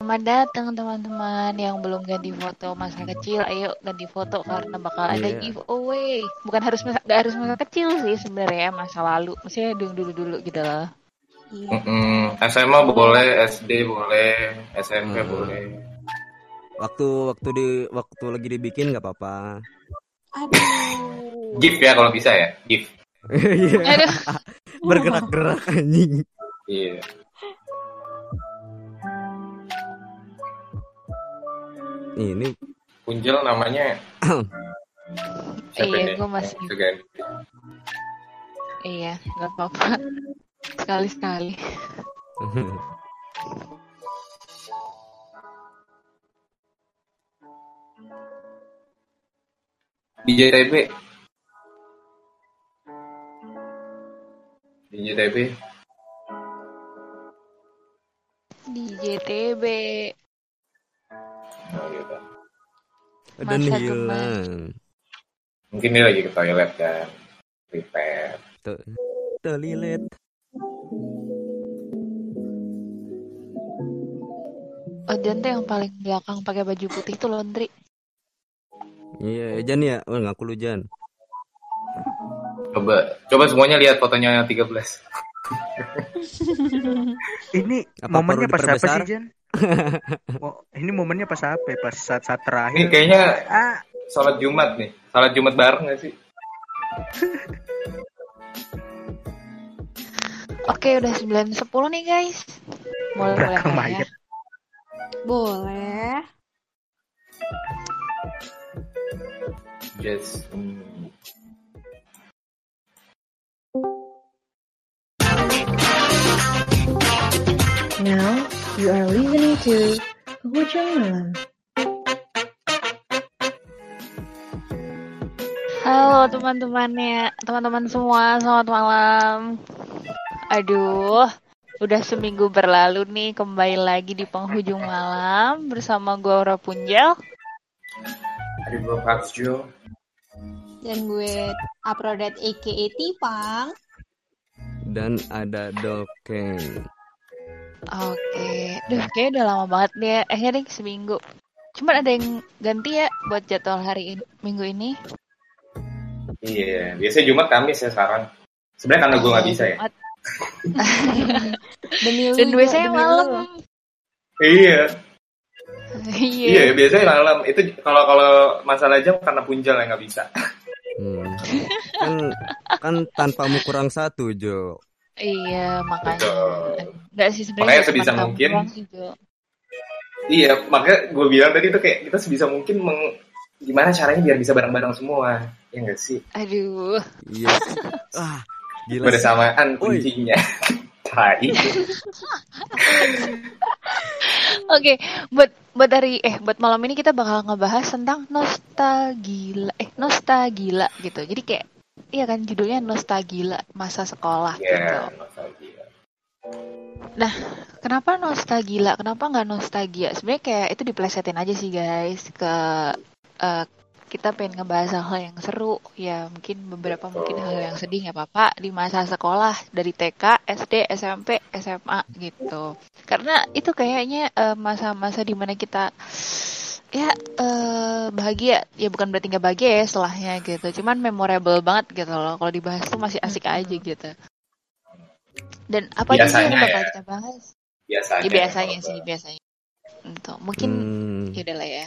Selamat datang teman-teman yang belum ganti foto masa kecil. Ayo ganti foto karena bakal ada Iya. giveaway. Bukan harus masa, nggak harus masa kecil sih sebenarnya masa lalu. Maksudnya dulu dulu dulu gitu loh. Mm-mm. SMA boleh, SD boleh, SMP Hmm. boleh. Waktu waktu di waktu lagi dibikin nggak apa-apa. Aduh. GIF ya kalau bisa ya, GIF. Iya. Aduh. Bergerak-gerak anjing. Iya. Ini Punjel namanya Iya, gue masih. Kan. Iya, nggak apa-apa. Sekali sekali. DJ TB. DJ gitu. Masa hilang. Mungkin dia lagi ke toilet kan. Prepare. Tuh. Toilet. Oh, Jan tuh yang paling belakang pakai baju putih tuh laundry. Iya, Jan ya. Oh, ngaku lu Jan. Coba, coba semuanya lihat fotonya 13. Ini Apa momennya pas apa sih Jan? Oh, ini momennya pas apa? ya? Pas saat saat Ini terakhir. kayaknya Ah, sholat Jumat nih. Sholat Jumat bareng gak sih? Oke, udah 9.10 nih guys. Belakang mulai ya. Boleh. Yes. Hmm. Now you are listening to Hujung Malam. Halo teman-temannya, teman-teman semua, selamat malam. Aduh, udah seminggu berlalu nih, kembali lagi di penghujung malam bersama gue Aura Punjel. Ada gue Jo. Dan gue uploaded aka Tipang. Dan ada Dolken. Oke, duh kayaknya udah lama banget nih ya, akhirnya nih seminggu. Cuman ada yang ganti ya buat jadwal hari ini, minggu ini. Iya, biasanya Jumat Kamis ya sekarang. Sebenarnya karena gue nggak bisa ya. Demi lu. Dan biasanya demi malam. Iya, Iya. iya biasanya malam. Itu kalau kalau masalah jam karena punjal yang nggak bisa. Hmm. Kan kan tanpamu kurang satu, Jo. Iya, makanya. Enggak sih sebenarnya Makanya sebisa mungkin. sih. Iya, makanya gue bilang tadi tuh kayak kita sebisa mungkin meng, gimana caranya biar bisa bareng-bareng semua. Ya nggak sih? Aduh. Iya. Ah, gila. Bersamaan kuncinya. Tai. Oke, buat buat hari eh buat malam ini kita bakal ngebahas tentang nostalgia eh nostalgia gitu. Jadi kayak iya kan judulnya nostalgia masa sekolah gitu. Iya, nostalgia. Kenapa nostalgia? Kenapa nggak nostalgia? Sebenarnya kayak itu diplesetin aja sih guys ke eh, kita pengen ngebahas hal yang seru ya mungkin beberapa mungkin hal yang sedih nggak apa-apa di masa sekolah dari TK, SD, SMP, SMA gitu. Karena itu kayaknya eh, masa-masa di mana kita ya eh, bahagia ya bukan berarti nggak bahagia ya setelahnya gitu. Cuman memorable banget gitu loh. Kalau dibahas tuh masih asik aja gitu. Dan apa aja sih yang Biasanya bakal ya. kita bahas? Biasanya. Ya biasanya sih, biasanya. Untuk mungkin Hmm. ya lah ya.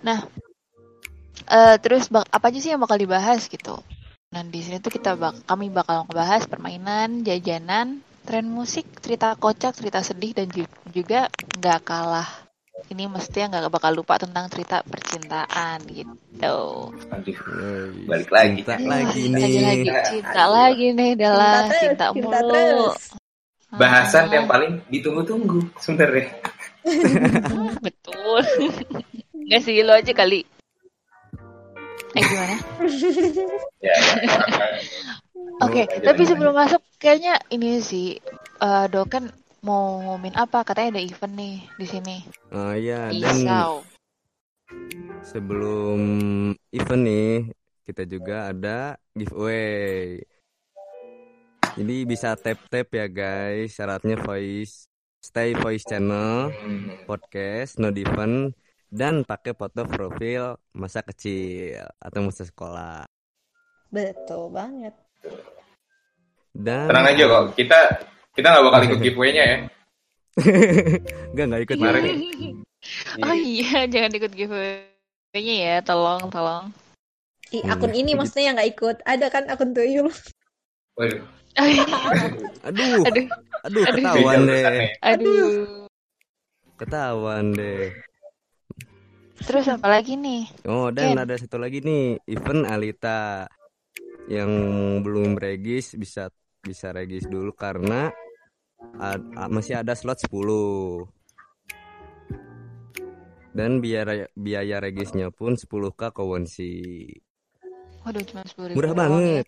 Nah, eh terus bak apa aja sih yang bakal dibahas gitu? Nah di sini tuh kita bak kami bakal ngebahas permainan, jajanan, tren musik, cerita kocak, cerita sedih dan ju- juga nggak kalah. Ini mestinya nggak bakal lupa tentang cerita percintaan gitu. Aduh, balik lagi. Cinta lagi nih. Lagi-lagi cinta lagi nih adalah Cinta terus, cinta, cinta mulu. terus. Bahasan Ah, yang paling ditunggu-tunggu sebenarnya. betul. Nggak sih lo aja kali. Eh gimana? Ya, Oke, Aja tapi sebelum masuk kayaknya ini sih eh Doken mau ngomongin apa? Katanya ada event nih di sini. Oh iya, dan Isau. sebelum event nih, kita juga ada giveaway. Jadi bisa tap-tap ya guys, syaratnya voice Stay Voice Channel, podcast, no different, dan pakai foto profil masa kecil atau masa sekolah. Betul banget. Dan Tenang aja kok, kita kita nggak bakal ikut giveaway-nya ya. Enggak enggak ikut Kemarin. bareng. Oh iya, jangan ikut giveaway-nya ya, tolong, tolong. Ih, Hmm. akun ini maksudnya yang nggak ikut. Ada kan akun tuyul. Waduh. Iya. Aduh, Aduh, aduh Aduh. ketahuan deh. aduh. Ketahuan deh. Terus apa lagi nih? Oh, dan Ken. ada satu lagi nih, event Alita yang belum regis bisa bisa regis dulu karena ad- a- masih ada slot 10. Dan biaya biaya regisnya pun 10k kawansi. Waduh, cuma sepuluh Murah banget.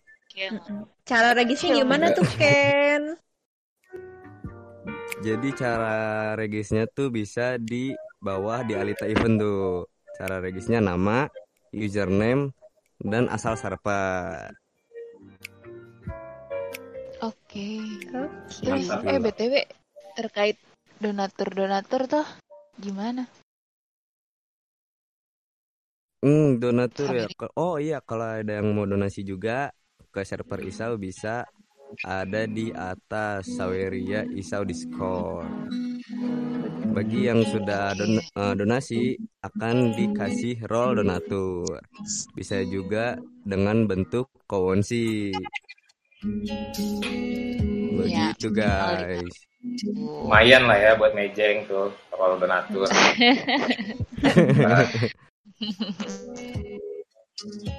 Cara regisnya gimana tuh, Ken? Jadi cara regisnya tuh bisa di bawah di Alita Event tuh. Cara regisnya nama, username, dan asal server. Oke. Oke. Terus, Mantap. eh BTW terkait donatur-donatur tuh gimana? Hmm, donatur ya. Sampai- Oh iya, kalau ada yang mau donasi juga ke server Isau bisa ada di atas Saweria Isau Discord. Bagi yang sudah don- eh, donasi akan dikasih role donatur. Bisa juga dengan bentuk kowonsi. Begitu guys. Lumayan lah ya buat mejeng tuh kalau donatur.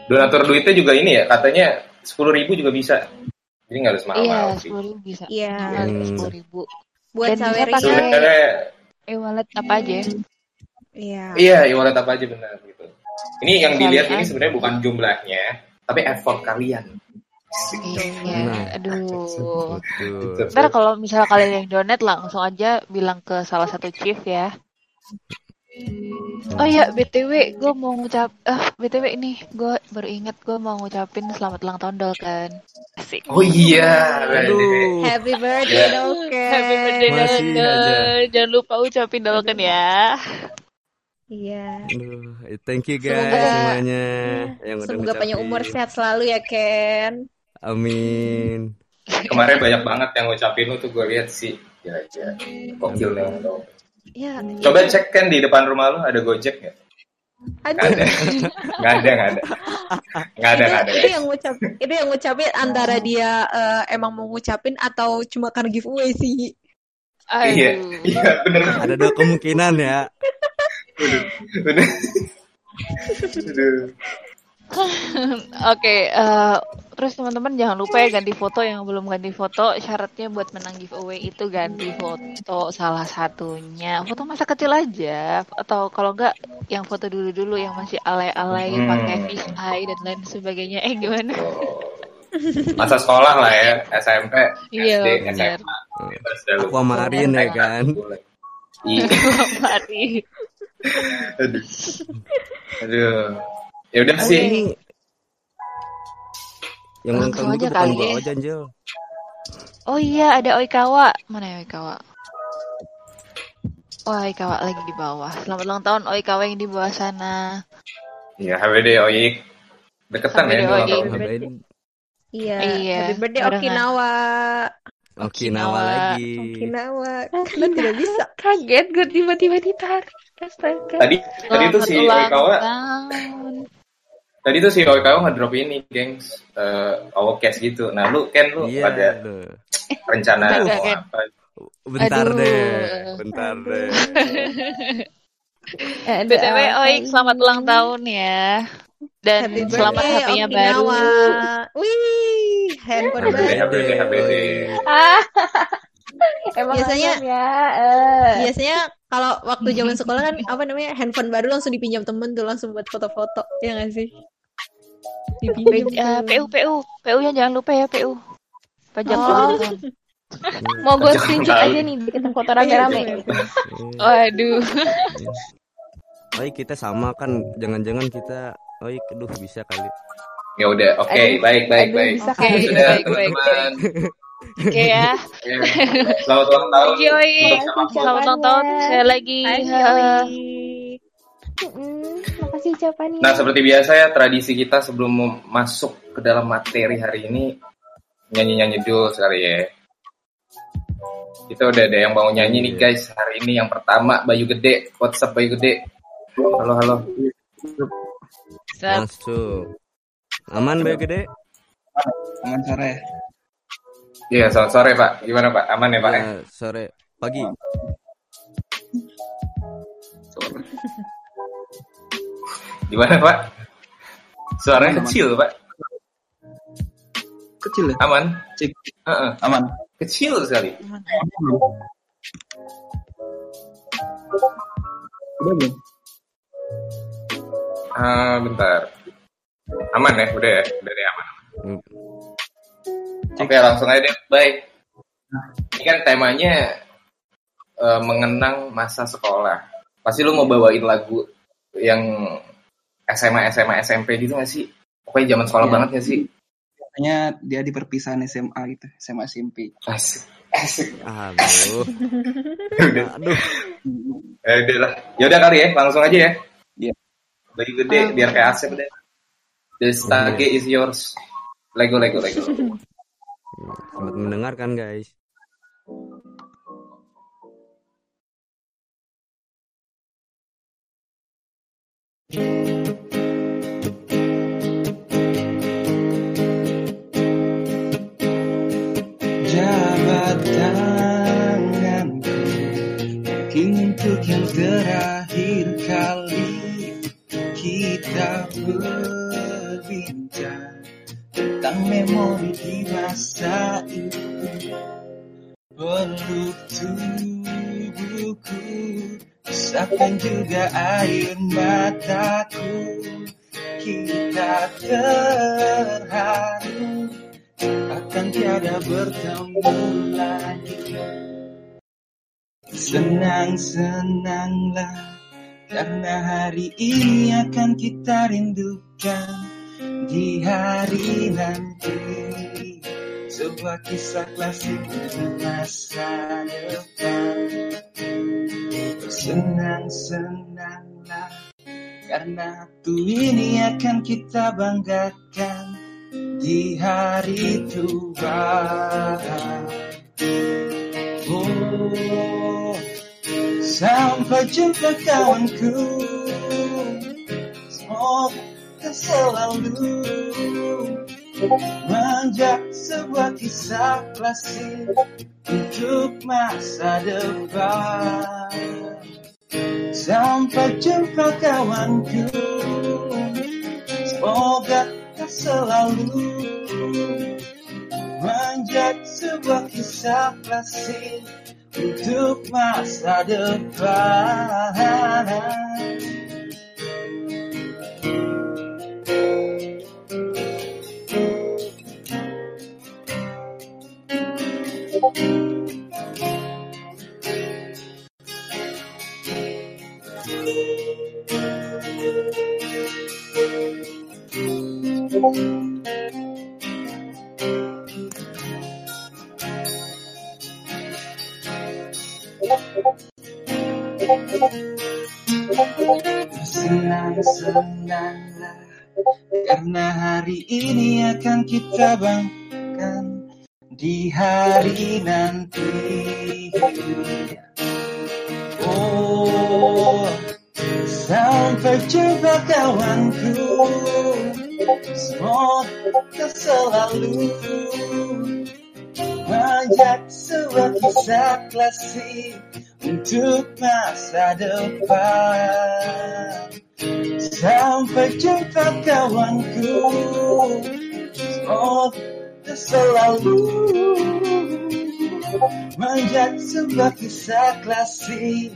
donatur duitnya juga ini ya, katanya sepuluh ribu juga bisa. Jadi nggak harus Iya, mahal-mahal sih. sepuluh ribu bisa. Iya. Hmm. Sepuluh ribu. Buat Dan bisa pakai- E-wallet apa aja ya? Iya. iya, e-wallet apa aja benar gitu. Ini yang dilihat Kalian. ini sebenarnya bukan jumlahnya, tapi effort kalian. Iya, Nah. aduh. Betul. Ntar kalau misalnya kalian yang donate langsung aja bilang ke salah satu chief ya. Oh iya, BTW gue mau ngucap, ah BTW ini gue baru inget gue mau ngucapin selamat ulang tahun Dolken. Asik. Oh iya, Aduh. Happy birthday, Iya. Dolken. Happy birthday Masih Dolken. aja. Jangan lupa ucapin Dolken ya. Iya. Aduh, thank you guys Semoga- semuanya yang udah Semoga panjang umur sehat selalu ya, Ken. Amin. Kemarin banyak banget yang ngucapin lu tuh gue lihat sih. Ya, ya. Dong. Ya. Coba cek kan di depan rumah lu ada Gojek nggak? Ada. Nggak ada, nggak ada. Nggak ada, nggak ada. itu yang ngucap itu yang ngucapin antara dia eh, emang mau ngucapin atau cuma karena giveaway sih Iya, Aduh. iya bener. Ada dua kemungkinan ya. Bener. Aduh. Oke, eh, terus teman-teman jangan lupa ya ganti foto yang belum ganti foto. Syaratnya buat menang giveaway itu ganti foto salah satunya. Foto masa kecil aja, atau kalau enggak yang foto dulu-dulu yang masih alay-alay Hmm. pakai fish eye dan lain sebagainya. Eh gimana? Masa sekolah lah ya, SMP, Iya, SD, bener. SMA. Udah lu- Aquamarine ya kan. Iya. Mari. Aduh. Aduh. Ya udah sih. Yang ulang bukan kali gua ya. aja Anjel. Oh iya, ada Oikawa. Mana ya Oikawa? Oh, Oikawa lagi di bawah. Selamat ulang tahun Oikawa yang di bawah sana. Iya, HBD Oik. Deketan ya HBD ulang Oik. tahun. Iya Iya, happy birthday barengan. Okinawa Okinawa Okinawa. lagi. Okinawa kalian tidak bisa Kaget gue tiba-tiba ditarik. Astaga. Tadi tadi tuh Selamat si ulang Oikawa, tahun. Tadi tuh si Oikawa ngedrop ini, gengs. Eh, Awokes gitu. Nah, lu Ken lu Iya. ada aduh. rencana Enggak, mau apa? Bentar Aduh. deh. Bentar deh. BTW Oik selamat ulang tahun ya. Dan happy selamat birthday HP-nya baru. Wih handphone baru HBD, HBD. Ah. Emang Biasanya- ya. eh. biasanya kalau waktu zaman sekolah kan apa namanya handphone baru langsung dipinjam temen tuh langsung buat foto-foto ya nggak sih dipinjam Eh. PU PU PU-nya jangan lupa ya PU. Pajak Oh. Mau gue screenshot tahu. aja nih foto Iya, rame-rame. iya, iya. Waduh. Oi kita sama kan. Jangan-jangan kita Oi, aduh bisa kali. Ya udah, oke, Aduh, baik, baik, aduh, baik. bisa Oke, kali. Sudah, baik, baik, teman-teman. Oke ya. Ya. Selamat ulang tahun. Thank you. Selamat ulang tahun sekali lagi. Hai, Ha. Ucapannya. Nah, seperti biasa ya, tradisi kita sebelum masuk ke dalam materi hari ini, nyanyi-nyanyi dulu sekali ya. Kita udah ada yang mau nyanyi nih guys, hari ini yang pertama Bayu Gede, WhatsApp Bayu Gede. Halo, halo. Masuk. Aman Bayu Gede? Aman sore. Iya, selamat sore Pak. Gimana Pak? Aman ya Pak? ya? Ya, sore. Pagi. Gimana Pak? Suaranya Aman, aman. kecil Pak. Kecil ya? Aman? Cek. Heeh. Aman. Kecil sekali. Udah belum? Ah, bentar. Aman ya? Udah ya? Udah deh aman. Hmm. Oke, langsung aja deh. Baik. Ini kan temanya eh, mengenang masa sekolah. Pasti lu mau bawain lagu yang SMA, SMA, SMP gitu gak sih? Pokoknya zaman sekolah Iya. banget gak sih? Kayaknya dia di perpisahan SMA gitu, SMA SMP. Asik. Asik. Aduh. udah. Aduh. Eh, udah lah. Yaudah kali ya, langsung aja ya. Iya. Bagi gede, biar kayak Asep deh. The stage is yours. Lego, Lego, Lego. Selamat mendengarkan guys. Jabat yang terakhir kali Kita berbincang Tentang memori di masa itu Peluk tubuhku Usapkan juga air mataku Kita terharu akan tiada bertemu lagi. Senang-senanglah karena hari ini akan kita rindukan di hari nanti. Sebuah kisah klasik masa depan. Senang-senanglah karena waktu ini akan kita banggakan di hari tua. Oh, sampai jumpa kawanku. Semoga selalu menjadi sebuah kisah klasik untuk masa depan. Sampai jumpa kawanku. Semoga kita selalu menjadi sebuah kisah klasik untuk masa depan. Senang-senanglah karena hari ini akan kita banggakan di hari nanti. Oh, sampai jumpa kawanku. Semoga selalu menjadi sebuah kisah klasik untuk masa depan. Sampai jumpa kawanku. Semoga selalu menjadi sebuah kisah klasik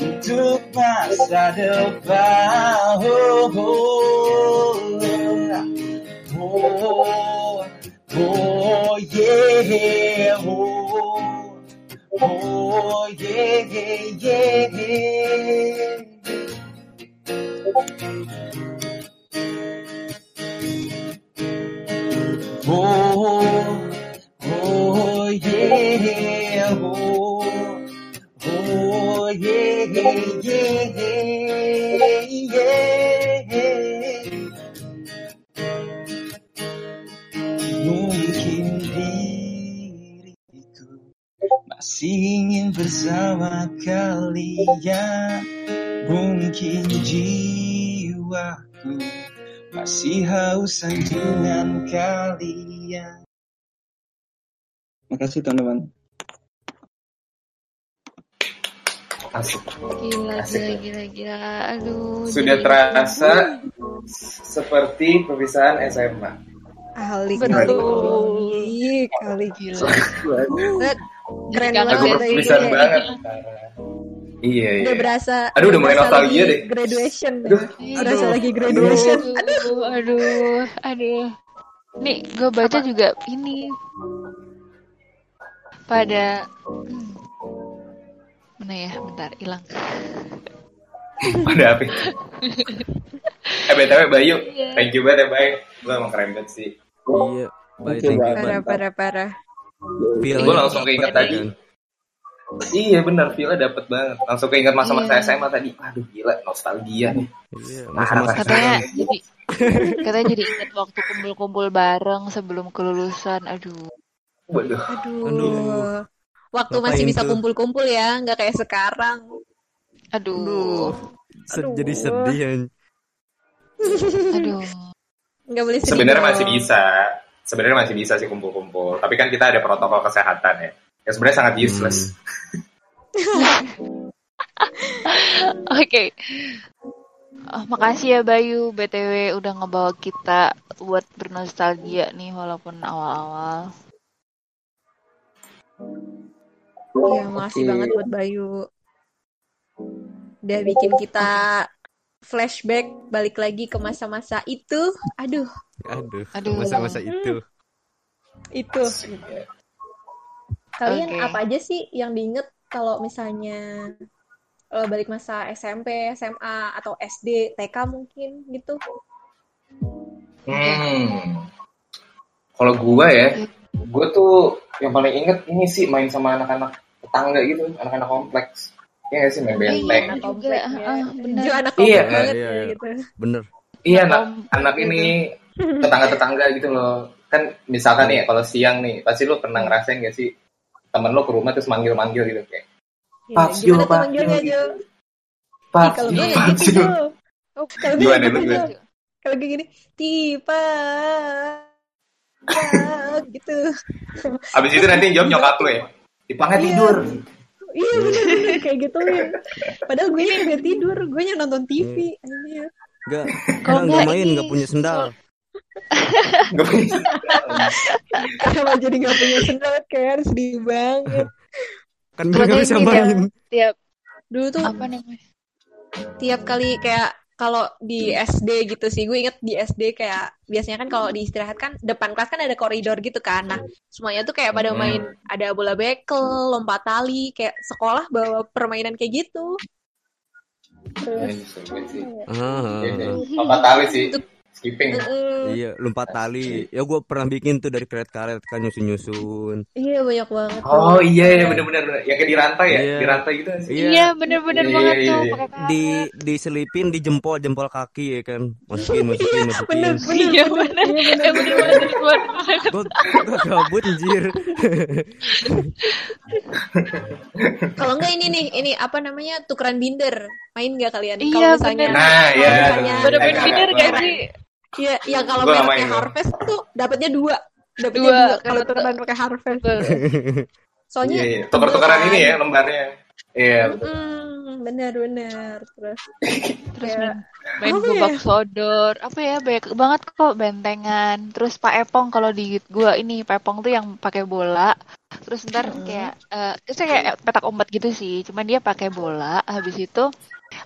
untuk masa depan. Oh, oh, oh, oh yeah, oh, oh yeah, yeah. Oh, oh ingin bersama kalian. Mungkin jiwaku masih hausan dengan kalian. Makasih teman-teman. Asik. Gila, Asik. gila, gila, gila. Aduh. Sudah jadi- terasa seperti perpisahan SMA. Kali Betul. kali kali Gila. Keren banget Lagu ya, perpisahan ini. banget. Iya, iya. Udah berasa. Aduh, udah mulai nostalgia deh. Graduation. ya. Aduh. Berasa Aduh. lagi graduation. Aduh, aduh, aduh. Nih, gue baca juga ini pada hmm. mana ya? Bentar, hilang. Ada apa? eh BTW Bayu, Iya. thank you banget ya Bay. Lu emang keren banget sih. Iya. Oke, thank you. Parah parah parah. Gue langsung keinget tadi. kan? Iya benar, feel dapet banget. Langsung keinget masa-masa Iya. SMA tadi. Aduh gila, nostalgia nih. Iya, Parah, masa-masa Katanya jadi katanya jadi ingat waktu kumpul-kumpul bareng sebelum kelulusan. Aduh. Waduh. Aduh. Aduh. Waktu Ngapain masih bisa kumpul-kumpul ya, nggak kayak sekarang. Aduh. Sed- Aduh. Jadi sedih. Aduh. Nggak boleh sedih Sebenarnya masih bisa. Sebenarnya masih bisa sih kumpul-kumpul. Tapi kan kita ada protokol kesehatan ya. Ya sebenarnya sangat useless. Oke. Oh, makasih ya Bayu BTW udah ngebawa kita buat bernostalgia nih walaupun awal-awal. Iya, makasih Oke. banget buat Bayu. Udah bikin kita flashback balik lagi ke masa-masa itu. Aduh, Aduh, Aduh. masa-masa itu. Itu. Asik, ya. Kalian Oke. apa aja sih yang diinget kalau misalnya eh, balik masa SMP, SMA, atau SD, TK mungkin gitu? Hmm. Kalau gua ya, gua tuh yang paling inget ini sih main sama anak-anak tetangga gitu, anak-anak kompleks. Iya nggak sih main Iya, benteng. Anak juga, komplek ya. ah, bener. Jo, anak Iya, komplek banget iya, ya iya. gitu. Bener. Iya anak Komplek anak gitu. ini tetangga-tetangga gitu loh. Kan misalkan nih kalau siang nih, pasti lu pernah ngerasain gak sih temen lu ke rumah terus manggil-manggil gitu kayak Iya, manggilnya, gitu. Jo? Ih, Pak, kalau gue nggak gitu. Oh, kalau gue nggak gitu. Kalau gini, tipe gitu. Abis itu nanti jawab nyokap lu ya. Dipangnya Iya. tidur. Iya bener-bener kayak gituin. Padahal gue nggak tidur, gue nya nonton TV. Enggak, Kalau nggak nggak main, nggak punya sendal. Gak punya. Kenapa jadi nggak punya sendal kayak sedih banget. Kan dia Pokoknya bisa main. Tiap Dulu tuh apa namanya? tiap kali kayak kalau di SD gitu sih, gue inget di SD kayak biasanya kan kalau di istirahat kan depan kelas kan ada koridor gitu kan. Nah semuanya tuh kayak pada Hmm. main ada bola bekel, lompat tali, kayak sekolah bawa permainan kayak gitu. Iya, Terus. Ah, Iya, iya. Lompat tali sih. Skipping. Iya, lompat tali. Ya gue pernah bikin tuh dari karet-karet kan nyusun-nyusun. iya banyak banget. Oh iya iya bener-bener Yang kayak di rantai ya Iya. Di rantai gitu sih Iya. Iya, bener-bener Iya, banget iya, tuh iya. Di diselipin di jempol jempol kaki ya kan. Masukin masukin masukin. Bener, bener, Iya, bener, bener. iya, bener, Gue gue gabut anjir. Kalau enggak ini nih, ini apa namanya tukeran binder. Main nggak kalian? Iya, kalau misalnya, bener. Nah iya Bener-bener bener gua- gak sih? Iya, yang kalau mereknya gua. Harvest tuh dapatnya dua, dapatnya Dua, dua. Kalau tukeran pakai Harvest, Betul. soalnya iya Tuker-tukeran dua ini ya lembarnya Iya betul. Hmm, bener bener. Terus Terus kayak main, main gobak ya? sodor. Apa ya, banyak banget kok bentengan. Terus Pak Epong kalau di gua ini, Pak Epong tuh yang pakai bola. Terus ntar Hmm. kayak, eh terus kayak petak umpet gitu sih. Cuman dia pakai bola. Habis itu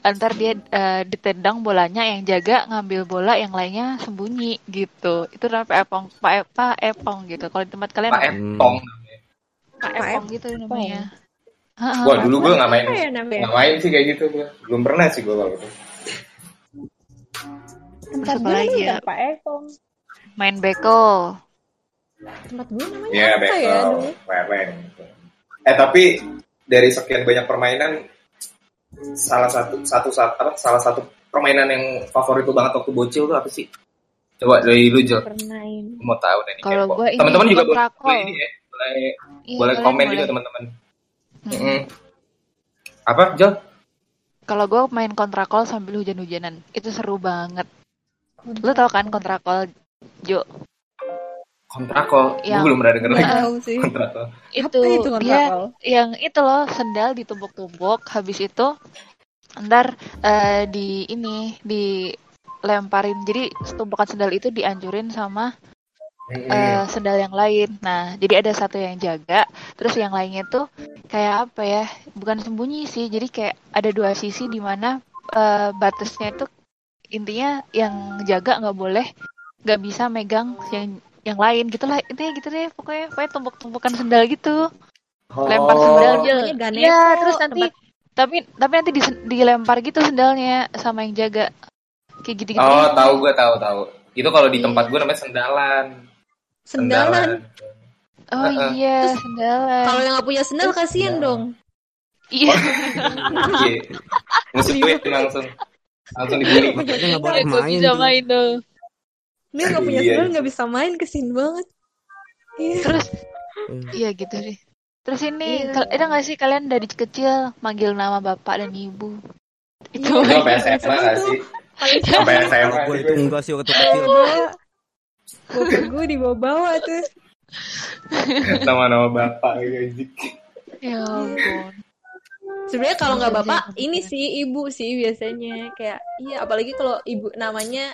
ntar dia eh, ditendang bolanya yang jaga ngambil bola yang lainnya sembunyi gitu. Itu namanya Pak Epong, Pak, E- Pak Epong gitu. Kalau di tempat kalian Pak? Epong Pak Pak Epong gitu namanya. Heeh, Hmm. Wah dulu gue gak main ya namanya? Gak main sih kayak gitu gua. Belum pernah sih gue kalau gitu Tempat gue lagi ya? Pak Epong. main beko. Tempat gue namanya Iya apa ya betul dulu? Leleng gitu. Eh tapi Dari sekian banyak permainan salah satu satu satu apa salah satu permainan yang favorit lu banget waktu bocil tuh apa sih? Coba dari lu Jo. Mau tahu nih. Kalau ini teman-teman juga boleh, boleh ini ya, boleh Iya, boleh komen boleh. juga teman-teman. Mm-mm. Mm-mm. Apa Jo? Kalau gue main kontrakol sambil hujan-hujanan, itu seru banget. Lu tau kan kontrakol, Jo? Kontrakol. Gue Yang- belum pernah denger lagi. sih. Kontrakol. Itu, Apa itu dia kontrakol? yang itu loh sendal ditumpuk-tumpuk, habis itu ntar eh, di ini dilemparin. Jadi tumpukan sendal itu diancurin sama Mm-mm. eh, sendal yang lain. Nah, jadi ada satu yang jaga, terus yang lainnya tuh kayak apa ya? Bukan sembunyi sih, jadi kayak ada dua sisi di mana eh, batasnya itu intinya yang jaga nggak boleh, nggak bisa megang yang yang lain gitulah intinya gitu deh pokoknya pokoknya tumpuk-tumpukan sendal gitu lempar sendal Oh. aja Namanya Ganesha, Iya, terus nanti tempat- tapi tapi nanti dilempar gitu sendalnya sama yang jaga kayak gitu-gitu Oh, deh. tahu gue tahu tahu. Itu kalau di tempat gue namanya sendalan. Sendalan. oh Heeh. iya sendalan Kalau yang nggak punya sendal kasihan dong. iya Iya. Musuhin langsung. Langsung dibully. Makanya nggak boleh Ya, gua main bisa tuh. main dong Dia nggak punya Iya. sendal nggak bisa main kasihan banget. Iya. terus Hmm. iya gitu deh terus ini Iya. ada nggak sih kalian dari kecil manggil nama bapak dan ibu itu Iya. Itu sampai SMA gak sih? Sampai SMA. Gue itu enggak sih waktu kecil. Bokap gue dibawa-bawa tuh. Nama-nama bapak gitu. ya ampun Sebenarnya kalau nggak Iya, bapak, iya, ini sih ibu sih biasanya kayak iya apalagi kalau ibu namanya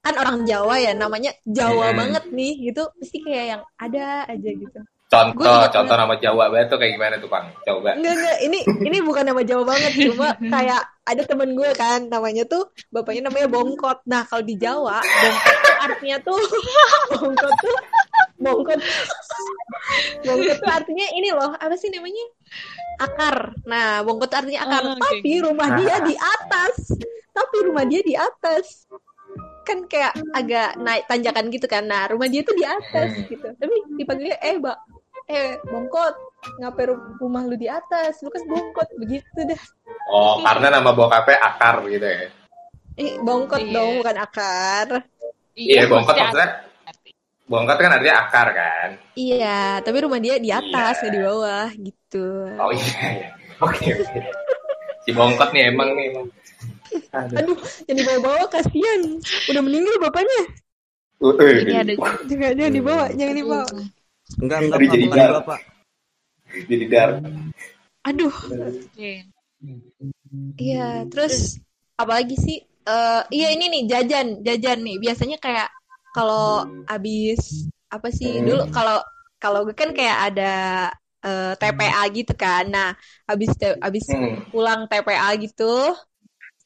kan orang Jawa ya namanya Jawa Hmm. banget nih gitu pasti kayak yang ada aja gitu. Contoh, contoh nama Jawa banget tuh kayak gimana tuh, Bang? Coba. Enggak enggak ini ini bukan nama Jawa banget cuma kayak ada temen gue kan namanya tuh bapaknya namanya Bongkot. Nah kalau di Jawa Bongkot tuh artinya tuh Bongkot tuh Bongkot Bongkot tuh artinya ini loh apa sih namanya akar. Nah Bongkot tuh artinya akar. Oh, oke, Tapi rumah dia di atas. Tapi rumah dia di atas. Kan kayak agak naik tanjakan gitu kan. Nah rumah dia tuh di atas Hmm. gitu. Tapi dipanggilnya eh mbak eh bongkot ngapain ru- rumah lu di atas lu kan bongkot begitu dah Oh, karena nama bokapnya akar gitu ya. eh bongkot Iya. dong bukan akar Iya, bongkot maksudnya. Bongkot kan artinya akar kan. iya tapi rumah dia di atas Iya. nggak di bawah gitu Oh iya, iya. Oke, oke. Si bongkot nih emang nih emang. Aduh. aduh jadi bawa-bawa kasihan udah meninggal bapaknya Uh, eh, ini ada jangan jangan dibawa jangan dibawa Enggak, enggak, Aduh, Pak. jadi Bukan dar. gua, Pak. Jadi dar. aduh Iya. iya terus apalagi sih Eh iya ini nih jajan jajan nih biasanya kayak kalau abis apa sih Hmm. dulu kalau kalau gue kan kayak ada eh, TPA gitu kan nah abis te- abis Hmm. pulang TPA gitu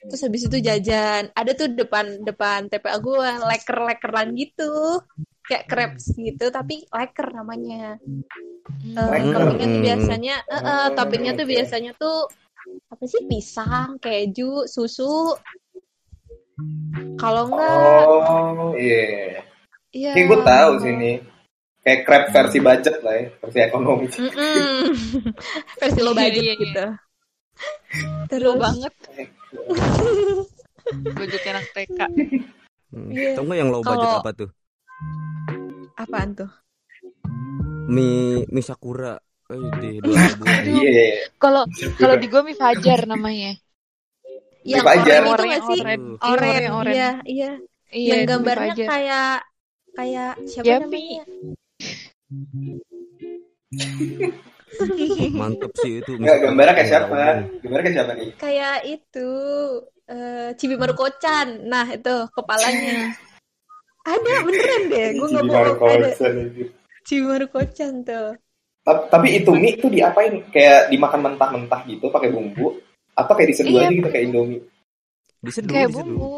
terus habis itu jajan ada tuh depan depan TPA gue leker lekeran gitu kayak crepes gitu tapi leker namanya Eh, Leker. toppingnya tuh Hmm. biasanya eh, eh, toppingnya tuh biasanya tuh apa sih pisang keju susu kalau enggak Oh, iya. iya Kayak gue tahu sih ini. Kayak crab versi budget lah ya, versi ekonomi. Mm-mm. versi lo Iya, budget iya, iya. gitu Seru terus banget budget anak TK Hmm. Iya. Tau nggak yang low budget Kalau- apa tuh? apaan tuh Mie mie sakura. Eh, ribuan. Iya. kalau kalau di gue mie fajar namanya yang Fajar. oren itu Orang nggak yang sih oren. Oren Iya, oren. iya iya iya yang mie gambarnya kayak kayak siapa Yapi. namanya Mantep sih itu. sakura. gambarnya kayak siapa? Gambarnya kayak siapa nih? kayak itu eh Cibi Marukocan nah itu kepalanya ada beneran deh gue nggak bohong ada Cibi Marukocan tuh Ta- Tapi itu mie tuh diapain? Kayak dimakan mentah-mentah gitu pakai bumbu atau kayak diseduh Iya. aja gitu kayak Indomie? Diseduh, kayak diseduh. bumbu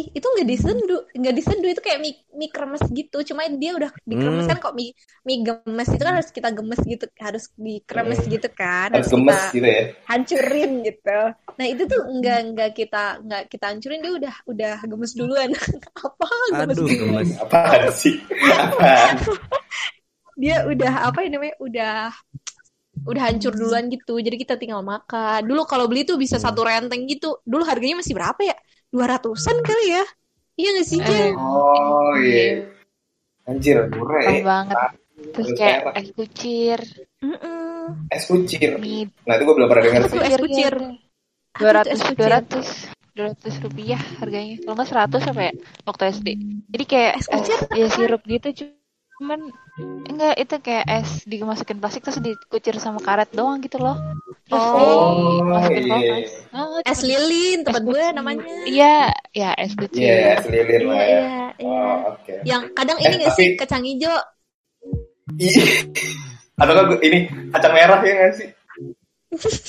ih itu nggak disendu nggak disendu itu kayak mie, mie kremes gitu cuma dia udah dikremes Hmm. kan kok mie mie gemes itu kan harus kita gemes gitu harus dikremes Hmm. gitu kan Harus harus gemes kita gitu ya. hancurin gitu nah itu tuh nggak nggak kita nggak kita hancurin dia udah udah gemes duluan apa gemes Aduh, duluan gemes. Apaan sih? Dia udah apa ya namanya udah udah hancur duluan gitu. Jadi kita tinggal makan. Dulu kalau beli tuh bisa satu renteng gitu. Dulu harganya masih berapa ya? 200-an kali ya? Iya gak sih, Jen? Oh iya. Anjir, murah ya. banget. Terus kayak es kucir, Mm-mm. Es kucir. Nah itu gue belum pernah dengar sih. es kucir? dua Apa tuh ratus es kucir? dua ratus dua ratus rupiah harganya kalau nggak seratus apa ya waktu SD jadi kayak Es es, kucir ya sirup gitu cuman enggak itu kayak es dimasukin plastik terus dikucir sama karet doang gitu loh terus Oh, dimasukin iya. oh, Es lilin, tempat gue namanya. iya ya es kucir Iya, es lilin lah Iya, ya. iya, iya. Oh, oke. Yang kadang Eh, ini gak sih tapi- kacang hijau? Iya. Atau kan ini kacang merah ya nggak sih?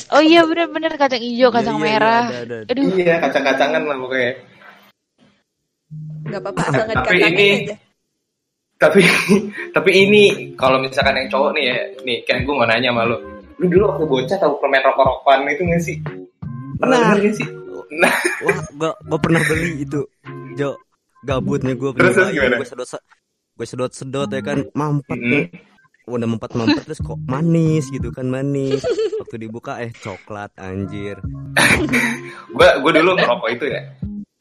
oh iya bener-bener kacang hijau kacang Iya, iya, merah ada, ada, ada. aduh Iya, kacang-kacangan lah pokoknya. Gak apa-apa, asal nggak ini- aja. Tapi tapi ini kalau misalkan yang cowok nih ya, nih kan gue mau nanya sama lu. Lu dulu waktu bocah tahu permen rokok-rokokan itu nggak sih? Pernah Nah. nggak sih? Nah, Wah, gua, gua pernah beli itu. Jo, gabutnya gua Terus, terus gimana? Gua sedot gue sedot-sedot ya kan mampet Mm. nih. Udah mampet-mampet terus kok manis gitu kan manis. Waktu dibuka eh coklat anjir. gue gue dulu ngerokok itu ya.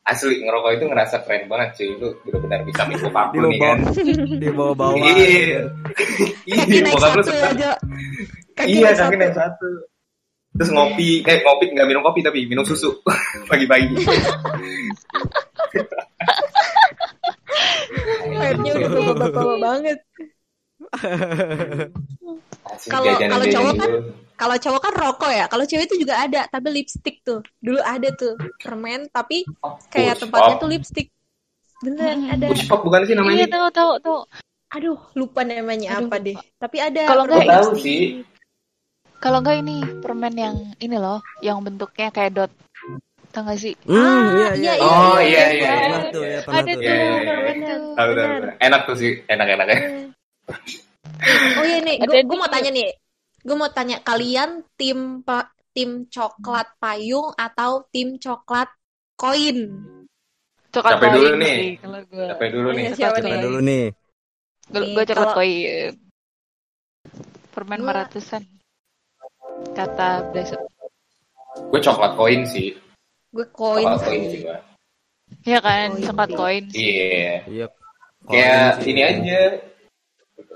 Asli ngerokok itu ngerasa keren banget cuy. Itu benar-benar bisa mikul paku nih kan. dibawa-bawa. Iya. Kaki Iya, naik bokap lu satu aja. Kaki Iya, naik kaki satu. naik satu. Terus ngopi, eh ngopi nggak minum kopi tapi minum susu pagi-pagi. Airnya udah bapak-bapak banget. Asli, Kalau- kalau cowok kan. Kalau cowok kan rokok ya. Kalau cewek itu juga ada, tapi lipstick tuh. Dulu ada tuh permen, tapi Oh, kayak tempatnya tuh lipstick. Beneran ada. Push pop bukan sih iya namanya? tahu tahu tahu Aduh, lupa namanya Aduh, apa deh. Tapi ada. Kalau Gue enggak tahu ini- sih. kalau enggak ini permen yang ini loh yang bentuknya kayak dot tau gak sih Hmm, iya, Ah, iya. iya, Oh iya iya. Pernah iya. tuh ya, pernah ada tuh. tuh Iya, iya, iya. tuh Tahu tahu. Tahu. Enak tuh sih, enak-enak ya. Oh iya nih, Ada gue mau tuh. tanya nih. Gue mau tanya kalian tim tim coklat payung atau tim coklat koin? coklat Siapa dulu nih? sih kalau gue Siapa dulu nih? Iya, nih? dulu nih? gue coklat kalau- koin permen Gua- lima ratusan kata Blessed Gue coklat koin sih. Gue koin Coklat koin sih. gue. Iya kan Koin coklat koin Iya. Iya. Kayak ini aja.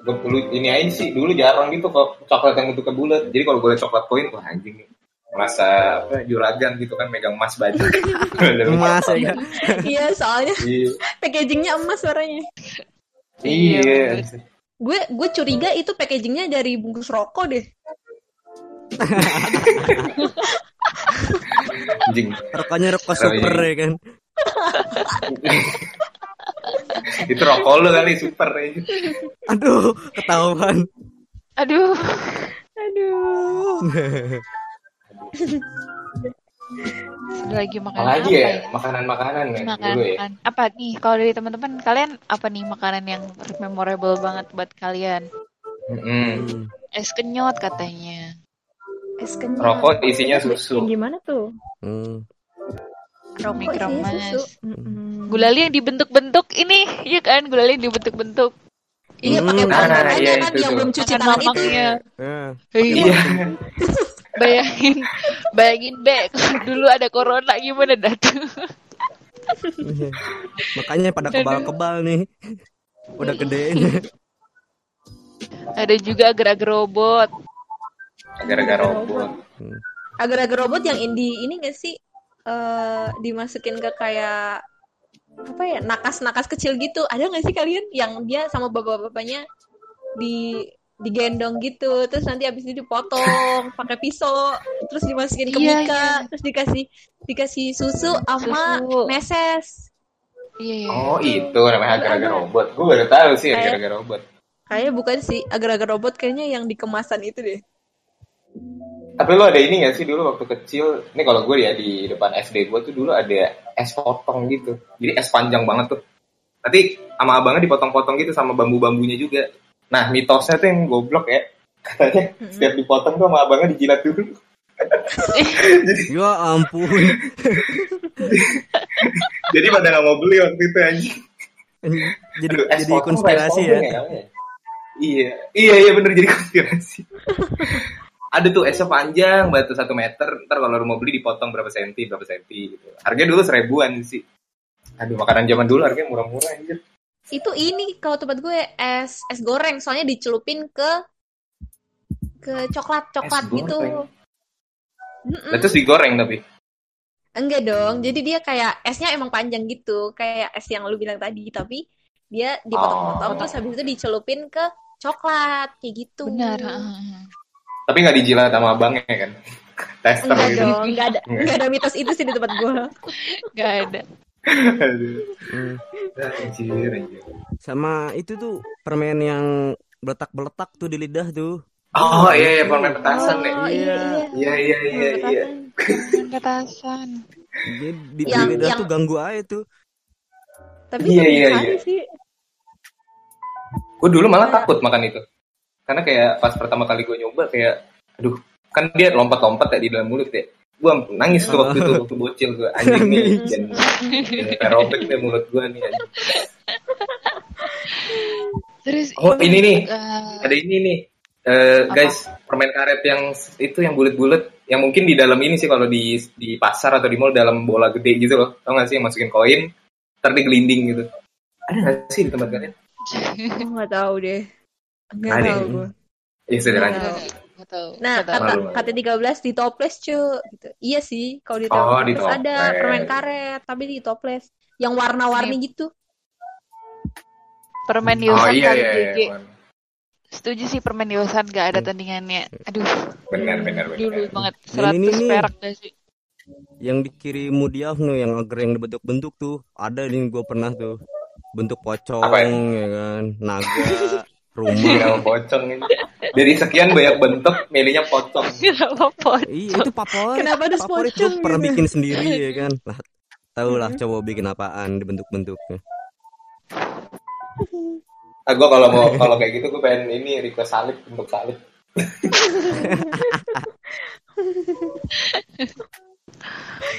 Gue dulu ini aja sih. Dulu jarang gitu kok coklat yang bentuknya bulat. Jadi kalau gue liat coklat koin, wah anjing nih. Merasa apa juragan gitu kan megang emas baju. Emas ya? Iya, soalnya Iya. packagingnya emas warnanya. Iya. Gue gue curiga itu packagingnya dari bungkus rokok deh. Anjing. Rokoknya rokok super iya. ya kan? Itu rokok lu kali super aja. Aduh, ketahuan. aduh Aduh. lagi makanan Apalagi apa ya? ya Makanan-makanan ya makanan dulu ya. makanan. apa nih kalau dari teman-teman kalian apa nih makanan yang memorable banget buat kalian. Hmm. es kenyot katanya Es kenyot. Rokok isinya susu. Yang gimana tuh? Hmm. Rokok isinya Mikromas. susu. Mm-mm. gulali yang dibentuk-bentuk ini iya kan gulali yang dibentuk-bentuk Iya pakai Hmm. bahan Nah, aja iya, kan yang belum cuci tangan itu. mamangnya Ya. Iya. bayangin bayangin be dulu ada corona gimana dah tuh Makanya pada kebal-kebal nih. Udah gedenya. ada juga agar-agar robot Gara-gara robot. Agar-agar robot yang indie ini gak sih eh dimasukin ke kayak apa ya nakas-nakas kecil gitu ada nggak sih kalian yang dia sama bapak-bapaknya di digendong gitu terus nanti abis itu dipotong pakai pisau terus dimasukin ke Iya, mika iya. terus dikasih dikasih susu sama Susu. meses iya iya Oh itu namanya agar-agar robot. Gue baru tahu sih Kayak- agar-agar robot. kayaknya bukan sih agar-agar robot kayaknya yang di kemasan itu deh Tapi lo ada ini gak sih dulu waktu kecil? Ini kalau gue ya di depan SD gue tuh dulu ada es potong gitu. Jadi es panjang banget tuh. Nanti sama abangnya dipotong-potong gitu sama bambu-bambunya juga. Nah mitosnya tuh yang goblok ya. Katanya setiap dipotong tuh sama abangnya dijilat dulu. Ya ampun. Jadi pada gak mau beli waktu itu anjing. Jadi Aduh, es jadi konspirasi podeng ya. namanya? Iya, iya iya bener jadi konspirasi. ada tuh esnya panjang batu satu meter ntar kalau lu mau beli dipotong berapa senti berapa senti gitu harganya dulu seribuan sih aduh makanan zaman dulu harganya murah-murah anjir Itu ini kalau tempat gue es es goreng soalnya dicelupin ke ke coklat coklat Es gitu. goreng? Mm-mm. Nah, terus digoreng tapi Enggak dong. Jadi dia kayak esnya emang panjang gitu, kayak es yang lu bilang tadi, tapi dia dipotong-potong Oh. terus habis itu dicelupin ke coklat kayak gitu. Benar. Tapi nggak dijilat sama abangnya kan tester Enggak gitu dong, enggak ada Enggak. enggak ada mitos itu sih di tempat gue. Gak ada. Aduh. Hmm. anjir anjir Sama itu tuh permen yang beletak-beletak tuh di lidah tuh. oh iya iya permen petasan nih Oh iya iya. iya iya iya iya Permen petasan. Dia di, di Yang- lidah yang- tuh ganggu aja tuh. Tapi Iya, iya, iya. sih. gue dulu malah takut makan itu karena kayak pas pertama kali gue nyoba kayak aduh kan dia lompat-lompat ya di dalam mulut ya. Gue nangis tuh waktu itu waktu bocil gue anjing nih dan aerobik deh mulut gue nih anjing. Terus oh ini nih? eh, ada ini nih. Eh, Apa? guys permen karet yang itu yang bulat-bulat yang mungkin di dalam ini sih kalau di di pasar atau di mall dalam bola gede gitu loh. Tau gak sih yang masukin koin ntar dia gelinding gitu. Ada gak sih di tempat kalian nggak tahu deh. Nggak Ada tahu gue. ya sudah Nggak tahu. Gak. Nah, Gak tahu. kata kata 13 di toples cu gitu. Iya sih, kalau di Oh, toples di ada toples. permen karet, tapi di toples yang warna-warni gitu. permen oh yosan iya kali iya, GG. iya. Setuju sih permen yosan gak ada tandingannya. Aduh, benar benar benar dulu banget Dan ini 100 nih. perak gak sih? Yang dikirim Mudiaf nih yang agar yang bentuk-bentuk tuh. Ada nih gue pernah tuh. Bentuk pocong Apa ya? ya kan, naga, Rumah. pocong ini. Dari sekian banyak bentuk, milihnya pocong. Kenapa pocong? Iya itu favorit. Kenapa harus favorit pocong gue pernah gitu? bikin sendiri ya kan. Lah, tahu lah coba bikin apaan di bentuk-bentuknya. Ah, gue kalau mau kalau kayak gitu gue pengen ini request salib bentuk salib.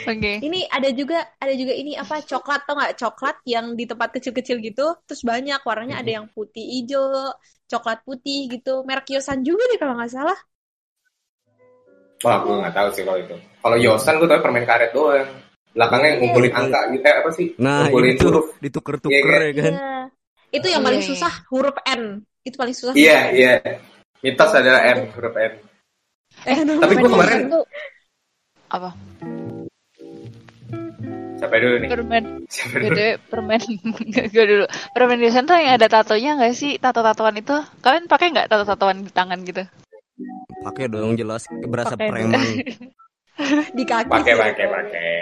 Oke. Ini ada juga ada juga ini apa coklat tau nggak coklat yang di tempat kecil-kecil gitu terus banyak warnanya ada yang putih hijau coklat putih gitu merek Yosan juga deh kalau nggak salah Wah, gue nggak tahu sih kalau itu. Kalau Yosan gue tahu permen karet doang. Belakangnya ngumpulin angka gitu, eh, apa sih? Nah ngumpulin itu huruf. dituker-tuker Iya, ya kan. Iya. itu yang paling susah huruf N itu paling susah Iya, iya. Mitos adalah M, huruf M. eh, Tapi gue kemarin Tuh, apa? siapa dulu nih? Permen Siapa dulu? Beda permen gue dulu permen yosan tuh yang ada tatonya nggak sih tato-tatoan itu kalian pakai nggak tato-tatoan di tangan gitu Pakai dong jelas berasa Pakai dong. preman. di kaki Pakai, pakai, pakai.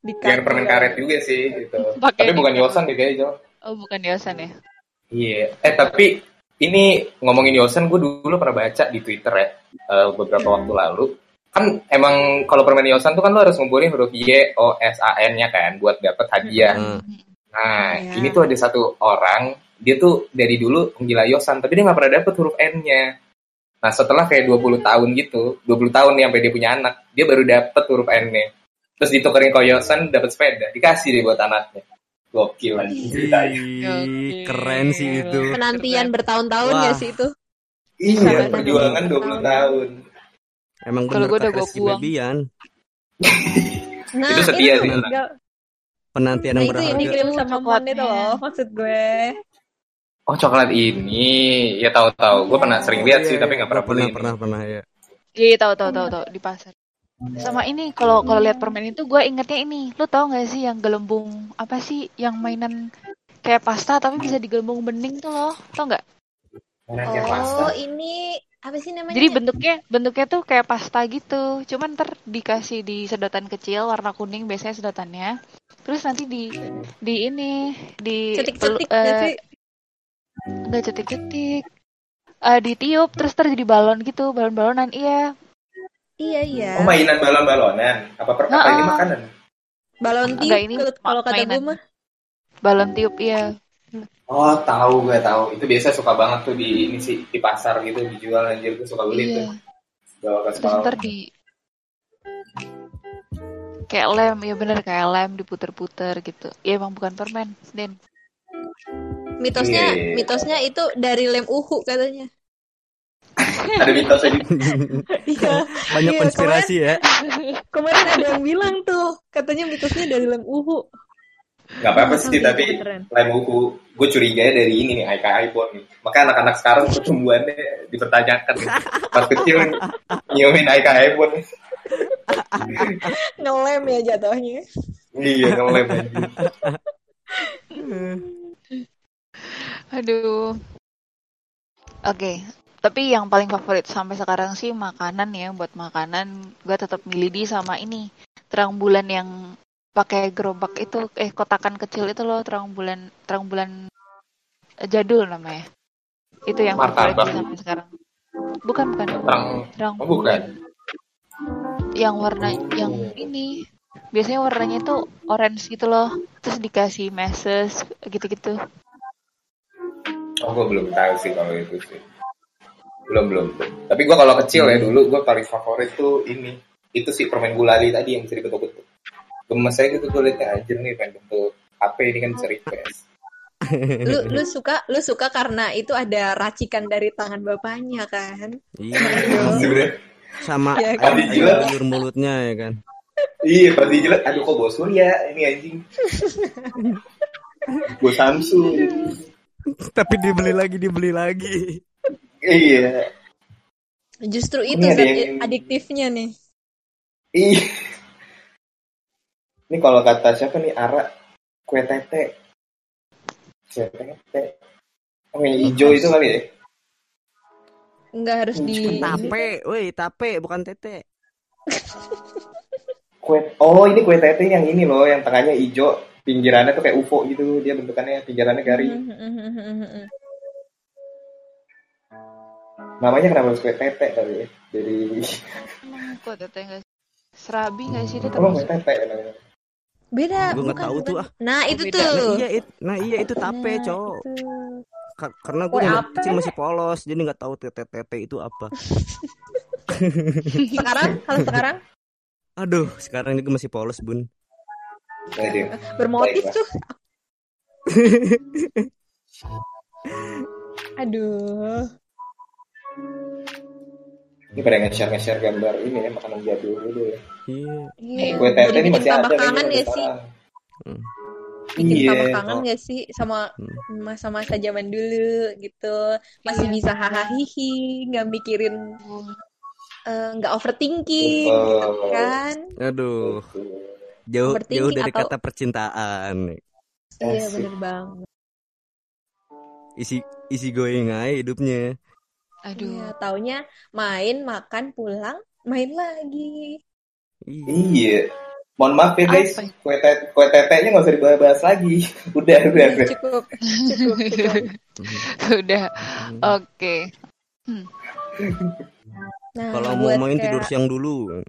di kaki permen karet juga sih gitu. Pakai Tapi bukan. Yosan deh kayaknya, Jo. oh bukan yosan ya Iya. Eh tapi ini ngomongin Yosan gue dulu pernah baca di Twitter ya eh, beberapa waktu lalu. Kan emang kalau permen Yosan tuh kan lo harus ngumpulin huruf Y O S A N-nya kan buat dapet hadiah. Nah, Nah, Iya. ini tuh ada satu orang, dia tuh dari dulu penggila Yosan, tapi dia nggak pernah dapet huruf N-nya. Nah, setelah kayak 20 tahun gitu, 20 tahun nih sampai dia punya anak, dia baru dapet huruf N-nya. Terus ditukerin ke Yosan, dapet sepeda, dikasih deh buat anaknya. Gokil lagi ceritanya. Keren sih itu. penantian bertahun-tahun ya sih itu Iya, perjuangan 20 tahun. Emang Kalau gua udah Rizky buang. Nah Itu setia sih. Penantian nah yang itu yang berharga. dikirim sama itu loh maksud gue Oh, coklat ini. Ya tahu-tahu. Gue pernah sering lihat sih, Iya, tapi nggak pernah pernah, pernah, pernah ya. iya tahu tahu tahu tahu di pasar sama ini kalau kalau lihat permen itu gue ingetnya ini lu tau nggak sih yang gelembung apa sih yang mainan kayak pasta tapi bisa digelembung bening tuh loh tau nggak pasta. oh ini apa sih namanya Jadi bentuknya bentuknya tuh kayak pasta gitu. Cuman ntar dikasih di sedotan kecil warna kuning biasanya sedotannya. Terus nanti di di ini di cetik-cetik nggak eh, enggak cetik-cetik. Eh ditiup terus ntar jadi balon gitu, balon-balonan. Iya. iya iya Oh, mainan balon-balonan. Apa per apa ini makanan? balon Enggak, tiup ini kalau- kata gue mah Balon tiup iya. Oh, tahu gue tahu. Itu biasa suka banget tuh di ini sih di pasar gitu dijual anjir gue suka beli Iya. tuh. Bawa ke Terus sekolah. ntar di kayak lem, ya bener kayak lem diputer-puter gitu. Ya emang bukan permen, Den. mitosnya Iya, iya, iya. mitosnya itu dari lem uhu katanya Ada mitosnya di Iya. Banyak Iya, konspirasi ya. Kemarin ada yang bilang tuh, katanya mitosnya dari lem uhu. Gak apa-apa sih, Sampai tapi lem uhu. Gue curiganya dari ini nih, Aika iPhone nih. Maka anak-anak sekarang pertumbuhannya dipertanyakan. Pas kecil nyiumin Aika iPhone. Ngelem ya jatuhnya. Iya, ngelem. Aduh. Oke, tapi yang paling favorit sampai sekarang sih makanan ya. Buat makanan, gue tetap milih di sama ini terang bulan yang pakai gerobak itu, eh kotakan kecil itu loh terang bulan, terang bulan eh, jadul namanya. Itu yang favorit Martabak. sampai sekarang. Bukan bukan. Terang, Terang oh bukan. yang warna yang ini biasanya warnanya itu orange gitu loh terus dikasih meses gitu-gitu Oh, gue belum tahu sih kalau itu sih. Belum, belum. Tapi gue kalau kecil ya dulu, gue paling favorit tuh ini. Itu sih permen gulali tadi yang bisa dibentuk-bentuk. Gemes aja gitu gue liatnya anjir nih pengen bentuk HP ini kan bisa request. Lu lu suka lu suka karena itu ada racikan dari tangan bapaknya kan? Iya. Sama air, kan? air mulutnya ya kan. iya pas dijilat, aduh kok bos Surya ini anjing. Bos Samsung. Tapi dibeli lagi, dibeli lagi. Iya. Justru itu yang- adiktifnya nih. Iya. Ini kalau kata siapa nih Ara kue tete. Kue tete. Oh yang hijau itu kali ya? Nggak harus di Tape, woi, tape bukan tete. Kue Oh, ini kue tete yang ini loh, yang tengahnya hijau, pinggirannya tuh kayak UFO gitu, dia bentukannya pinggirannya garing. Hmm. Namanya kenapa harus kue tete kali ya? Jadi emang kok teteh nggak sih? serabi nggak sih dia apa kue termasuk tete namanya? Beda. Gue nggak tahu bukan. tuh ah. Nah itu Beda. Nah tuh. iya, it- nah iya itu tape, Nah, cowok. itu. Ka- karena gue dari kecil masih polos, jadi nggak tahu tete tete itu apa. Sekarang kalau sekarang Aduh, sekarang juga masih polos bun. Bermotif tuh. Aduh. Ini pada nge-share nge-share gambar ini ya makanan jadul dulu ya. Iya. Iya. Tete Jadi ini bikin masih ada tambah kayaknya kangen sampai gak sih? Hmm. Bikin Iya. tambah kangen Oh. gak sih sama Hmm. masa-masa zaman dulu gitu. Masih Iya. bisa hahaha nggak mikirin eh, nggak overthinking Betul. kan? Aduh, jauh jauh dari atau- kata percintaan. Iya Asik. bener banget. Isi isi going aja hidupnya. aduh Iya, taunya main, makan, pulang, main lagi. Iya. Iya. Mohon maaf ya guys, Apa? kue kue tetenya nggak usah dibahas lagi. udah, udah, Udah, cukup, cukup, cukup. udah oke Nah, Kalau mau main kayak- tidur siang dulu.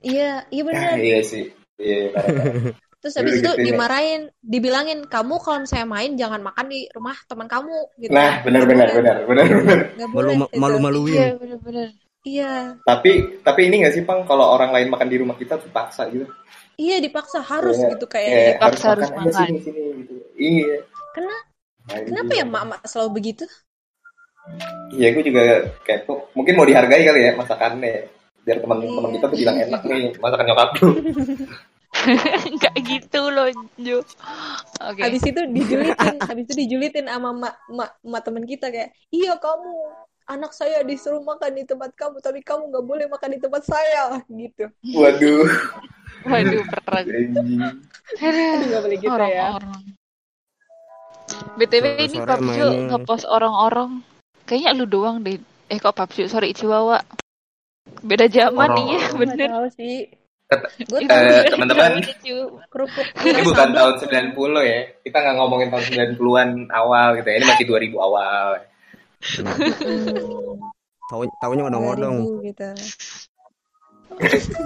Iya, iya Ah, bener. iya sih. Iya. Terus habis itu gitu ya. dimarahin, dibilangin kamu kalau misalnya main jangan makan di rumah teman kamu gitu. Nah, benar benar benar benar benar. Malu gitu. malu-maluin. iya bener-bener Iya, Tapi tapi ini nggak sih Pang kalau orang lain makan di rumah kita tuh paksa gitu. iya dipaksa harus Kayak- gitu kayak. Kayak dipaksa harus harus makan sini sini gitu. Iya. Kena, Anjing. kenapa ya mak-mak selalu begitu? Iya, gue juga kepo. Mungkin mau dihargai kali ya masakannya. Biar teman-teman kita tuh bilang enak nih masakan nyokap lu. nggak gitu loh Jo oke Habis itu dijulitin, habis itu dijulitin sama mak mak mak teman kita kayak, iya kamu anak saya disuruh makan di tempat kamu, tapi kamu nggak boleh makan di tempat saya, gitu. Waduh. waduh. Aduh nggak boleh gitu ya. orang-orang btw ini mainnya. ngepost orang-orang kayaknya lu doang deh eh kok Papju sorry Chihuahua beda zaman Orang- nih ya Nggak bener tahu sih. Eh, beda teman-teman. zaman, Cu. kerupuk. Ini bukan tahun 90 ya. Kita nggak ngomongin tahun 90-an awal gitu ya. Ini masih 2000 awal. Tahu tahunya odong-odong. 2000 gitu.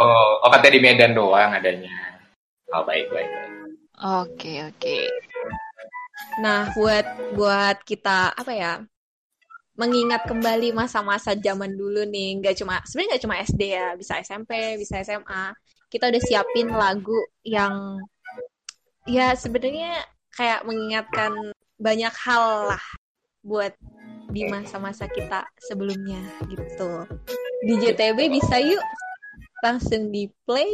Oh, oh katanya di Medan doang adanya. Oh, baik, baik, baik. oke oke Nah, buat buat kita apa ya? Mengingat kembali masa-masa zaman dulu nih, nggak cuma sebenarnya nggak cuma SD ya, bisa SMP, bisa SMA. Kita udah siapin lagu yang ya sebenarnya kayak mengingatkan banyak hal lah buat di masa-masa kita sebelumnya gitu. Di JTB bisa yuk langsung di play.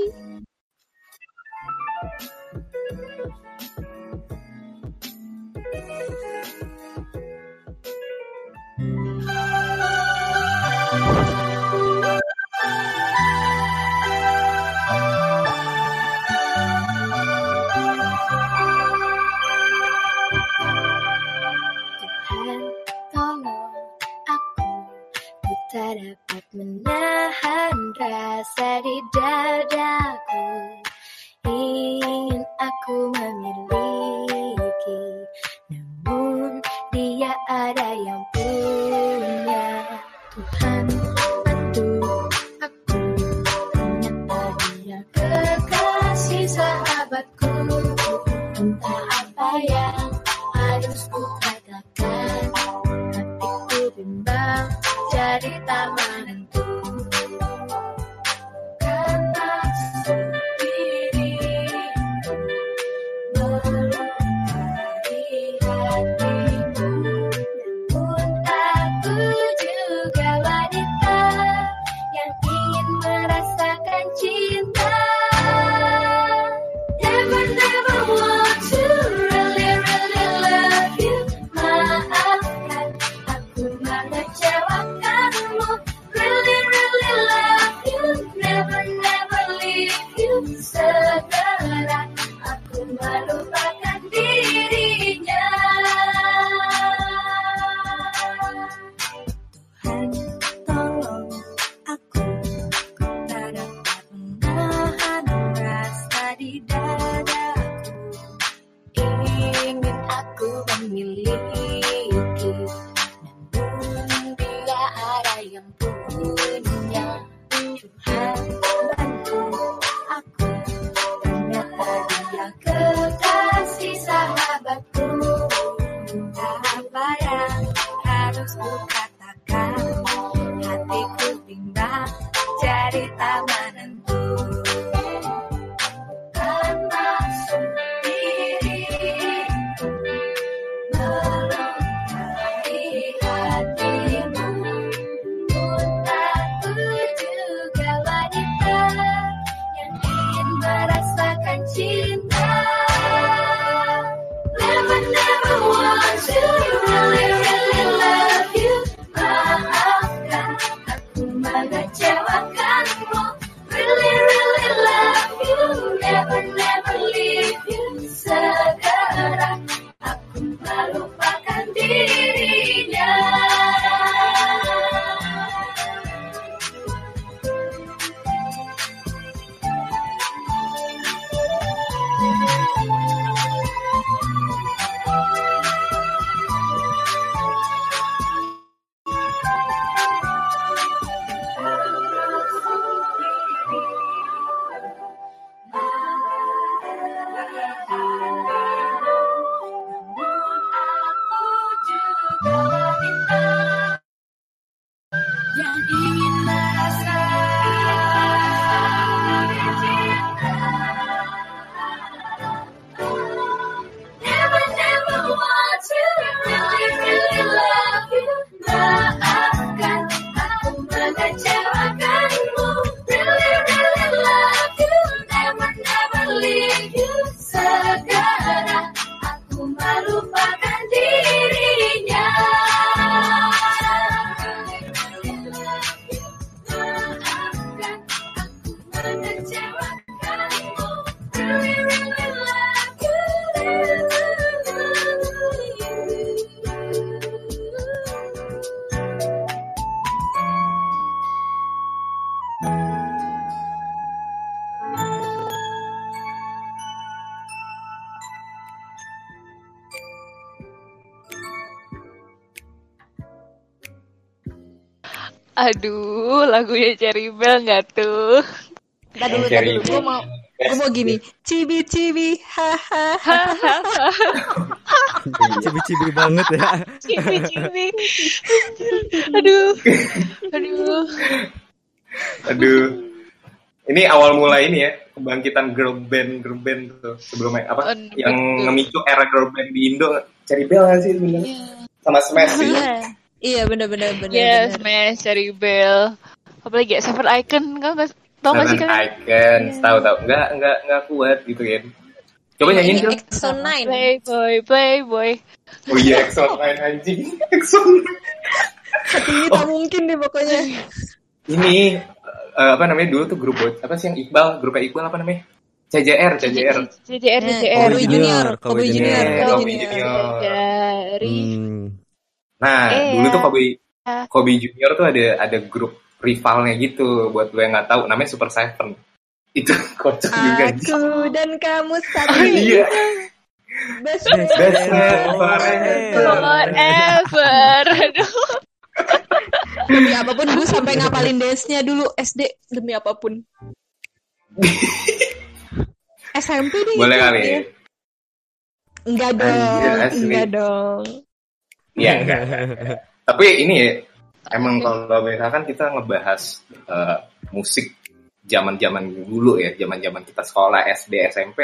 dapat menahan rasa di dadaku. Ingin aku memilih Aduh, lagunya Cherry Bell nggak tuh? Kita dulu, kita dulu. Gue mau, gue mau gitu. gini. Cibi cibi, hahaha. cibi cibi banget ya. Cibi cibi. Aduh, aduh, aduh. Ini awal mula ini ya kebangkitan girl band girl band tuh sebelumnya apa yang ngemicu era girl band di Indo Cherry Bell kan sih sebenarnya iya. sama Smash sih. Iya. Iya bener-bener bener. Yes, bener. man, Cherry Bell. Apalagi ya, Seven Icon, kan nggak tau gak sih Seven kalian? Icon, tahu tahu. Enggak enggak enggak kuat gitu kan. Coba nyanyiin dong. Exo 9. Playboy, Playboy. Oh iya, Exxon lain anjing. Exxon. Hatinya Oh. tak mungkin deh pokoknya. Ini eh, apa namanya dulu tuh grup bot apa sih yang Iqbal, grupnya Iqbal apa namanya? CJR, CJR. CJR, CJR. Kobe Junior, Kobe Junior, Kobe Kobe Junior. Nah, Iya. dulu tuh Kobe Ah. Kobe Junior tuh ada ada grup rivalnya gitu buat lo yang nggak tahu namanya Super Seven. Itu kocak juga. anjing. Aku dan kamu satu. Iya. Best Best Best forever. forever. Aduh. Demi apa pun gue sampai ngapalin dance-nya dulu SD demi apa pun. SMP deh Boleh kali. ya. Enggak dong, Anjir, enggak dong. Iya enggak. Tapi ini emang kalau misalkan kita ngebahas eh, musik zaman-zaman dulu ya, zaman-zaman kita sekolah SD, SMP,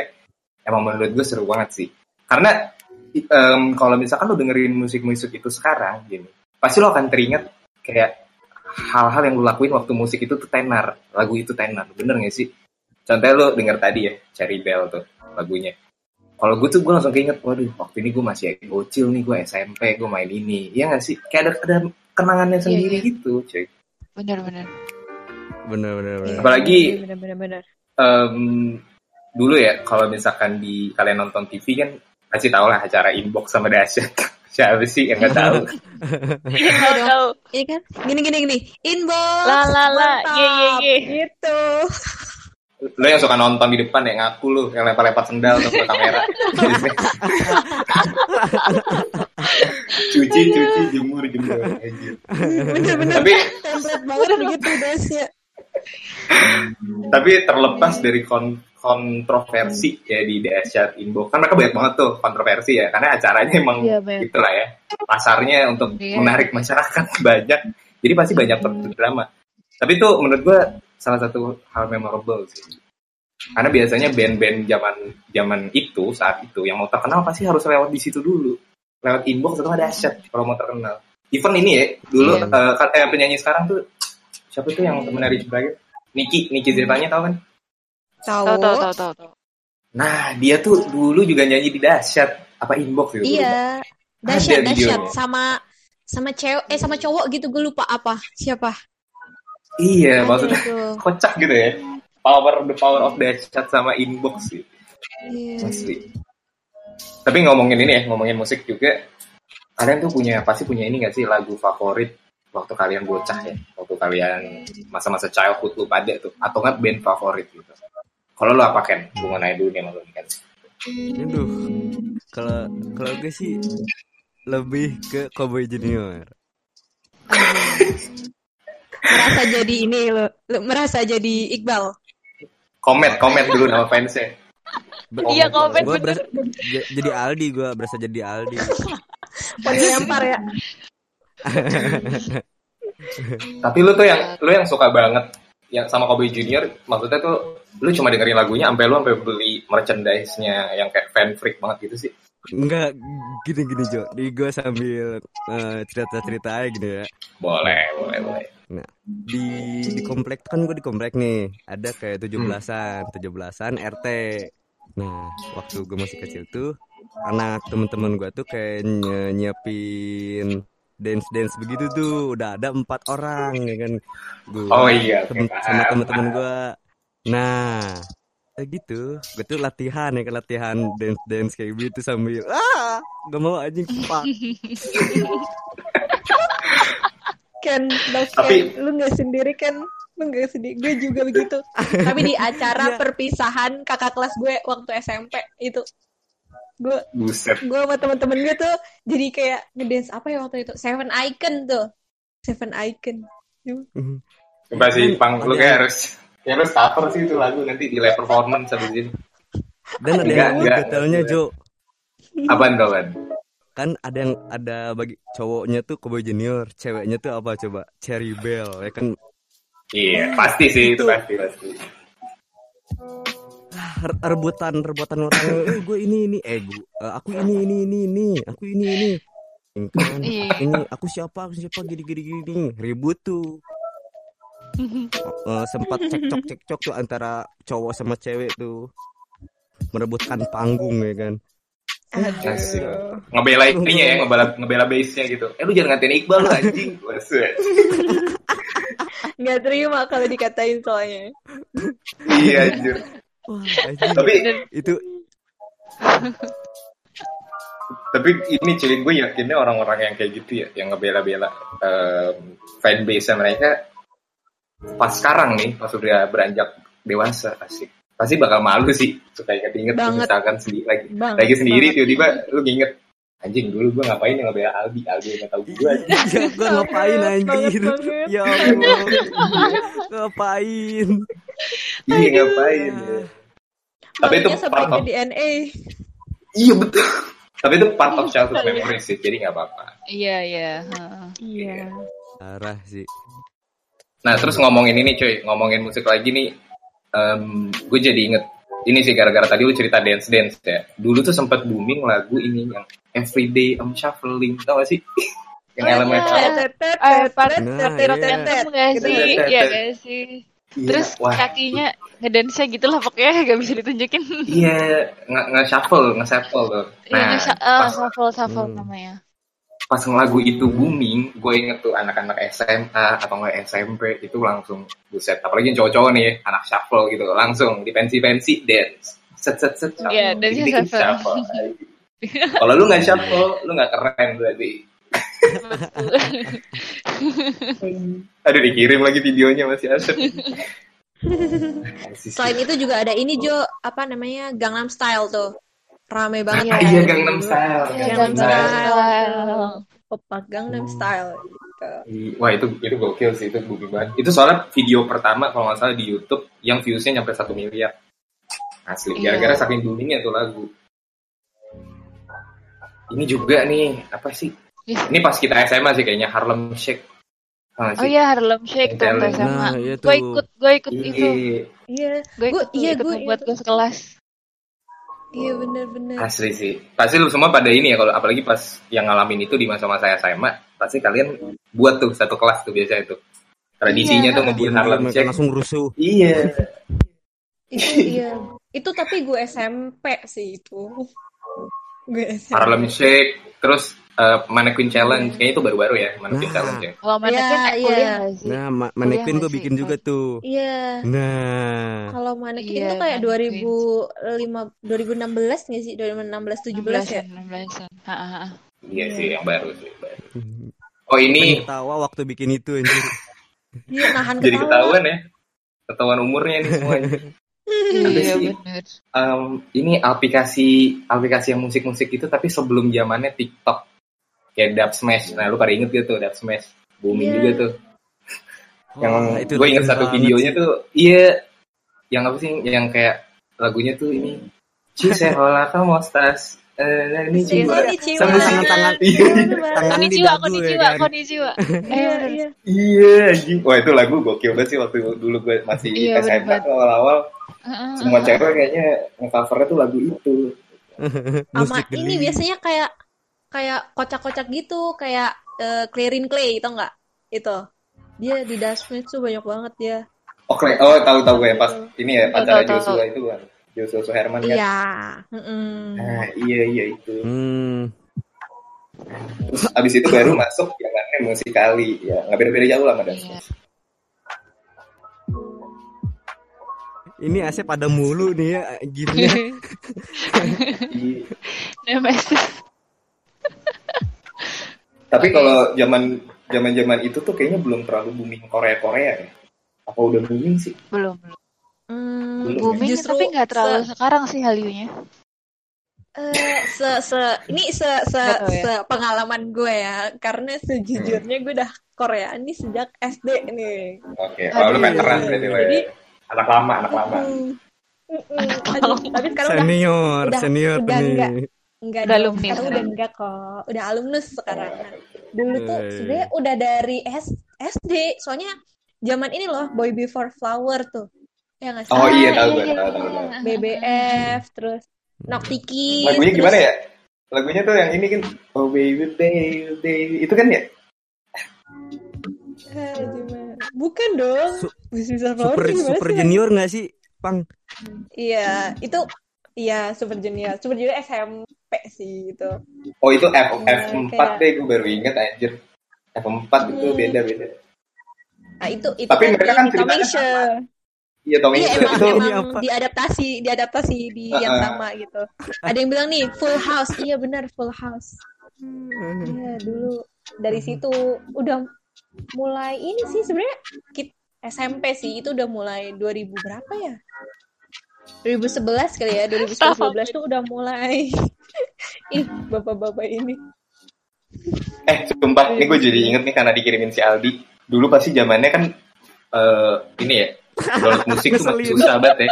emang menurut gue seru banget sih. Karena em, kalau misalkan lo dengerin musik-musik itu sekarang, gini, pasti lo akan teringat kayak hal-hal yang lo lakuin waktu musik itu tuh tenar, lagu itu tenar, bener gak sih? Contohnya lo denger tadi ya, Cherry Bell tuh lagunya. Kalau gue tuh gue langsung keinget, waduh waktu ini gue masih bocil nih, gue SMP, gue main ini. Iya gak sih? Kayak ada, ada kenangannya sendiri iya. gitu, cuy. Bener-bener. Bener bener bener. Apalagi bener bener bener. em, dulu ya, kalau misalkan di kalian nonton TV kan, pasti tau lah acara inbox sama dahsyat. Siapa sih yang gak tahu? Iya, tahu. Iya kan? Gini gini gini. Inbox. La, la, la. ye, ye. Gitu. lo yang suka nonton di depan ya ngaku lu yang lempar-lempar sendal tuh ke kamera. cuci, cuci, jemur, jemur. Anjir. Bener bener. Tapi Template banget begitu dance-nya. tapi terlepas dari kon- kontroversi ya di dahsyat inbox kan mereka banyak banget tuh kontroversi ya karena acaranya emang Iya, itulah ya pasarnya untuk Iya. menarik masyarakat banyak jadi pasti banyak drama tapi itu menurut gua salah satu hal memorable sih karena biasanya band-band zaman zaman itu saat itu yang mau terkenal pasti harus lewat di situ dulu lewat inbox itu ada dahsyat kalau mau terkenal even ini ya dulu Iya. eh, kan- eh, penyanyi sekarang tuh siapa tuh yang temennya Rich Brian Niki Niki ceritanya tahu kan Tahu. Tahu tahu tahu tahu. Nah, dia tuh dulu juga nyanyi di dahsyat apa inbox gitu. Iya. Ada Dahsyat dahsyat sama sama cewek eh sama cowok gitu gue lupa apa siapa Iya, Ada maksudnya itu. kocak gitu ya. Power the power of dahsyat sama inbox sih. Iya. Asli. Tapi ngomongin ini ya, ngomongin musik juga. Kalian tuh punya pasti punya ini gak sih lagu favorit waktu kalian bocah ya, waktu kalian masa-masa childhood lu pada tuh, atau nggak band favorit gitu. Kalau lu apa Ken? Gue mau nanya dulu nih sama lu nih, Ken. Aduh. Kalau kalau gue sih lebih ke Cowboy Junior. Merasa jadi ini lo, lo merasa jadi Iqbal Komet, komet dulu nama fansnya. Iya, komen Gue bener. berasa jadi Aldi gue berasa jadi Aldi. Poni lempar ya Tapi lu tuh yang lu yang suka banget yang sama Kobe Junior, maksudnya tuh lu cuma dengerin lagunya sampai lu sampai beli merchandise-nya yang kayak fan freak banget gitu sih. Enggak gini-gini Jo. Di gue sambil eh, cerita-cerita aja gitu ya. Boleh, boleh, boleh. Nah, di di komplek kan gue di komplek nih. Ada kayak 17-an, 17-an RT. Nah, waktu gue masih kecil tuh anak temen-temen gue tuh kayak nye- nyiapin dance dance begitu tuh udah ada empat orang ya kan gue Oh iya, sama temen-temen gue nah kayak gitu. Gue tuh latihan ya latihan dance dance kayak gitu sambil ah! Gak mau anjing pak Ken Tapi- Ken lu nggak sendiri kan lu nggak sendiri gue juga begitu. Tapi di acara Iya. perpisahan kakak kelas gue waktu SMP itu. Gue Buset. gue sama teman-teman gue tuh jadi kayak ngedance apa ya waktu itu? Seven Icon tuh. Seven Icon. Coba sih, Kan Pang, lu kayak harus ya harus cover sih itu lagu nanti di live performance habis ini. dan ada Enggak, yang enggak, detailnya. Jo Apaan tuh, kan? kan ada yang ada bagi cowoknya tuh Cowboy Junior ceweknya tuh apa coba Cherry Bell ya kan Iya, pasti sih itu Itu. pasti pasti. Re- rebutan rebutan orang eh gue ini ini eh gue eh, aku ini ini ini ini aku ini ini kan Iya. ini aku siapa aku siapa gini gini gini ribut tuh Eh, sempat cekcok cekcok tuh antara cowok sama cewek tuh merebutkan panggung ya kan. Ngebela ininya ya, ngebela ngebela base-nya gitu. Eh lu jangan ngatain Iqbal lu anjing. Waset. Nggak terima kalau dikatain soalnya. Iya anjir. Wah. Tapi itu tapi ini cuy gue yakinnya orang-orang yang kayak gitu ya, yang ngebela-bela um, fanbase mereka pas sekarang nih, pas udah beranjak dewasa asik. Pasti bakal malu sih, suka inget-inget Banget. misalkan sendiri lagi. Banget, lagi sendiri tiba-tiba lu nginget anjing dulu gue ngapain yang ngebela Albi, Albi yang gak tau gue anjing. ya gue ngapain anjir banget. ya Allah ngapain Iya ngapain ya. Tapi itu part of DNA. Iya betul. Tapi itu part of childhood memories sih, jadi nggak apa-apa. Iya, iya. heeh. Iya. parah sih Nah terus ngomongin ini cuy, ngomongin musik lagi nih, em, gue jadi inget ini sih gara-gara tadi lu cerita dance dance ya. Dulu tuh sempat booming lagu ini yang Everyday I'm Shuffling, tau gak sih? yang elemen Eh, part Nah, iya. gak sih? Iya? Iya, Terus kakinya ngedance gitu lah pokoknya gak bisa ditunjukin. iya nge nge shuffle, nge shuffle tuh. Iya, Nah, eh, shuffle shuffle Hmm. namanya. Pas lagu itu booming, gue inget tuh anak-anak SMA atau nggak SMP itu langsung buset. Apalagi yang cowok-cowok nih, anak shuffle gitu, langsung di pensi-pensi dance, set set set. shuffle. Iya, dance-nya Dikit-dikit shuffle. Kalau lu nggak shuffle, lu nggak keren berarti. Aduh dikirim lagi videonya masih asep. Selain itu juga ada ini Jo, apa namanya Gangnam Style tuh. Rame banget. Ah, iya Gangnam Style. Iya, Gangnam Gangnam Style. Style. Opa Gangnam Style. Gitu. Wah itu itu gokil sih itu booming banget. Itu soalnya video pertama kalau nggak salah di YouTube yang viewsnya nyampe satu miliar. Asli. Iya. Gara-gara saking boomingnya tuh lagu. Ini juga nih apa sih? Ih. Ini pas kita SMA sih kayaknya Harlem Shake. Oh iya Harlem Shake tuh SMA. Nah, iya Gue ikut, gue ikut Iya. itu. Iya, Gue Gua- ikut, tuh, iya, ikut gua- membuat gue sekelas. Iya bener-bener. Asli sih. Pasti lu semua pada ini ya kalau apalagi pas yang ngalamin itu di masa-masa SMA, pasti kalian buat tuh satu kelas tuh biasa itu. Tradisinya Iya. tuh ngebuat Harlem Shake. langsung rusuh Iya. Itu iya. Itu tapi gue SMP sih itu. Gue SMP. Harlem Shake, terus eh, Mannequin Challenge, kayaknya itu baru-baru ya Mannequin Nah. Challenge ya. Kalau mana kuliah gak sih? nah ma- mannequin gue bikin juga tuh Iya. nah Kalau manekin Iya, tuh kayak mannequin. 2005 2016 nggak sih? 2016 17 ya? 16-an. Ha-ha. Iya sih, yang baru sih. baru. Oh ini Pengen tawa waktu bikin itu anjir Iya, nahan jadi ketawa. ketahuan ya, ketahuan umurnya nih semuanya. Ada Iya sih. Em, ini aplikasi aplikasi yang musik-musik itu tapi sebelum zamannya TikTok kayak Dub Smash. Nah lu pada inget gitu Dub Smash? Booming Iya. juga tuh. yang Wah, itu gue inget satu videonya sih. tuh iya. Yang apa sih? Yang kayak lagunya tuh ini Cuse hola kamu stas eh ini Iya, ini Ciwa. sama si tangan-tangan iya. Tangan di Konnichiwa, dagu ya konnichiwa, kan? konnichiwa. Iya, Eh, iya. iya anjing. Wah itu lagu gokil banget sih waktu dulu gue masih Iya, bener SMA tuh awal-awal. Heeh, semua cewek kayaknya ngecovernya tuh lagu itu. Sama ini biasanya kayak kayak kocak-kocak gitu, kayak eh, clearing clay, tau nggak? Itu. Dia di Dustmatch tuh banyak banget dia. oh kle- oh tahu tahu gue pas ini ya tahu. Joshua itu kan Joshua Suherman kan Iya. Mm-mm. nah iya iya itu hmm. terus abis itu baru masuk yang namanya musikali ya nggak beda-beda jauh lah sama ini AC pada mulu nih ya gifnya Iya. Tapi kalau zaman zaman zaman itu tuh kayaknya belum terlalu booming Korea Korea ya. Apa udah booming sih? Belum, belum. Hmm, Belum. Booming justru tapi nggak terlalu se- sekarang sih Hallyu-nya. eh, se, se ini se, se, tahu ya. se pengalaman gue ya karena sejujurnya gue udah Korea ini sejak SD nih Oke, kalau lu Aduh. veteran berarti lo ya. Jadi- Anak lama, anak lama. Mm. Mm-mm. Aduh, tapi sekarang udah senior udah- senior udah nih enggak. Enggak Udah alumni sekarang udah enggak kok udah alumnus sekarang Nah, dulu tuh Wey. sebenarnya udah dari S, SD soalnya zaman ini loh Boy Before Flower tuh ya nggak sih Oh iya Ah, tahu iya, gue, iya, tahu tahu. iya. BBF terus Noktiki Lagunya terus gimana ya? lagunya tuh yang ini kan oh baby baby baby itu kan ya? Bukan dong. Su- Super Super? Junior nggak sih, Pang? Iya, itu iya Super Junior. Super Junior SMP sih itu. oh itu F Iya, F4 kayak- deh gue baru inget anjir F4 itu Hmm. beda beda Nah, itu itu Tapi mereka kan di ceritanya Show. iya Tommy Iya itu emang itu emang apa? diadaptasi, diadaptasi di yang Uh-uh. sama gitu. Ada yang bilang nih Full House, iya benar Full House. Iya dulu dari situ udah mulai ini sih sebenarnya kit- SMP sih itu udah mulai 2000 berapa ya? 2011 kali ya, 2011 tuh udah mulai. Ih, bapak-bapak ini. eh sumpah ini gue jadi inget nih karena dikirimin si Aldi. Dulu pasti zamannya kan eh ini ya download musik tuh masih susah banget ya.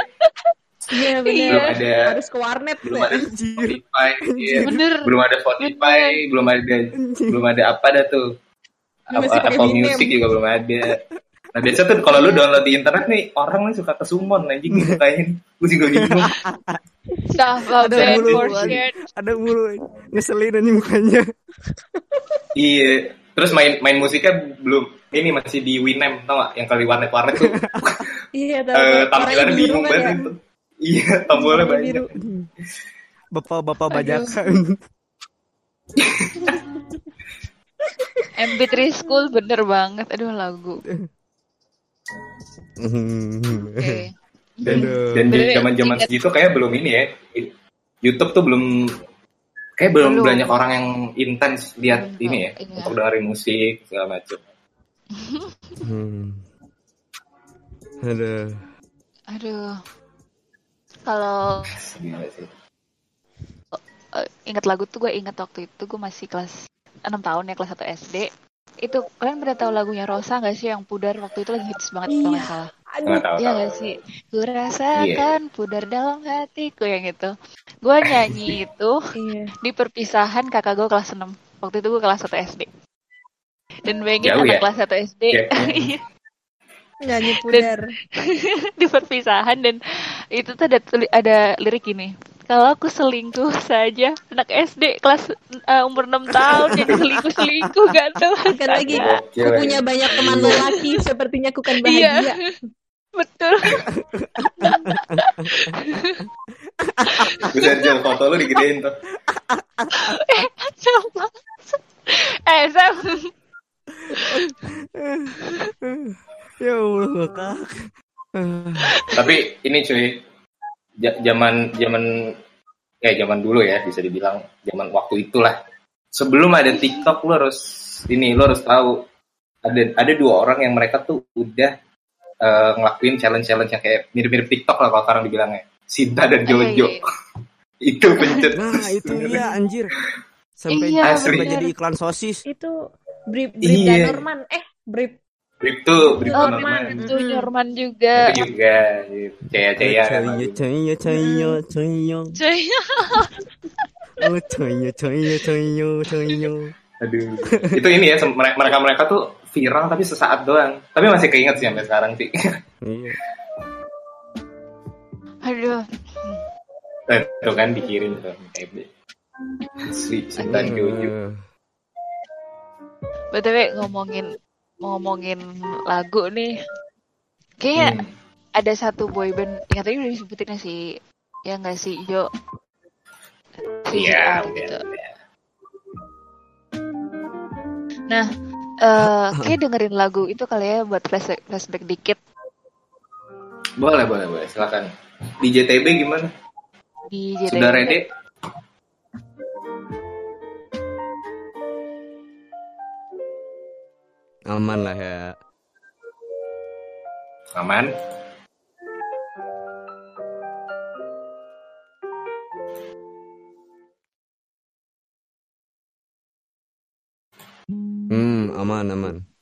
Iya belum ada Harus ke warnet belum ya. ada Spotify iya. Bener. belum ada Spotify belum ada belum ada apa dah tuh. Apa, Apple. Music juga belum ada nah biasa tuh kalau lu download di internet nih orang nih suka kesumon anjing gitu kayaknya gue juga bingung Ada mulu, ada- mulu ngeselin nih mukanya. iya terus main main musiknya belum ini masih di Winem tau gak yang kali warnet warnet tuh Iya, tahu. Warnanya tampilannya biru bingung kan banget ya? itu iya tombolnya banyak biru. Bapak-bapak bajakan. MP3 School bener banget. Aduh lagu. Dan Aduh. dan Bener ya, zaman zaman ingat. segitu kayak belum ini ya YouTube tuh belum kayak belum, Belum. banyak orang yang intens lihat Belum, ini ya iya. untuk dengerin musik segala macam Hmm. Aduh. Aduh. Kalau sih. eh, ingat lagu tuh gue ingat waktu itu gue masih kelas 6 tahun ya kelas 1 SD. Itu kalian pernah tahu lagunya Rosa gak sih yang pudar waktu itu lagi hits banget kalau nggak Iya. salah. Aduh, nggak tahu Iya gak sih? Ku rasakan pudar dalam hatiku yang itu. Gue nyanyi itu iya. di perpisahan kakak gue kelas 6. Waktu itu gue kelas 1 SD. Dan bayangin Jauh anak ya? kelas 1 SD. Iya, Nyanyi pudar. di perpisahan dan itu tuh ada ada lirik ini. Kalau aku selingkuh saja anak SD kelas eh, umur 6 tahun jadi selingkuh-selingkuh gak tahu. Kan lagi, aku punya banyak teman Iya. lelaki, sepertinya aku kan Iya. bahagia. Betul. Buset Jel, foto lu digedein tuh Sama. Eh, Sam. ya Allah ngakak. tapi ini cuy zaman zaman ya zaman dulu ya bisa dibilang zaman waktu itulah sebelum ada TikTok lu harus ini lu harus tahu ada ada dua orang yang mereka tuh udah eh, ngelakuin challenge challenge yang kayak mirip-mirip TikTok lah kalau sekarang dibilangnya Sinta dan Jojo Iya, iya. itu pencet Nah, itu iya anjir. Sampai Iya, sampai jadi iklan sosis. Itu Brib Brib Iya. Norman. Eh, Brip tuh Brip Oh, Norman itu Norman juga. itu juga Caya Caya Caya caya caya caya. Cuy. Oh caya caya caya caya. Aduh. itu ini ya mereka mereka tuh viral tapi sesaat doang tapi masih keinget sih sampai sekarang sih Iya. Aduh. itu kan dikirim tuh TB asli Sinta Hmm. Jojo BTW ngomongin ngomongin lagu nih. Kayak Hmm. ada satu boyband yang tadi udah disebutin sih. Ya nggak sih, Jo? Iya, VCR iya, gitu. iya. Nah, eh kayak dengerin lagu itu kali ya buat flashback, flashback dikit boleh boleh boleh silakan di JTB gimana di JTB. sudah ready Aman lah ya. aman Hmm, aman aman.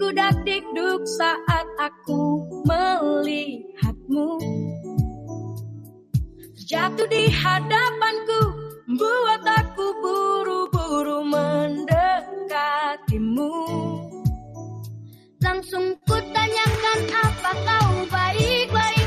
Dak dikduk saat aku melihatmu. Jatuh di hadapanku Buat aku buru-buru mendekatimu. Langsung kutanyakan apa kau baik-baik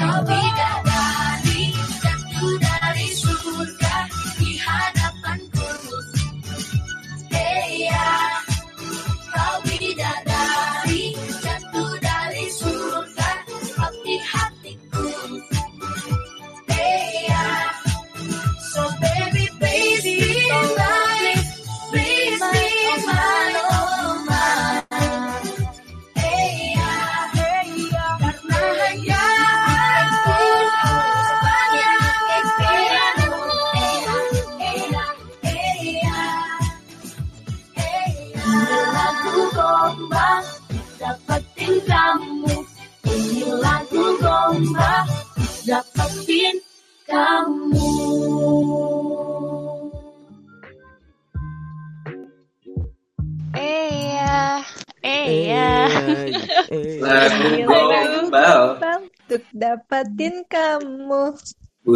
be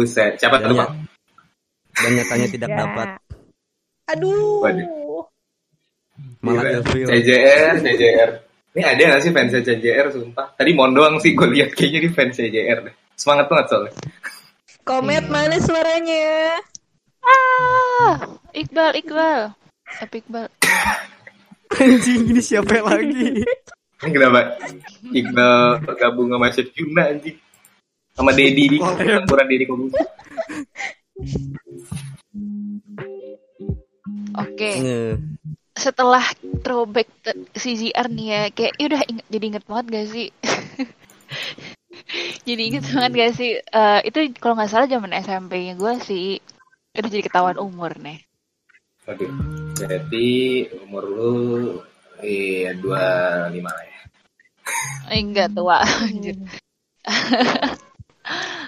Buset, siapa tuh Banyak, bang? banyak tanya tidak Ya. dapat. Aduh. Waduh. Malah. CJR, CJR. Ini ada gak sih fans CJR sumpah? Tadi mohon doang sih gue lihat kayaknya di fans CJR deh. Semangat banget soalnya. Komet mana suaranya? Ah, Iqbal, Iqbal. Tapi Iqbal. Anjing ini siapa lagi? Ini kenapa? Iqbal gabung sama Chef Yuna anjing. Sama Dedi di campuran Dedi Kobu. Oke, Eh, setelah throwback CZR nih ya, kayak ya udah inget, jadi inget banget gak sih? jadi inget banget gak sih? Eh, itu kalau nggak salah zaman SMP-nya gue sih udah jadi ketahuan umur nih. Waduh. Jadi umur lu iya 25 lah ya. Eh, enggak tua,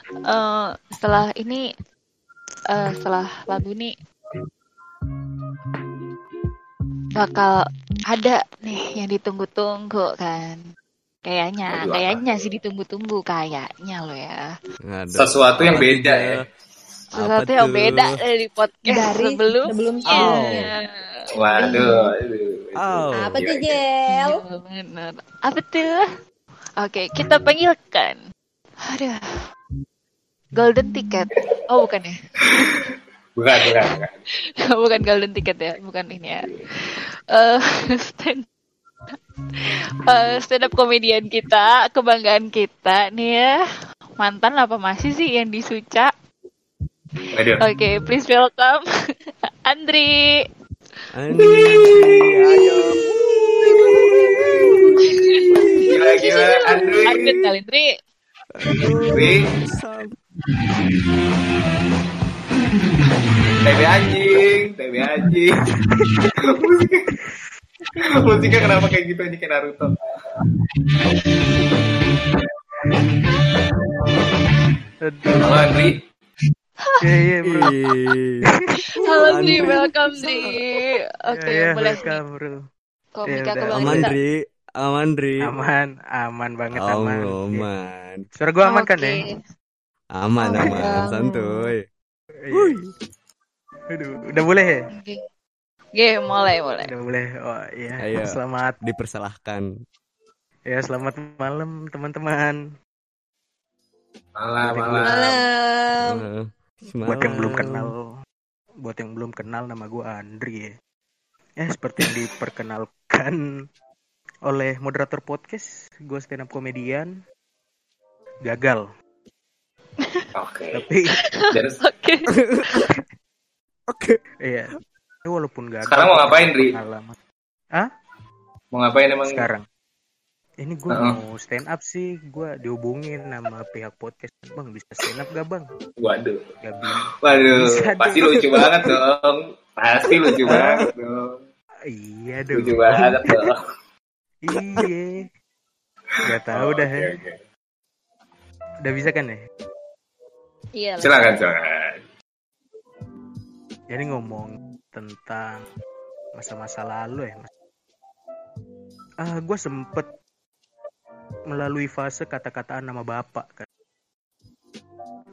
Eh, setelah ini, eh, setelah lagu ini, bakal ada nih yang ditunggu-tunggu kan. Kayaknya, apa? kayaknya sih ditunggu-tunggu kayaknya lo ya. Ada Sesuatu yang beda ya. Sesuatu yang beda dari podcast Dari sebelum. sebelum Oh. Waduh. aduh. Oh. Apa tuh Jel? Iya. Apa tuh? Oke, kita panggilkan. Aduh. Golden ticket. Oh, bukan ya? Bukan, bukan, bukan. bukan golden ticket ya, bukan ini ya. Eh, stand eh, stand up komedian kita, kebanggaan kita nih ya. Mantan apa masih sih yang disuca? Oke, please welcome Andri. Andri, ayo. Gila, gila. Andri. Andri Andri. Andri. TB anjing. TB anjing. Musiknya. Musiknya kenapa kayak gitu anjing kayak Naruto. Aduh. Halo Andri. Iya, iya, bro. Halo Andri, Andri. welcome Andri. Oke, Iya, iya, boleh nih. welcome, bro. Komika Ya udah. kebanggaan Aman, kita. Aman, Dri. Aman, aman banget, Oh, aman. Aman. Suara gua aman kan Oke. ya? Aman, Aman. aman. Santuy. Aduh, udah boleh ya? Oke. Oke, mulai, mulai. Udah boleh. Oh iya. Ayo. Selamat Dipersalahkan. ya selamat malam teman-teman. Malam, malam. Malam. Eh, Buat yang belum kenal, buat yang belum kenal nama gua Andri ya. Ya seperti yang diperkenalkan oleh moderator podcast, gue stand up komedian gagal. Oke. Tapi Dan Oke. Oke. iya, Tapi walaupun gagal. Sekarang mau ngapain, Dri? Pengalaman. mau ngapain emang? Sekarang. Ini gue Heeh. mau stand up sih, gue dihubungin sama pihak podcast. Bang bisa stand up gak bang? Waduh. Gak bisa. Waduh, Bisa pasti dong. lucu banget dong. Pasti lucu banget dong. Iya dong. Lucu banget dong. Iya. Gak tahu dah. Oke, ya. oke. Udah bisa kan ya? Iya. Silakan, silakan. Jadi ngomong tentang masa-masa lalu ya, Mas. Ah, gue sempet melalui fase kata-kataan nama bapak kan.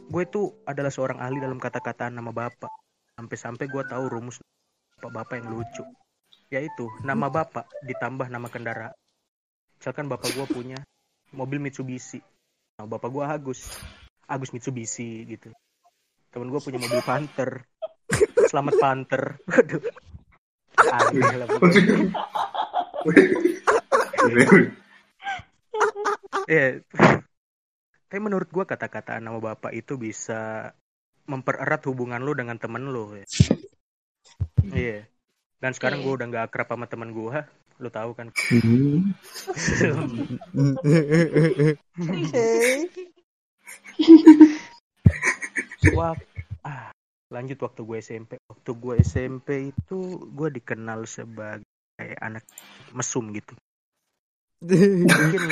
Gue itu adalah seorang ahli dalam kata-kataan nama bapak. Sampai-sampai gue tahu rumus bapak-bapak yang lucu. Yaitu nama bapak ditambah nama kendaraan. Misalkan bapak gue punya mobil Mitsubishi. Nah, bapak gue Agus. Agus Mitsubishi gitu. Temen gue punya mobil Panther. Selamat Panther. Waduh. Aneh lah. Iya. Tapi menurut gua kata-kata nama bapak itu bisa mempererat hubungan lu dengan temen lu. Ya. Iya. Dan sekarang gua udah nggak akrab sama temen gua. Lu tahu kan? Wah, ah, lanjut waktu gue SMP. Waktu gue SMP itu gue dikenal sebagai anak mesum gitu. Mungkin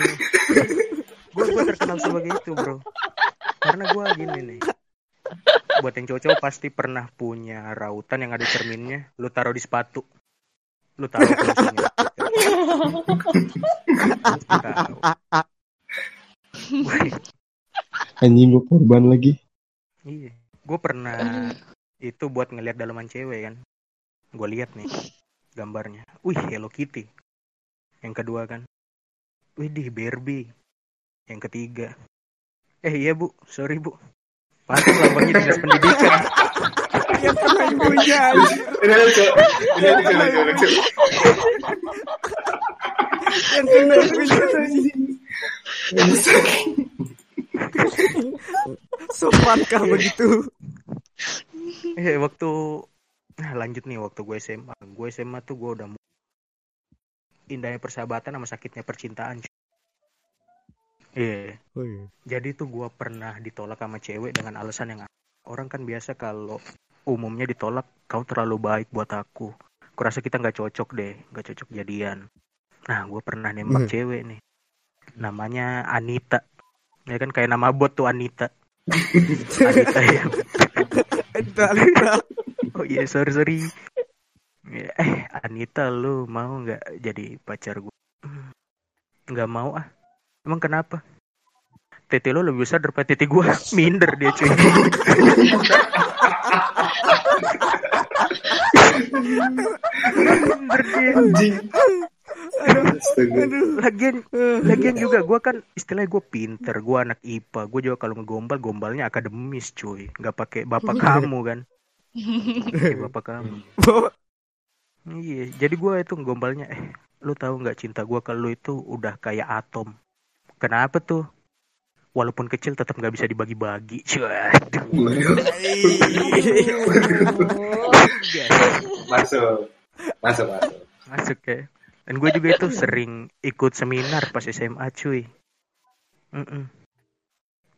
gue gue terkenal sebagai itu bro. Karena gue gini nih. Buat yang cowok pasti pernah punya rautan yang ada cerminnya. Lu taruh di sepatu. Lu taruh Anjing gue korban lagi. Iya, gue pernah itu buat ngeliat dalaman cewek kan. Gue lihat nih gambarnya. Wih, Hello Kitty. Yang kedua kan. Wih, di Barbie. Yang ketiga. Eh iya bu, sorry bu. Pantas lambangnya dinas pendidikan. Yang pernah punya. Ini lucu. Ini lucu, lucu, lucu. Yang pernah punya. Sopankah begitu? Eh waktu nah lanjut nih waktu gue SMA. Gue SMA tuh gue udah indahnya persahabatan sama sakitnya percintaan. Iya. Wih. Jadi tuh gue pernah ditolak sama cewek dengan alasan yang orang kan biasa kalau umumnya ditolak kau terlalu baik buat aku. Kurasa kita nggak cocok deh, nggak cocok jadian. Nah gue pernah nembak Hmm. cewek nih, namanya Anita. Ya kan kayak nama bot tuh Anita. Anita ya. Entah, entah. Oh iya sorry sorry. Ya, Eh, Anita lu mau nggak jadi pacar gue? Nggak mau ah. Emang kenapa? Tete lo lebih besar daripada tete gue. Minder dia cuy. Minder dia. Anjing. Lagian, lagian juga gue kan istilahnya gue pinter, gue anak IPA, gue juga kalau ngegombal gombalnya akademis cuy, nggak pakai bapak kamu kan, Pakai bapak kamu. Iya, jadi gue itu ngombalnya, eh, lu tahu nggak cinta gue kalau lu itu udah kayak atom. Kenapa tuh? Walaupun kecil tetap nggak bisa dibagi-bagi. Masuk. Masuk, masuk. Masuk ya. Dan gue juga itu sering ikut seminar pas SMA cuy. Mm-mm.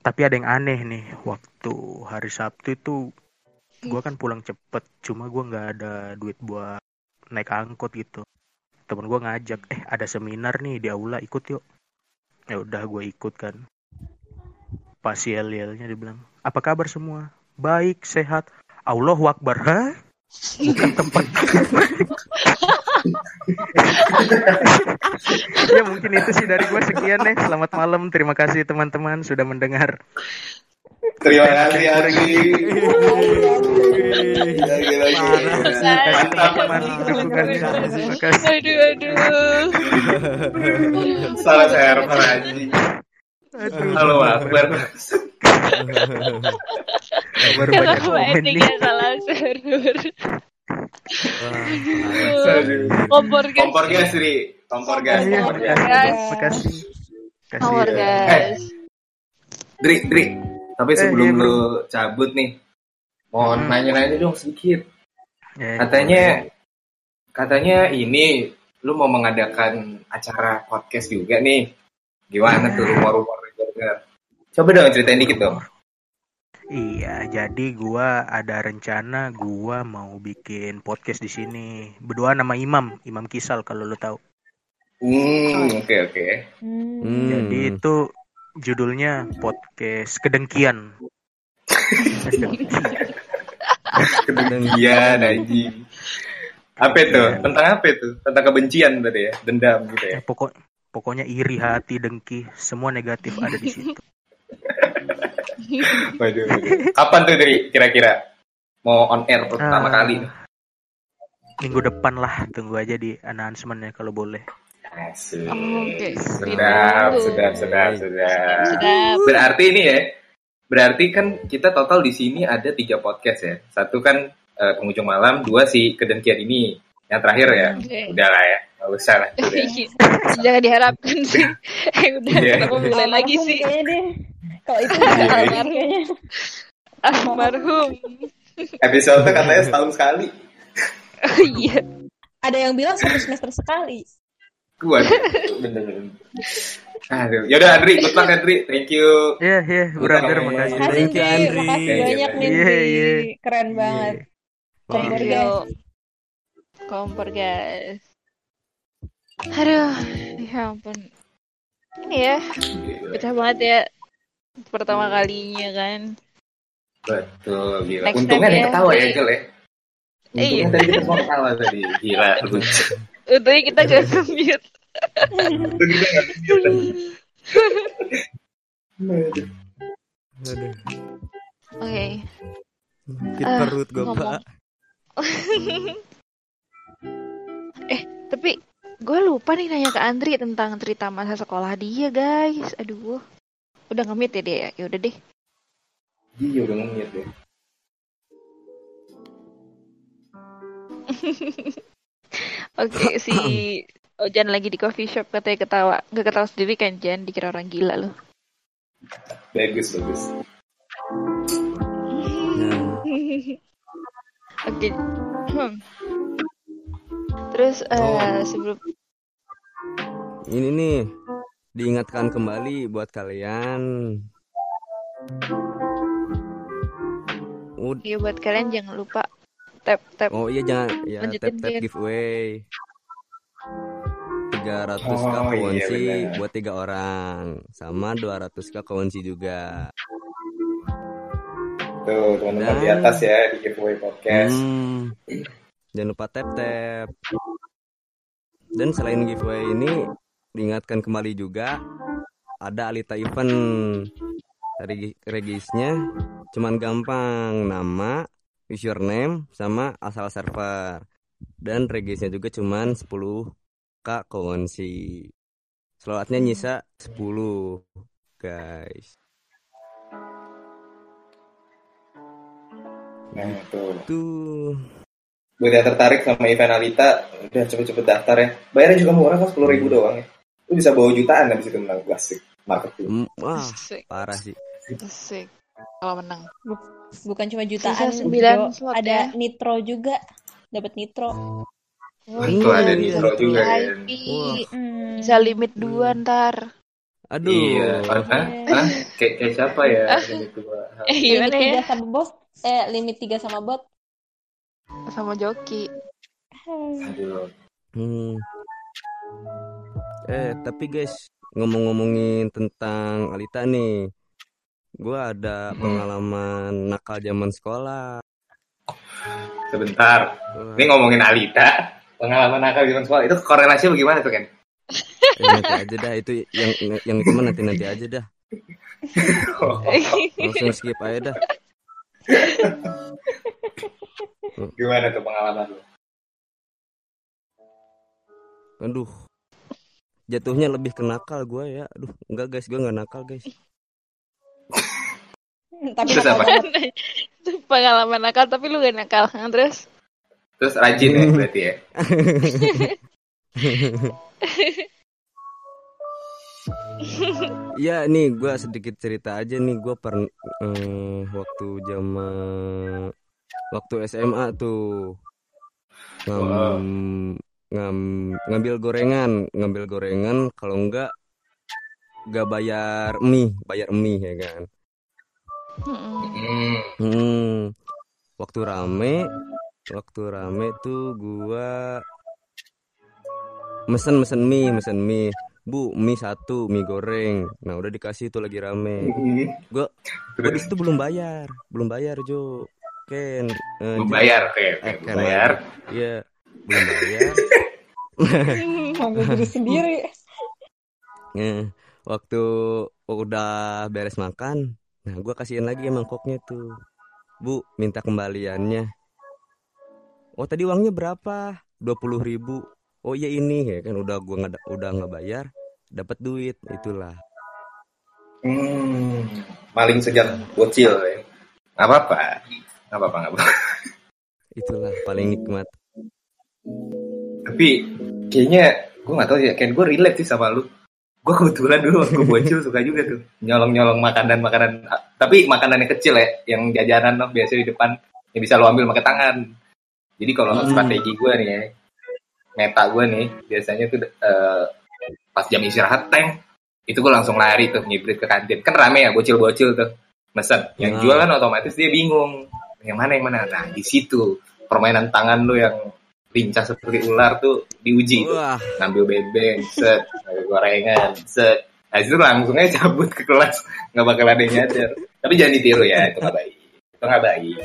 Tapi ada yang aneh nih. Waktu hari Sabtu itu gue kan pulang cepet. Cuma gue nggak ada duit buat naik angkot gitu. Temen gue ngajak, eh ada seminar nih di aula ikut yuk. Ya udah gue ikut kan. Pas yel-yelnya dia bilang, apa kabar semua? Baik, sehat. Allahu Akbar. Hah? Bukan tempat ya mungkin itu sih dari gue sekian nih. Selamat malam. Terima kasih teman-teman sudah mendengar. Terima kasih Ari. Lagi lagi. Terima kasih. Terima kasih. Aduh, aduh. Salah server. Aduh. Halo Akbar. Baru banyak komen nih. salah server? Kompor guys. Kompor gas, Ri. Kompor gas. Iya, Kompor gas. Makasih. Makasih. Kompor guys. Dri, Dri. Tapi Eh, sebelum iya, bro. lu cabut nih, mau Hmm. nanya-nanya dong sedikit. Ya, Katanya, katanya ini lu mau mengadakan acara podcast juga nih. Gimana tuh rumor-rumor? Coba dong ceritain dikit dong. Iya, jadi gua ada rencana gua mau bikin podcast di sini. Berdua nama Imam, Imam Kisal kalau lu tahu. Hmm, oke oke. Hmm. Jadi itu judulnya podcast kedengkian. Kedengkian. Anjing. Apa itu? Tentang apa itu? Tentang kebencian berarti ya? Dendam gitu ya? Ya, pokok pokoknya iri hati, dengki, semua negatif ada di situ. Waduh, waduh. Kapan tuh dari kira-kira mau on air pertama Ah, kali? Minggu depan lah, tunggu aja di announcement-nya kalau boleh. Asik. Oke. Sedap, sedap, sedap, sedap. Sedap. Berarti ini ya, berarti kan kita total di sini ada tiga podcast ya. Satu kan eh, penghujung malam, dua si kedengkian ini. Yang terakhir ya, Oke. udah lah ya, nggak usah lah. Udah. Jangan diharapkan sih. Eh, udah Iya. kita mulai lagi sih. Kalau itu Iya, iya. almarhum kayaknya. Almarhum. Episode katanya setahun sekali. Oh, iya. Ada yang bilang satu semester sekali. Kuat, bener-bener. Aduh, yaudah Andri, good luck Andri, thank you. Iya, iya, brother, Utama. makasih. Thank you, Dri. Andri. Makasih Thank you, banyak nih Iya, Dri. iya. Keren banget. Kompor Thank guys. Kompor guys. Aduh, ya ampun. Ini ya, pecah banget ya. Pertama kalinya kan. Betul, gila. Next Untungnya ada yang ya. ketawa ya, Jel ya. Eh, Untungnya iya. tadi kita semua ketawa tadi. Gila, lucu. Untungnya kita gak mute. Untung kita nggak kepikiran. Aduh. Oke. Sakit Ah, perut gue, ngomong. Pak. eh, tapi gue lupa nih nanya ke Andri tentang cerita masa sekolah dia, guys. Aduh. Udah nge-mute ya dia ya? Ya udah deh. Iya, udah ngomit ya. Oke, si Ojan lagi di coffee shop katanya ketawa. Gak ketawa sendiri kan, Jan? Dikira orang gila loh. Bagus, bagus. Oke. Hmm. Terus eh, Oh. sebelum ini nih diingatkan kembali buat kalian. Ud- ya buat kalian jangan lupa tap tap. oh iya jangan. Ya Lanjutin, tap tap giveaway. 300 k Oh, iya, buat tiga orang. Sama 200 k kunci juga. Tuh, teman-teman Dan- di atas ya, di giveaway podcast. Hmm, jangan lupa tap tap. Dan selain giveaway ini diingatkan kembali juga ada Alita event. Regi- regisnya cuman gampang. Nama username sama asal server dan regisnya juga cuman 10 k currency slotnya nyisa 10 guys Nah, tuh. tuh Buat yang tertarik sama event Alita, udah cepet-cepet daftar ya. Bayarnya juga murah kan sepuluh ribu doang ya. Lu bisa bawa jutaan habis itu menang klasik market tuh. mm, wah parah sih Asik. Kalau menang. Bukan cuma jutaan, Sisa sembilan Jo. slot ada ya. nitro juga. Dapat nitro. Oh Itu ada nitro juga kan. VIP. Hmm. Bisa limit dua ntar. aduh Iya, Hah? Hah? Kayak, kayak siapa ya? Ini gua. Eh limit gimana tiga ya? sama bos. Eh, limit tiga sama bot. Sama joki. Aduh. Hmm. Eh, tapi guys, ngomong-ngomongin tentang Alita nih. Gua ada Hmm. pengalaman nakal zaman sekolah. Sebentar. Wah, Ini ngomongin Alita. Pengalaman nakal zaman sekolah. Itu korelasinya bagaimana tuh kan? eh, nanti aja dah itu yang yang itu mah nanti-nanti aja dah. Langsung skip aja dah. Gimana tuh pengalaman lu? Aduh. Jatuhnya lebih ke nakal gua ya. Aduh, enggak guys, gua nggak nakal guys. Tapi Terus nakal apa? Itu pengalaman nakal tapi lu gak nakal. Nah, Terus Terus rajin ya berarti ya. Iya nih gua sedikit cerita aja nih gua per eh, waktu zaman waktu SMA tuh ngam, Wow. ngam- ngambil gorengan ngambil gorengan kalau enggak nggak bayar mie bayar mie ya kan. Hmm. hmm. waktu rame waktu rame tuh gua mesen mesen mie mesen mie. Bu mie satu mie goreng. Nah udah dikasih tuh lagi rame. Gua gua di situ belum bayar belum bayar Jo. Ken eh, belum bayar, oke, oke, eh, belum Ken. bayar. iya belum bayar. Ngambil diri sendiri. Eh, waktu udah beres makan nah gua kasihin lagi mangkoknya tuh bu minta kembaliannya oh tadi uangnya berapa dua puluh ribu oh iya ini ya kan udah gua nggak udah nggak bayar dapat duit itulah Hmm. Maling sejak bocil ya. Nggak apa-apa. Nggak apa-apa, nggak apa-apa. itulah paling nikmat Tapi kayaknya gue nggak tahu ya, kayak gue relate sih sama lu. Gue kebetulan dulu waktu bocil suka juga tuh. Nyolong-nyolong makanan makanan, tapi makanan yang kecil ya, yang jajanan loh biasa di depan. Yang bisa lo ambil pakai tangan. Jadi kalau Hmm. strategi gue nih ya, meta gue nih biasanya tuh eh, pas jam istirahat tank itu gue langsung lari tuh nyibrit ke kantin. Kan rame ya bocil-bocil tuh. Mesen. Yang Hmm. jual kan otomatis dia bingung. Yang mana yang mana? Nah di situ. Permainan tangan lu yang lincah seperti ular tuh diuji tuh. Wah. Ngambil bebek set ngambil gorengan set. Nah itu langsung aja cabut ke kelas nggak bakal ada yang nyadar. Tapi jangan ditiru ya itu nggak baik. Itu nggak baik.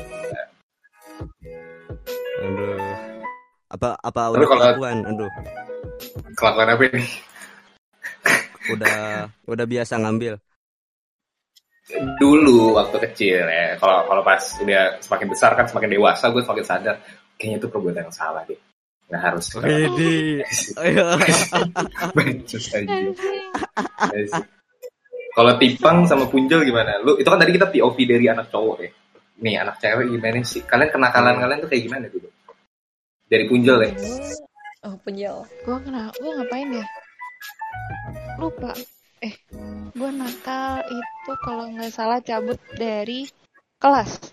Aduh. Apa apa Tapi udah kalau- kelakuan? Aduh. Kelakuan apa ini? Udah udah biasa ngambil. Dulu waktu kecil ya. Kalau kalau pas udah semakin besar kan semakin dewasa gue semakin sadar kayaknya itu perbuatan yang salah deh nggak harus aja. Yes. Kalau tipang sama punjel gimana? Lu itu kan tadi kita POV dari anak cowok ya. Nih anak cewek gimana sih? Kalian kenakalan kalian tuh kayak gimana tuh? Dari punjel ya? Oh, penjel. Gue kena, gue ngapain ya? Lupa. Eh, gue nakal itu kalau nggak salah cabut dari kelas.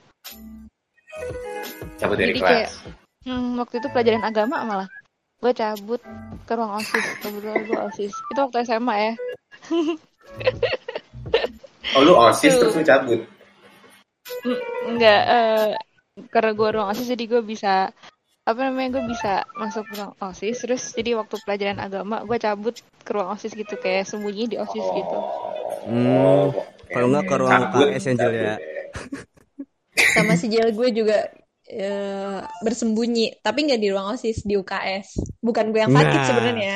Cabut dari Jadi kelas. kayak, hmm, waktu itu pelajaran agama malah. Gue cabut ke ruang osis. Kebetulan gue osis. Itu waktu SMA ya. Oh lu osis Tuh. terus lu cabut. Mm, Enggak, eh, karena gue ruang osis jadi gue bisa apa namanya gue bisa masuk ruang osis terus jadi waktu pelajaran agama gue cabut ke ruang osis gitu kayak sembunyi di osis gitu Hmm, oke. kalau nggak ke ruang Cabut, UKS Angel ya. Sama si Jel gue juga eh, bersembunyi, tapi nggak di ruang OSIS di UKS. Bukan gue yang sakit Nah. sebenarnya.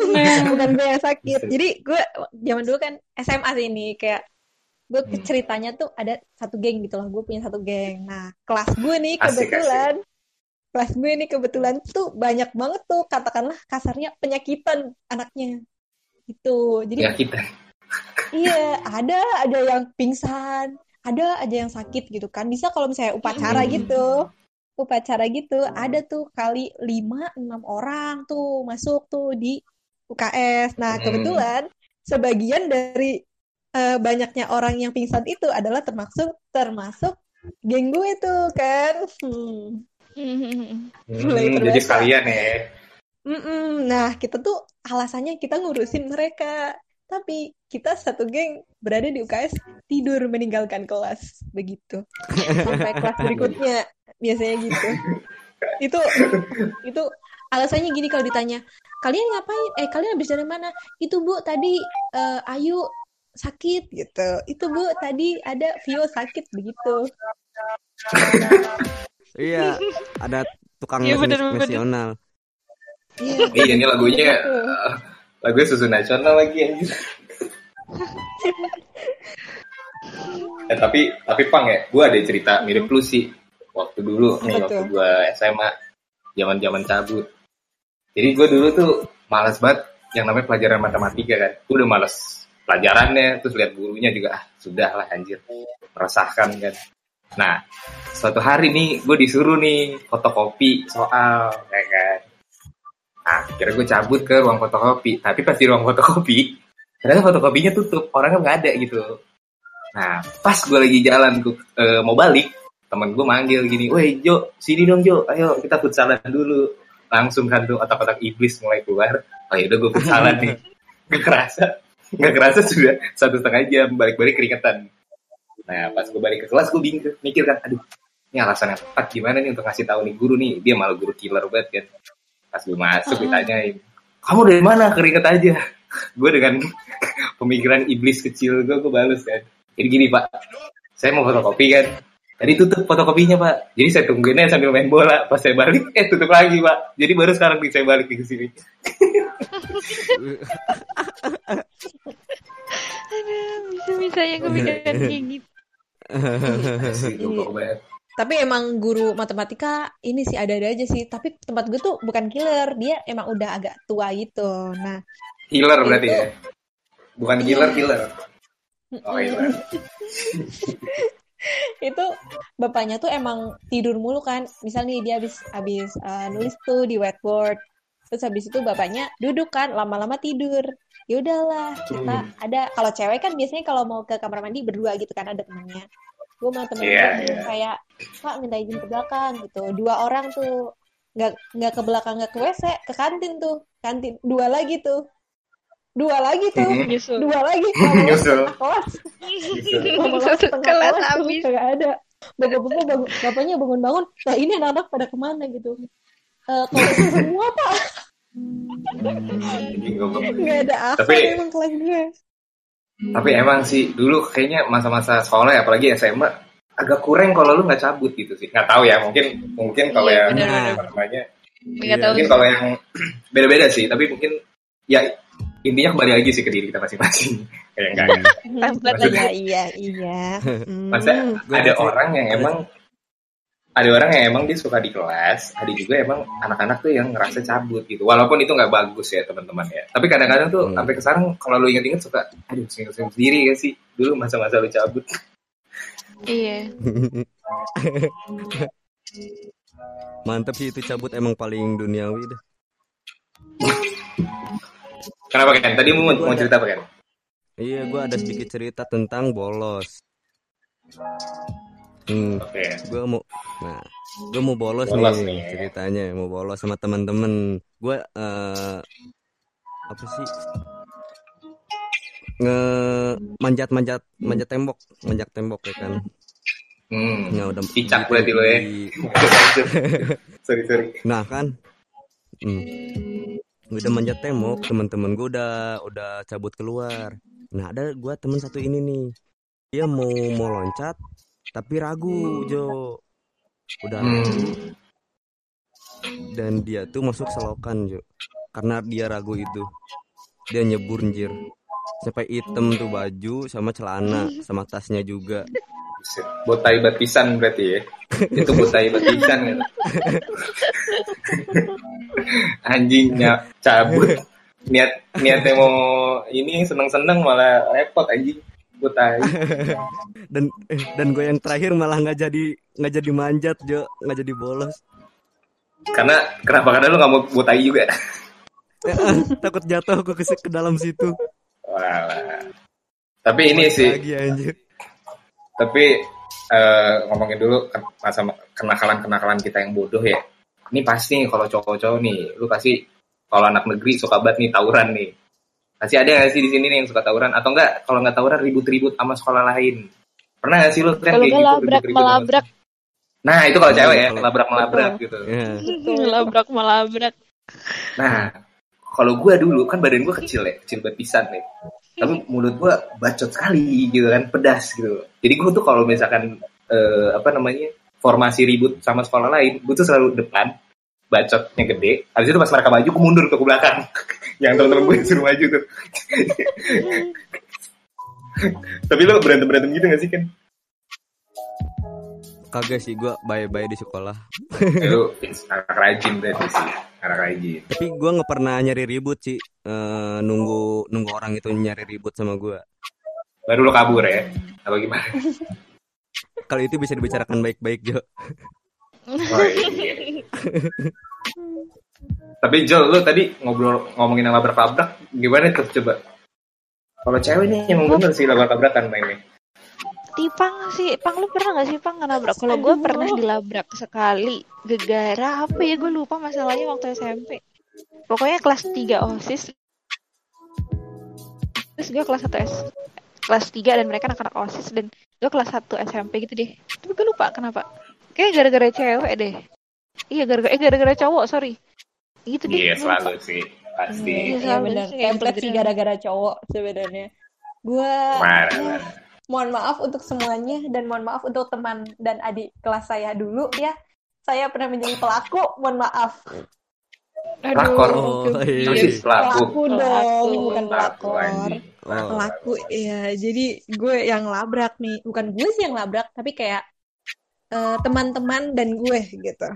Bukan gue yang sakit. Jadi gue zaman dulu kan SMA sih ini kayak gue Hmm. ceritanya tuh ada satu geng gitu loh. Gue punya satu geng. Nah, kelas gue nih Asik, kebetulan kelas gue nih kebetulan tuh banyak banget tuh katakanlah kasarnya penyakitan anaknya. Gitu. Jadi Ya kita. Iya, ada ada yang pingsan, ada aja yang sakit gitu kan. Bisa kalau misalnya upacara Hmm. gitu. Upacara gitu, ada tuh kali 5 6 orang tuh masuk tuh di UKS. Nah, Hmm. kebetulan sebagian dari eh, banyaknya orang yang pingsan itu adalah termasuk termasuk geng gue tuh kan. Hmm. Mulai Hmm, jadi sekalian ya. Mm-mm. Nah, kita tuh alasannya kita ngurusin mereka. Tapi kita satu geng berada di UKS tidur meninggalkan kelas begitu. Sampai kelas berikutnya biasanya gitu. Itu itu alasannya gini kalau ditanya, "Kalian ngapain? Eh, kalian habis dari mana?" "Itu, Bu, tadi eh, Ayu sakit." gitu. "Itu, Bu, tadi ada Vio sakit." begitu. Iya, ada tukang Iya, nasional. Iya. Iya ini lagunya. Lagunya susu nasional lagi anjir. eh tapi tapi pang ya, gue ada cerita mirip lu sih waktu dulu nih waktu gue SMA zaman zaman cabut. Jadi gue dulu tuh malas banget yang namanya pelajaran matematika kan. Gue udah males pelajarannya, terus lihat gurunya juga ah sudah lah anjir meresahkan kan. Nah suatu hari nih gue disuruh nih fotokopi soal ya kan. Nah, kira gue cabut ke ruang fotokopi. Tapi pas di ruang fotokopi, ternyata fotokopinya tutup. Orangnya nggak ada gitu. Nah, pas gue lagi jalan gue eh, mau balik, temen gue manggil gini, Woi Jo, sini dong Jo, ayo kita futsalan dulu. Langsung kan tuh otak-otak iblis mulai keluar. Oh yaudah gue futsalan nih. Gak kerasa. Gak kerasa sudah satu setengah jam balik-balik keringetan. Nah, pas gue balik ke kelas gue bingung mikir kan, aduh, ini alasan yang tepat gimana nih untuk ngasih tahu nih guru nih. Dia malah guru killer banget kan. Pas gue masuk ditanyain, kamu dari mana keringet aja? gue dengan pemikiran iblis kecil gue, gue balas kan. Jadi gini pak, saya mau fotokopi kan. Tadi tutup fotokopinya pak. Jadi saya tungguinnya sambil main bola. Pas saya balik, eh tutup lagi pak. Jadi baru sekarang nih saya balik ke sini. Aduh, bisa-bisanya kepikiran kayak gitu. Tapi emang guru matematika ini sih ada-ada aja sih. Tapi tempat gue tuh bukan killer, dia emang udah agak tua gitu. Nah, Killer berarti ya. Bukan Iya. killer, killer. Oh iya. itu bapaknya tuh emang tidur mulu kan. Misal nih dia habis habis uh, nulis tuh di whiteboard. Terus habis itu bapaknya duduk kan, lama-lama tidur. Ya udahlah, kita Hmm. ada kalau cewek kan biasanya kalau mau ke kamar mandi berdua gitu kan ada temennya. Gue sama temen Iya, gue iya. kayak Pak minta izin ke belakang gitu. Dua orang tuh nggak nggak ke belakang nggak ke WC, ke kantin tuh. Kantin dua lagi tuh. Dua lagi tuh. Mhm. Nyusul. Dua lagi kelas. Kelas habis. kagak ada. Bapak-bapak bangun, bapaknya bangun-bangun. Nah ini anak-anak pada ke mana gitu? Eh kalau itu semua pak goblok. nggak ada akal Tapi- emang kelas gue. Tapi emang sih dulu kayaknya masa-masa sekolah ya apalagi SMA agak kurang kalau lu nggak cabut gitu sih. Nggak tahu ya mungkin mungkin kalau Iya, yang apa namanya tahu mungkin kalau yang beda-beda sih. Tapi mungkin ya intinya kembali lagi sih ke diri kita masing-masing. Kayak enggak. Maksudnya- Iya iya iya. Hmm. Maksudnya Gua ada orang yang emang ada orang yang emang dia suka di kelas, ada juga emang anak-anak tuh yang ngerasa cabut gitu. Walaupun itu nggak bagus ya teman-teman ya. Tapi kadang-kadang tuh Hmm. sampai ke sekarang kalau lu inget-inget suka, aduh senyum-senyum sendiri ya sih. Dulu masa-masa lu cabut. Iya. Mantep sih itu cabut emang paling duniawi dah. Kenapa kan? Tadi mau, mau cerita apa kan? Iya, gua ada sedikit cerita tentang bolos. Hmm, Oke. gua mau nah, gua mau bolos, Bolos nih, nih. ceritanya, mau bolos sama teman-teman. Gua eh apa sih? Nge manjat manjat manjat tembok, manjat tembok ya kan. Hmm. Nah, udah Cicak berarti lo ya. sorry sorry. Nah kan, hmm, udah manjat tembok, teman-teman gue udah udah cabut keluar. Nah ada gue temen satu ini nih, dia mau mau loncat, tapi ragu Jo. udah Hmm. dan dia tuh masuk selokan Jo karena dia ragu itu dia nyebur anjir sampai hitam tuh baju sama celana sama tasnya juga. Botai batisan berarti ya. Itu botai batisan gitu. Anjingnya cabut. Niat niatnya mau ini seneng-seneng malah repot anjing. Botai. dan eh, dan gue yang terakhir malah nggak jadi nggak jadi manjat Jo nggak jadi bolos Karena kenapa? Karena lu gak mau botai juga. Eh, ah, takut jatuh gue ke, ke dalam situ Walah. Tapi ini sih, lagi anjir tapi eh, ngomongin dulu masa kenakalan-kenakalan kita yang bodoh ya. Ini pasti kalau cowok-cowok nih, lu pasti kalau anak negeri suka banget nih tawuran nih. Pasti ada nggak sih di sini nih yang suka tawuran atau enggak kalau nggak tawuran ribut-ribut sama sekolah lain. Pernah nggak sih lu kan Kalau kayak gitu labrak ribut-ribut melabrak, Nah, itu kalau cewek ya, Kalau- labrak-melabrak gitu. ya melabrak melabrak. Nah, kalau gue dulu kan badan gue kecil ya, kecil banget pisan nih. Tapi mulut gue bacot sekali gitu kan, pedas gitu. Jadi gue tuh kalau misalkan eh, apa namanya formasi ribut sama sekolah lain, gue tuh selalu depan, bacotnya gede. Habis itu pas mereka maju, gue mundur ke belakang. Yang teman-teman gue suruh maju tuh. Tapi lo berantem berantem gitu gak sih kan? kagak sih gue bye-bye di sekolah Lu anak rajin berarti sih, anak rajin. tapi gue nggak pernah nyari ribut sih Eh, nunggu nunggu orang itu nyari ribut sama gue Baru lo kabur ya? Apa gimana? kalau itu bisa dibicarakan baik-baik Jo Iya. Tapi Jol, lu tadi ngobrol ngomongin yang labrak-labrak, gimana tuh coba? Kalau cewek nih emang bener sih labrak-labrakan mainnya. Tipang sih, Pang lu pernah gak sih Pang ngelabrak? Kalau gue pernah dilabrak sekali Gegara apa ya gue lupa masalahnya waktu SMP Pokoknya kelas 3 OSIS Terus gue kelas 1 S Kelas 3 dan mereka anak-anak OSIS Dan gue kelas 1 SMP gitu deh Tapi gue lupa kenapa Kayak gara-gara cewek deh Iya gara-gara eh gara-gara cowok sorry Gitu deh Iya selalu sih, pasti. Iya, Iya selalu benar. Template sih gara-gara cowok sebenarnya. Marah, marah. mohon maaf untuk semuanya dan mohon maaf untuk teman dan adik kelas saya dulu ya. Saya pernah menjadi pelaku, mohon maaf. Pelakor. oh iya pelaku? Pelaku dong, bukan Pelaku pelakor. oh. Pelaku, iya. Jadi gue yang labrak nih. Bukan gue sih yang labrak, tapi kayak eh, teman-teman dan gue gitu.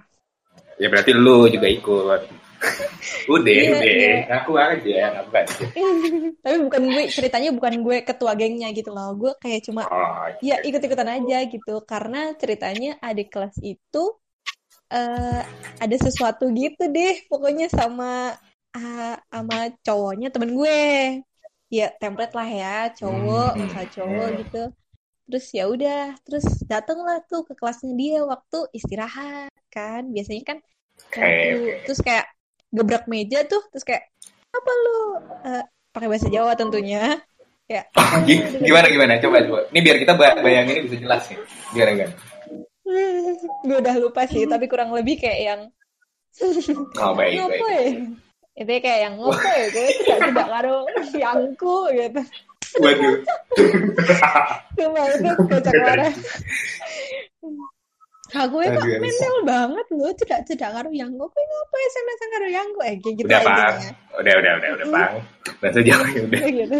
Ya berarti lu juga ikut. udah, Iya, udah. iya. Ngaku aja, aja. tapi bukan gue, ceritanya bukan gue ketua gengnya gitu loh. Gue kayak cuma Oh, ya ikut-ikutan aja gitu karena ceritanya adik kelas itu eh ada sesuatu gitu deh pokoknya sama ah, sama cowoknya temen gue ya template lah ya cowok Hmm. misal cowok gitu terus ya udah terus datanglah tuh ke kelasnya dia waktu istirahat kan biasanya kan waktu oke. terus kayak gebrak meja tuh terus kayak apa lu Eh, pakai bahasa Jawa tentunya ya Gi- gimana gimana? Coba coba. Ini biar kita ba- bayangin ini bisa jelas nih. Gimana gimana? gue udah lupa sih tapi kurang lebih kayak yang Oh baik ya itu kayak yang ya gue tidak tidak karo yangku gitu Waduh. cuma itu kocak parah aku itu mental banget loh tidak tidak karo yangku gue ngopo ya sama sama karo yangku eh kayak gitu Udah pang. intinya. Udah udah udah udah pang. Bahasa Jawa ya udah. gitu.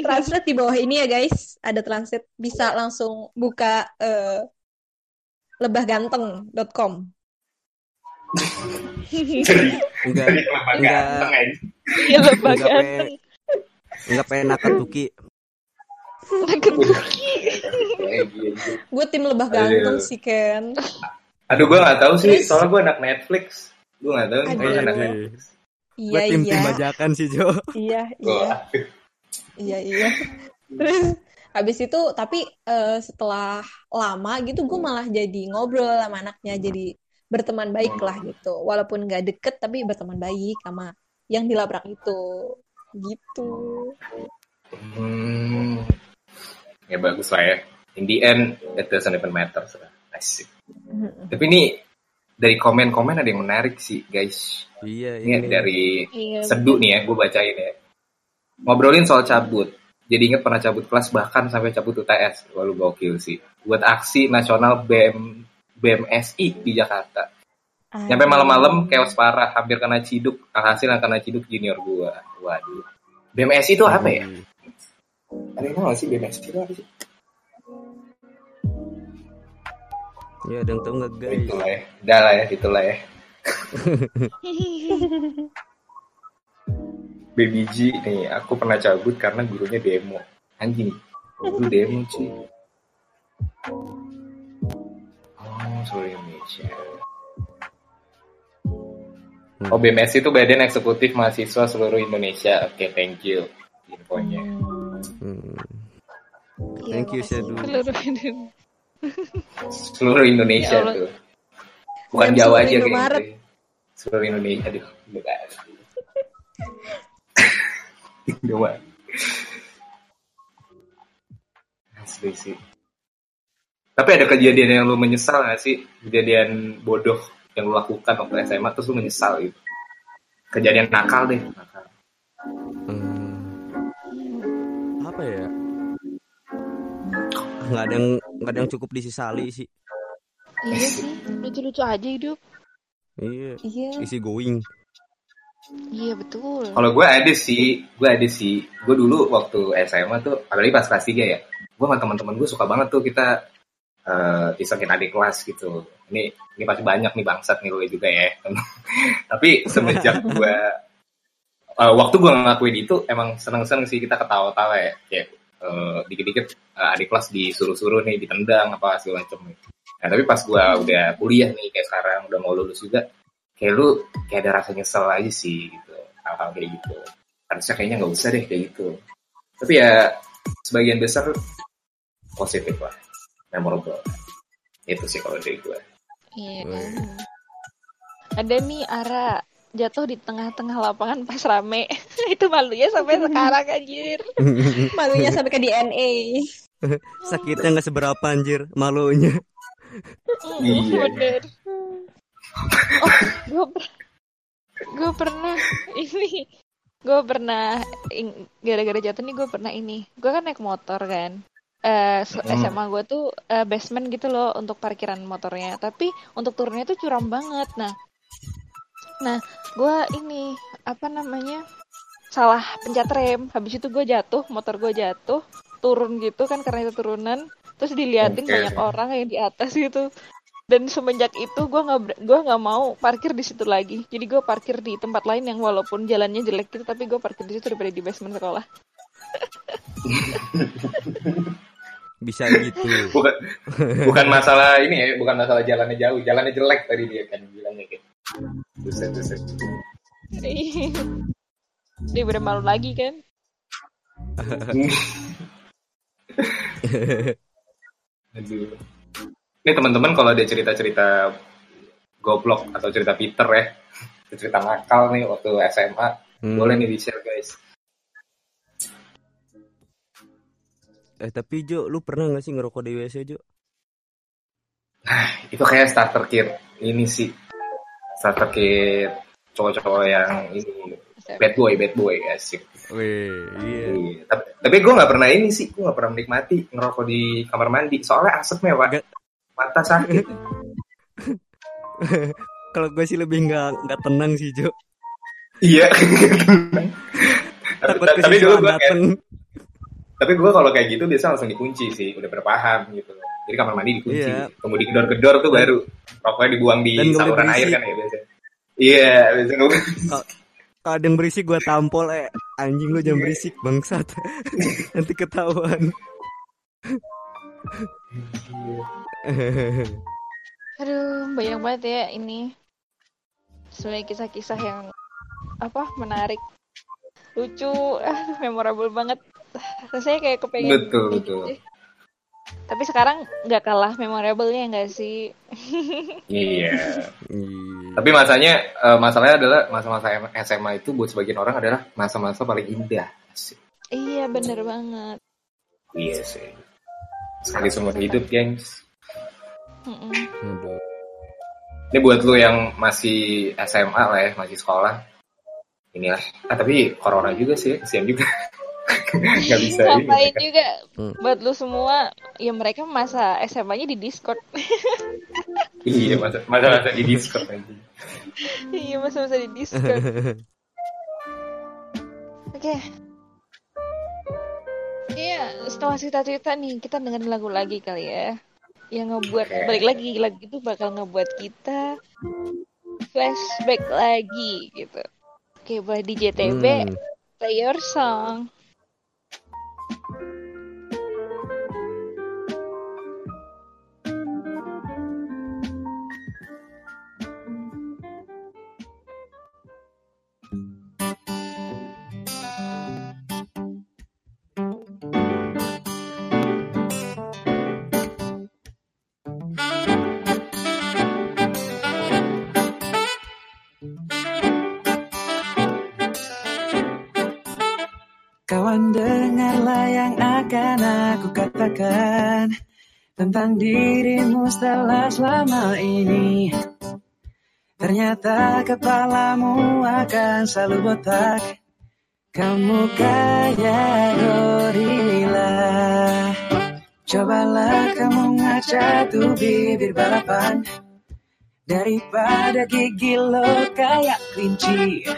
Translate di bawah ini ya guys, ada translate bisa langsung buka eh, lebahganteng.com. Jadi enggak jadi kelapa Enggak. ganteng aja. Iya lebah enggak pe ganteng. Enggak pe nakatuki Eh, gila. Gue tim lebah ganteng sih Ken. Aduh gue gak tahu sih, soalnya gue anak Netflix. Gue gak tahu gue anak Iya, Netflix. gue Iya tim iya. tim bajakan sih Jo. Iya iya. iya iya. Terus habis itu tapi eh, setelah lama gitu gue malah jadi ngobrol sama anaknya. Jadi berteman baik lah gitu. Walaupun nggak deket tapi berteman baik sama yang dilabrak itu gitu. Hmm. Ya bagus lah ya. In the end, it doesn't even matter. Asik. Tapi ini dari komen-komen ada yang menarik sih guys. iya Ini ini dari Iya. seduh nih ya, gue bacain ya. Ngobrolin soal cabut. Jadi inget pernah cabut kelas bahkan sampai cabut UTS. Wah lu gokil sih. Buat aksi nasional BM BMSI di Jakarta. Nyampe malam-malam chaos parah, hampir kena ciduk. Alhasil yang kena ciduk junior gua. Waduh. BMSI itu apa ya? Ada yang tahu sih BMSI itu apa sih? Ya, ada yang tahu nggak guys? Itulah ya. Udah lah ya, itulah ya. Baby G nih, aku pernah cabut karena gurunya demo. Anjing, guru demo cuy. Oh, sorry Indonesia. Oh, BMS itu Badan Eksekutif Mahasiswa Seluruh Indonesia. Oke, thank you infonya. Hmm. Iya, Thank you Shadow. Seluruh Indonesia. Seluruh Indonesia Ya tuh. Bukan Dan Jawa aja kayak gitu. Seluruh Indonesia aduh. Bukan. Indomaret. Asli sih. Tapi ada kejadian yang lu menyesal gak sih? Kejadian bodoh yang lu lakukan waktu SMA terus lu menyesal gitu. Kejadian nakal deh. Nakal. Hmm, apa ya? Nggak ada yang nggak ada yang cukup disesali sih. Iya sih, lucu-lucu aja hidup. Iya. Iya. Isi going. Iya betul. Kalau gue ada sih, gue ada sih. Gue dulu waktu SMA tuh, apalagi pas kelas 3 ya, gue sama teman-teman gue suka banget tuh kita eh isengin adik kelas gitu. Ini ini pasti banyak nih bangsat nih lo juga ya. Tapi semenjak gue eh, waktu gue ngelakuin itu emang seneng-seneng sih kita ketawa-tawa ya. Kayak eh, dikit-dikit eh, adik kelas disuruh-suruh nih ditendang apa segala macam. Nah tapi pas gue udah kuliah nih kayak sekarang udah mau lulus juga, kayak lu kayak ada rasa nyesel aja sih gitu hal-hal kayak gitu harusnya kayaknya nggak usah deh kayak gitu tapi ya sebagian besar positif lah memorable itu sih kalau dari gue Iya kan. Ada nih Ara jatuh di tengah-tengah lapangan pas rame. Itu malunya sampai sekarang anjir. Malunya sampai ke DNA. Sakitnya nggak seberapa anjir, malunya. Iya. Bener. Oh, gue gue pernah ini gue pernah gara-gara jatuh nih gue pernah ini gue kan naik motor kan eh se- Hmm. SMA gue tuh eh, basement gitu loh untuk parkiran motornya. Tapi untuk turunnya tuh curam banget. Nah nah gue ini apa namanya salah pencet rem. Habis itu gue jatuh motor gue jatuh turun gitu kan karena itu turunan. Terus diliatin Oke. banyak orang yang di atas gitu. Dan semenjak itu gue nggak gua nggak mau parkir di situ lagi. Jadi gue parkir di tempat lain yang walaupun jalannya jelek gitu tapi gue parkir di situ daripada di basement sekolah Bisa gitu. bukan bukan masalah ini ya bukan masalah jalannya jauh jalannya jelek tadi dia kan bilangnya kayak buset buset dia udah malu lagi kan Aduh. Ini teman-teman kalau ada cerita-cerita goblok atau cerita Peter ya, cerita nakal nih waktu SMA, Hmm. boleh nih di-share guys. Eh tapi Jo, lu pernah nggak sih ngerokok di WC Jo? Itu kayak starter kit ini sih. Starter kit cowok-cowok yang ini bad boy, bad boy asik. Wih, iya. Iya. Tapi, tapi gue nggak pernah ini sih, gue nggak pernah menikmati ngerokok di kamar mandi. Soalnya asapnya pak, mata sakit. Kalau gue sih lebih nggak nggak tenang sih Jo. iya. tapi, Takut tapi dulu gue dateng. Tapi gue kalau kayak gitu biasa langsung dikunci sih, udah berpaham gitu. Jadi kamar mandi dikunci, Iya. tunggu digedor-gedor tuh baru rokoknya dibuang di Dan saluran air kan ya biasanya. Iya, biasanya nggak boleh. Kalau ada yang berisik gue tampol eh anjing lu jangan berisik bangsat. Nanti ketahuan. aduh banyak banget ya ini sebenarnya kisah-kisah yang apa menarik lucu ah memorable banget rasanya kayak kepengen Betul, betul. gitu tapi sekarang nggak kalah memorable-nya nggak sih Iya. Tapi masanya eh, masalahnya adalah masa-masa SMA itu buat sebagian orang adalah masa-masa paling indah. Asik. iya bener banget Iya sih. Sekali seumur hidup, gengs. Mm-mm. Ini buat lu yang masih SMA lah ya, masih sekolah. Inilah. Ah, tapi corona juga sih, kesian juga. nggak bisa ini Ngapain juga Hmm. buat lu semua ya mereka masa SMA-nya di Discord. iya masa masa masa di Discord aja iya masa-masa di Discord. Oke. Iya, setelah cerita-cerita nih, kita dengerin lagu lagi kali ya. Yang ngebuat, Oke. balik lagi, lagu itu bakal ngebuat kita flashback lagi gitu. Oke, boleh di JTB, Hmm. play your song. thank you yang akan aku katakan Tentang dirimu setelah selama ini. Ternyata kepalamu akan selalu botak. Kamu kayak gorila. Cobalah kamu ngaca tuh bibir balapan. Daripada gigi lo kayak kelinci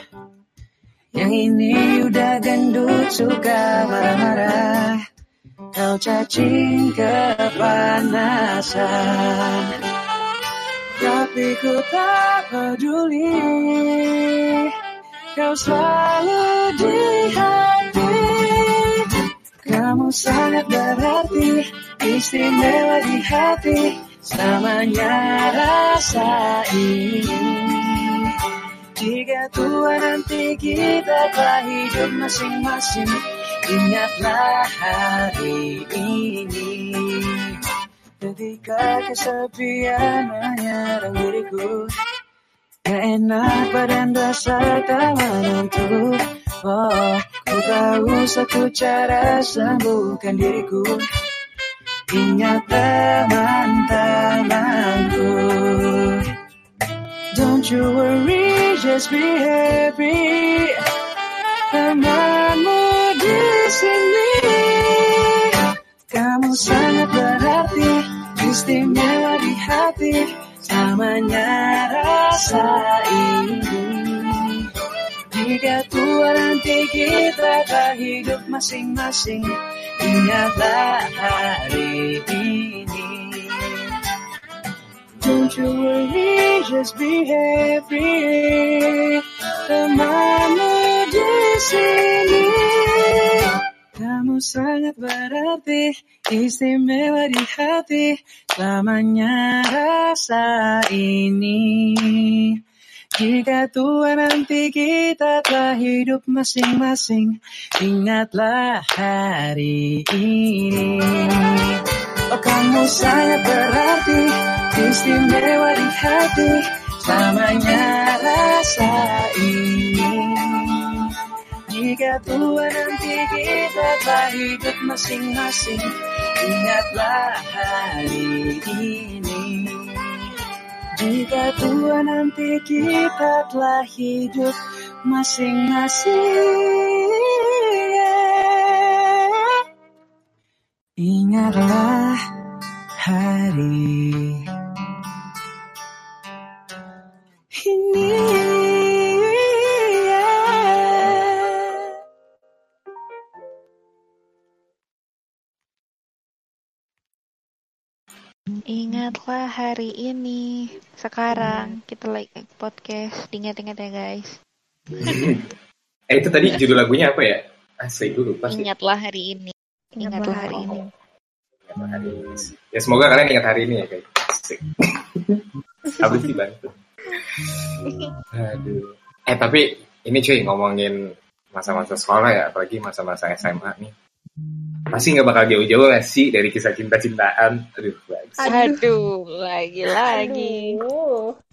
Yang ini udah gendut suka marah-marah. Kau cacing kepanasan. Tapi ku tak peduli. Kau selalu di hati. Kamu sangat berarti Istimewa di hati. Selamanya rasa ini jika tua nanti kita telah hidup masing-masing Ingatlah hari ini. Ketika kesepian menyerang diriku. Enak badan rasa tak menentu Oh, ku tahu satu cara sembuhkan diriku. Ingat teman-temanku Don't you worry, just be happy. Temanmu di sini. Kamu sangat berarti, istimewa di hati. Namanya rasa ini. Jika tua nanti kita tak hidup masing-masing. Ingatlah hari ini. Don't you worry, just be happy. Temanmu di sini. Kamu sangat berarti, istimewa di hati. Selamanya rasa ini. Jika tua nanti kita telah hidup masing-masing. Ingatlah hari ini. Oh kamu sangat berarti? Istimewa di hati Selamanya rasa ini Jika tua nanti kita telah hidup masing-masing Ingatlah hari ini. Jika tua nanti kita telah hidup masing-masing Ingatlah hari ini. Ingatlah hari ini. Sekarang kita like podcast. Ingat-ingat ya guys. eh itu tadi judul lagunya apa ya asli gue lupa sih Ingatlah hari ini. Ingatlah hari ini. Ingatlah hari ini. ya semoga kalian ingat hari ini ya guys. Habis sih bantu aduh eh tapi ini cuy ngomongin masa-masa sekolah ya apalagi masa-masa SMA nih pasti nggak bakal jauh-jauh gak sih dari kisah cinta-cintaan aduh bagus. Aduh, lagi-lagi.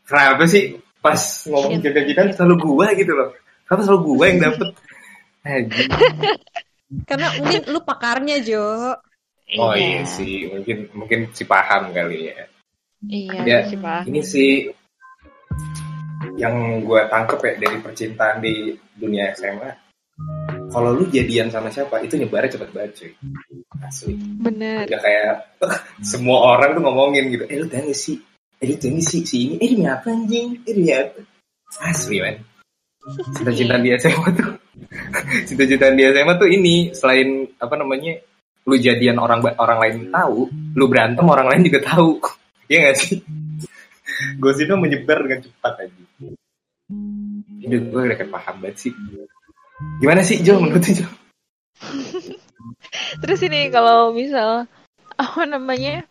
Kenapa sih pas ngomongin cinta-cintaan selalu gua gitu loh kenapa selalu gua yang dapet. Karena mungkin lu pakarnya, Jo. oh iya sih. Mungkin mungkin si paham kali ya. Iya, Ya, sih, Pak. ini sih yang gue tangkep ya dari percintaan di dunia SMA kalau lu jadian sama siapa itu nyebarnya cepet banget cuy. Asli. Bener. udah kayak semua orang tuh ngomongin gitu eh lu gak sih eh lu gak sih si ini eh demi apa anjing? Eh demi apa? Asli man cinta-cintaan di SMA tuh cinta-cintaan di SMA tuh ini selain apa namanya lu jadian orang orang lain tahu lu berantem orang lain juga tahu. Iya gak sih? Gosipnya menyebar dengan cepat aja ini gue udah paham banget sih. Gimana sih Jo menurut Jo? Terus ini kalau misal apa namanya?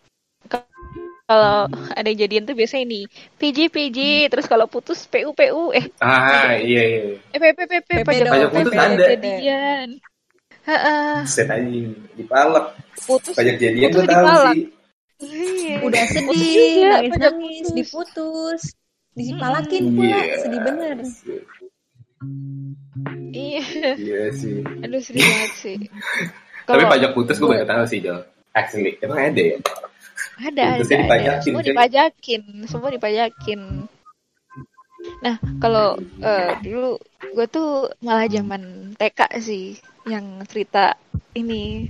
Ka- Kalau ada yang jadian tuh biasa ini PJ PJ terus kalau putus PU PU eh ah iya iya eh PP PP pajak Pajak putus PP, ada. jadian. Heeh. set aja dipalak Putus pajak jadian putus tuh tahu sih Iya. Udah Putus sedih, nangis nangis, putus. diputus, dipalakin pula, Iya. sedih bener. Iya. iya sih Aduh sedih banget sih. tapi pajak putus gue baru tahu sih Jo actually emang ada ya Ada, ada, Putusnya ada. dipajakin, Semua cuy. dipajakin, semua dipajakin. Nah, kalau eh, dulu gue tuh malah zaman TK sih yang cerita ini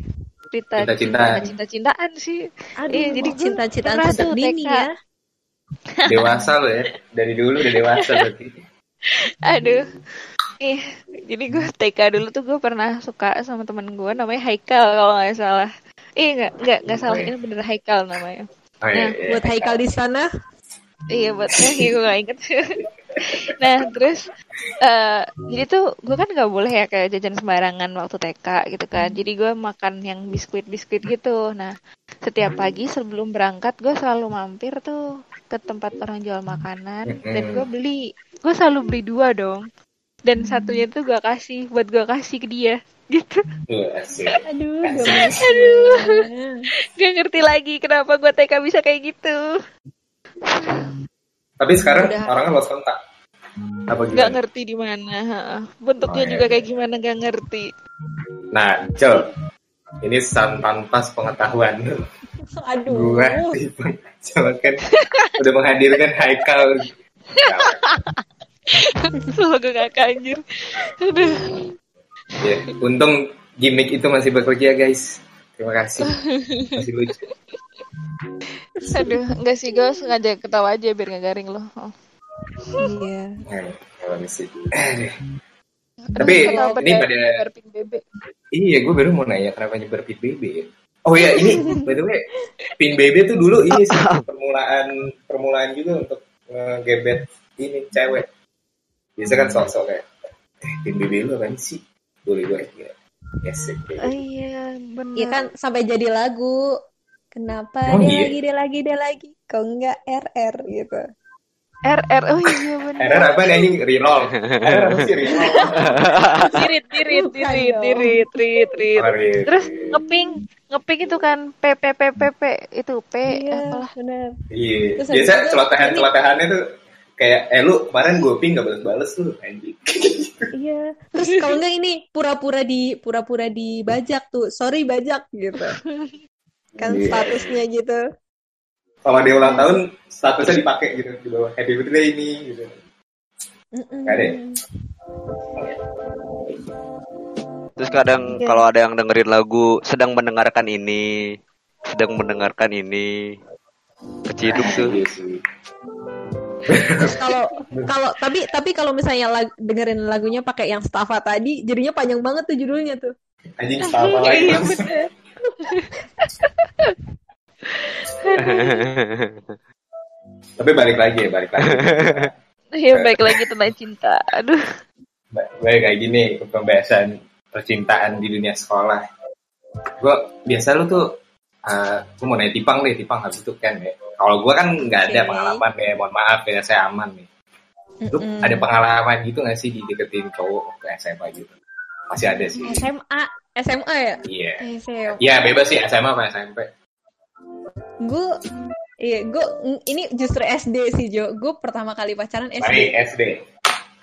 cerita Cinta-cintaan. cinta-cintaan sih. Aduh, Iya, jadi cinta-cintaan sejak dini TK. ya. dewasa lo ya dari dulu udah dewasa berarti Aduh. Ih, jadi gue TK dulu tuh gue pernah suka sama temen gue namanya Haikal kalau nggak salah. Iya nggak nggak nggak salah ini bener Haikal namanya. oh, iya, Nah, iya. Buat Haikal di sana, Iya buat gue gue gak inget. nah terus eh jadi tuh gue kan nggak boleh ya kayak jajan sembarangan waktu TK gitu kan. Jadi gue makan yang biskuit biskuit gitu. Nah setiap pagi sebelum berangkat gue selalu mampir tuh ke tempat orang jual makanan dan gue beli. Gue selalu beli dua dong. Dan satunya tuh gue kasih buat gue kasih ke dia gitu. Asik. aduh, Asik. gemes. Aduh. Gak ngerti lagi kenapa gue TK bisa kayak gitu. tapi sekarang Udah. orangnya lost kontak apa Gak ngerti di mana. heeh. Bentuknya Oh, iya, juga iya. kayak gimana gak ngerti. nah Jo ini san tanpa pengetahuan Aduh. gua coba kan udah menghadirkan Haikal Semoga gak anjir. Aduh. Ya, untung gimmick itu masih bekerja guys terima kasih masih lucu Aduh, enggak sih gue sengaja ketawa aja biar gak garing loh. Oh. Iya. Nah, kalau misi. Tapi Kenapa ini pada iya gue baru mau nanya kenapa nyebar pin BB ya. Oh ya ini by the way pin BB tuh dulu ini sih permulaan permulaan juga untuk ngegebet ini cewek. Biasa kan sok-sok kayak eh, pin BB lu kan sih boleh gue ya. Yes, Oh iya, benar. Iya kan sampai jadi lagu. Kenapa Oh, dia iya. lagi dia lagi dia lagi? Kok enggak RR gitu. RR, oh iya benar. Error apa nih anjing reroll? Error apa sih reroll? Tirit, tirit, tirit, tirit, tirit, tirit. Terus ngeping, ngeping itu kan P P P P P itu P Iya, apalah. benar. Iya. Terus Biasa celotehan celotehannya tuh kayak eh lu kemarin gue ping gak bales-bales tuh anjing. Iya. Terus kalau enggak ini pura-pura di pura-pura dibajak tuh. Sorry bajak gitu. Kan Iya. statusnya gitu. Kalau dia ulang tahun statusnya dipakai gitu di bawah happy birthday ini gitu. Gak ada. ya? Terus kadang Iya. kalau ada yang dengerin lagu sedang mendengarkan ini, sedang mendengarkan ini, keciduk tuh. Kalau kalau tapi tapi kalau misalnya lag- dengerin lagunya pakai yang Stafa tadi, jadinya panjang banget tuh judulnya tuh. Anjing sama lagi Iya. Tapi balik lagi ya balik lagi. Iya baik lagi tentang cinta. Aduh. Ba- Baik kayak gini pembahasan percintaan di dunia sekolah. Gue biasa lu tuh, uh, gue mau nanya tipang deh, tipang habis itu kan ya. Kalau gue kan nggak ada pengalaman ya, mohon maaf ya saya aman nih. Lu Mm-mm. ada pengalaman gitu gak sih dideketin cowok ke SMA gitu? Masih ada sih. SMA SMA ya? Iya. SMA. Iya bebas sih SMA apa SMP. Gue Iya, gue ini justru SD sih Jo. Gue pertama kali pacaran SD. Baik SD.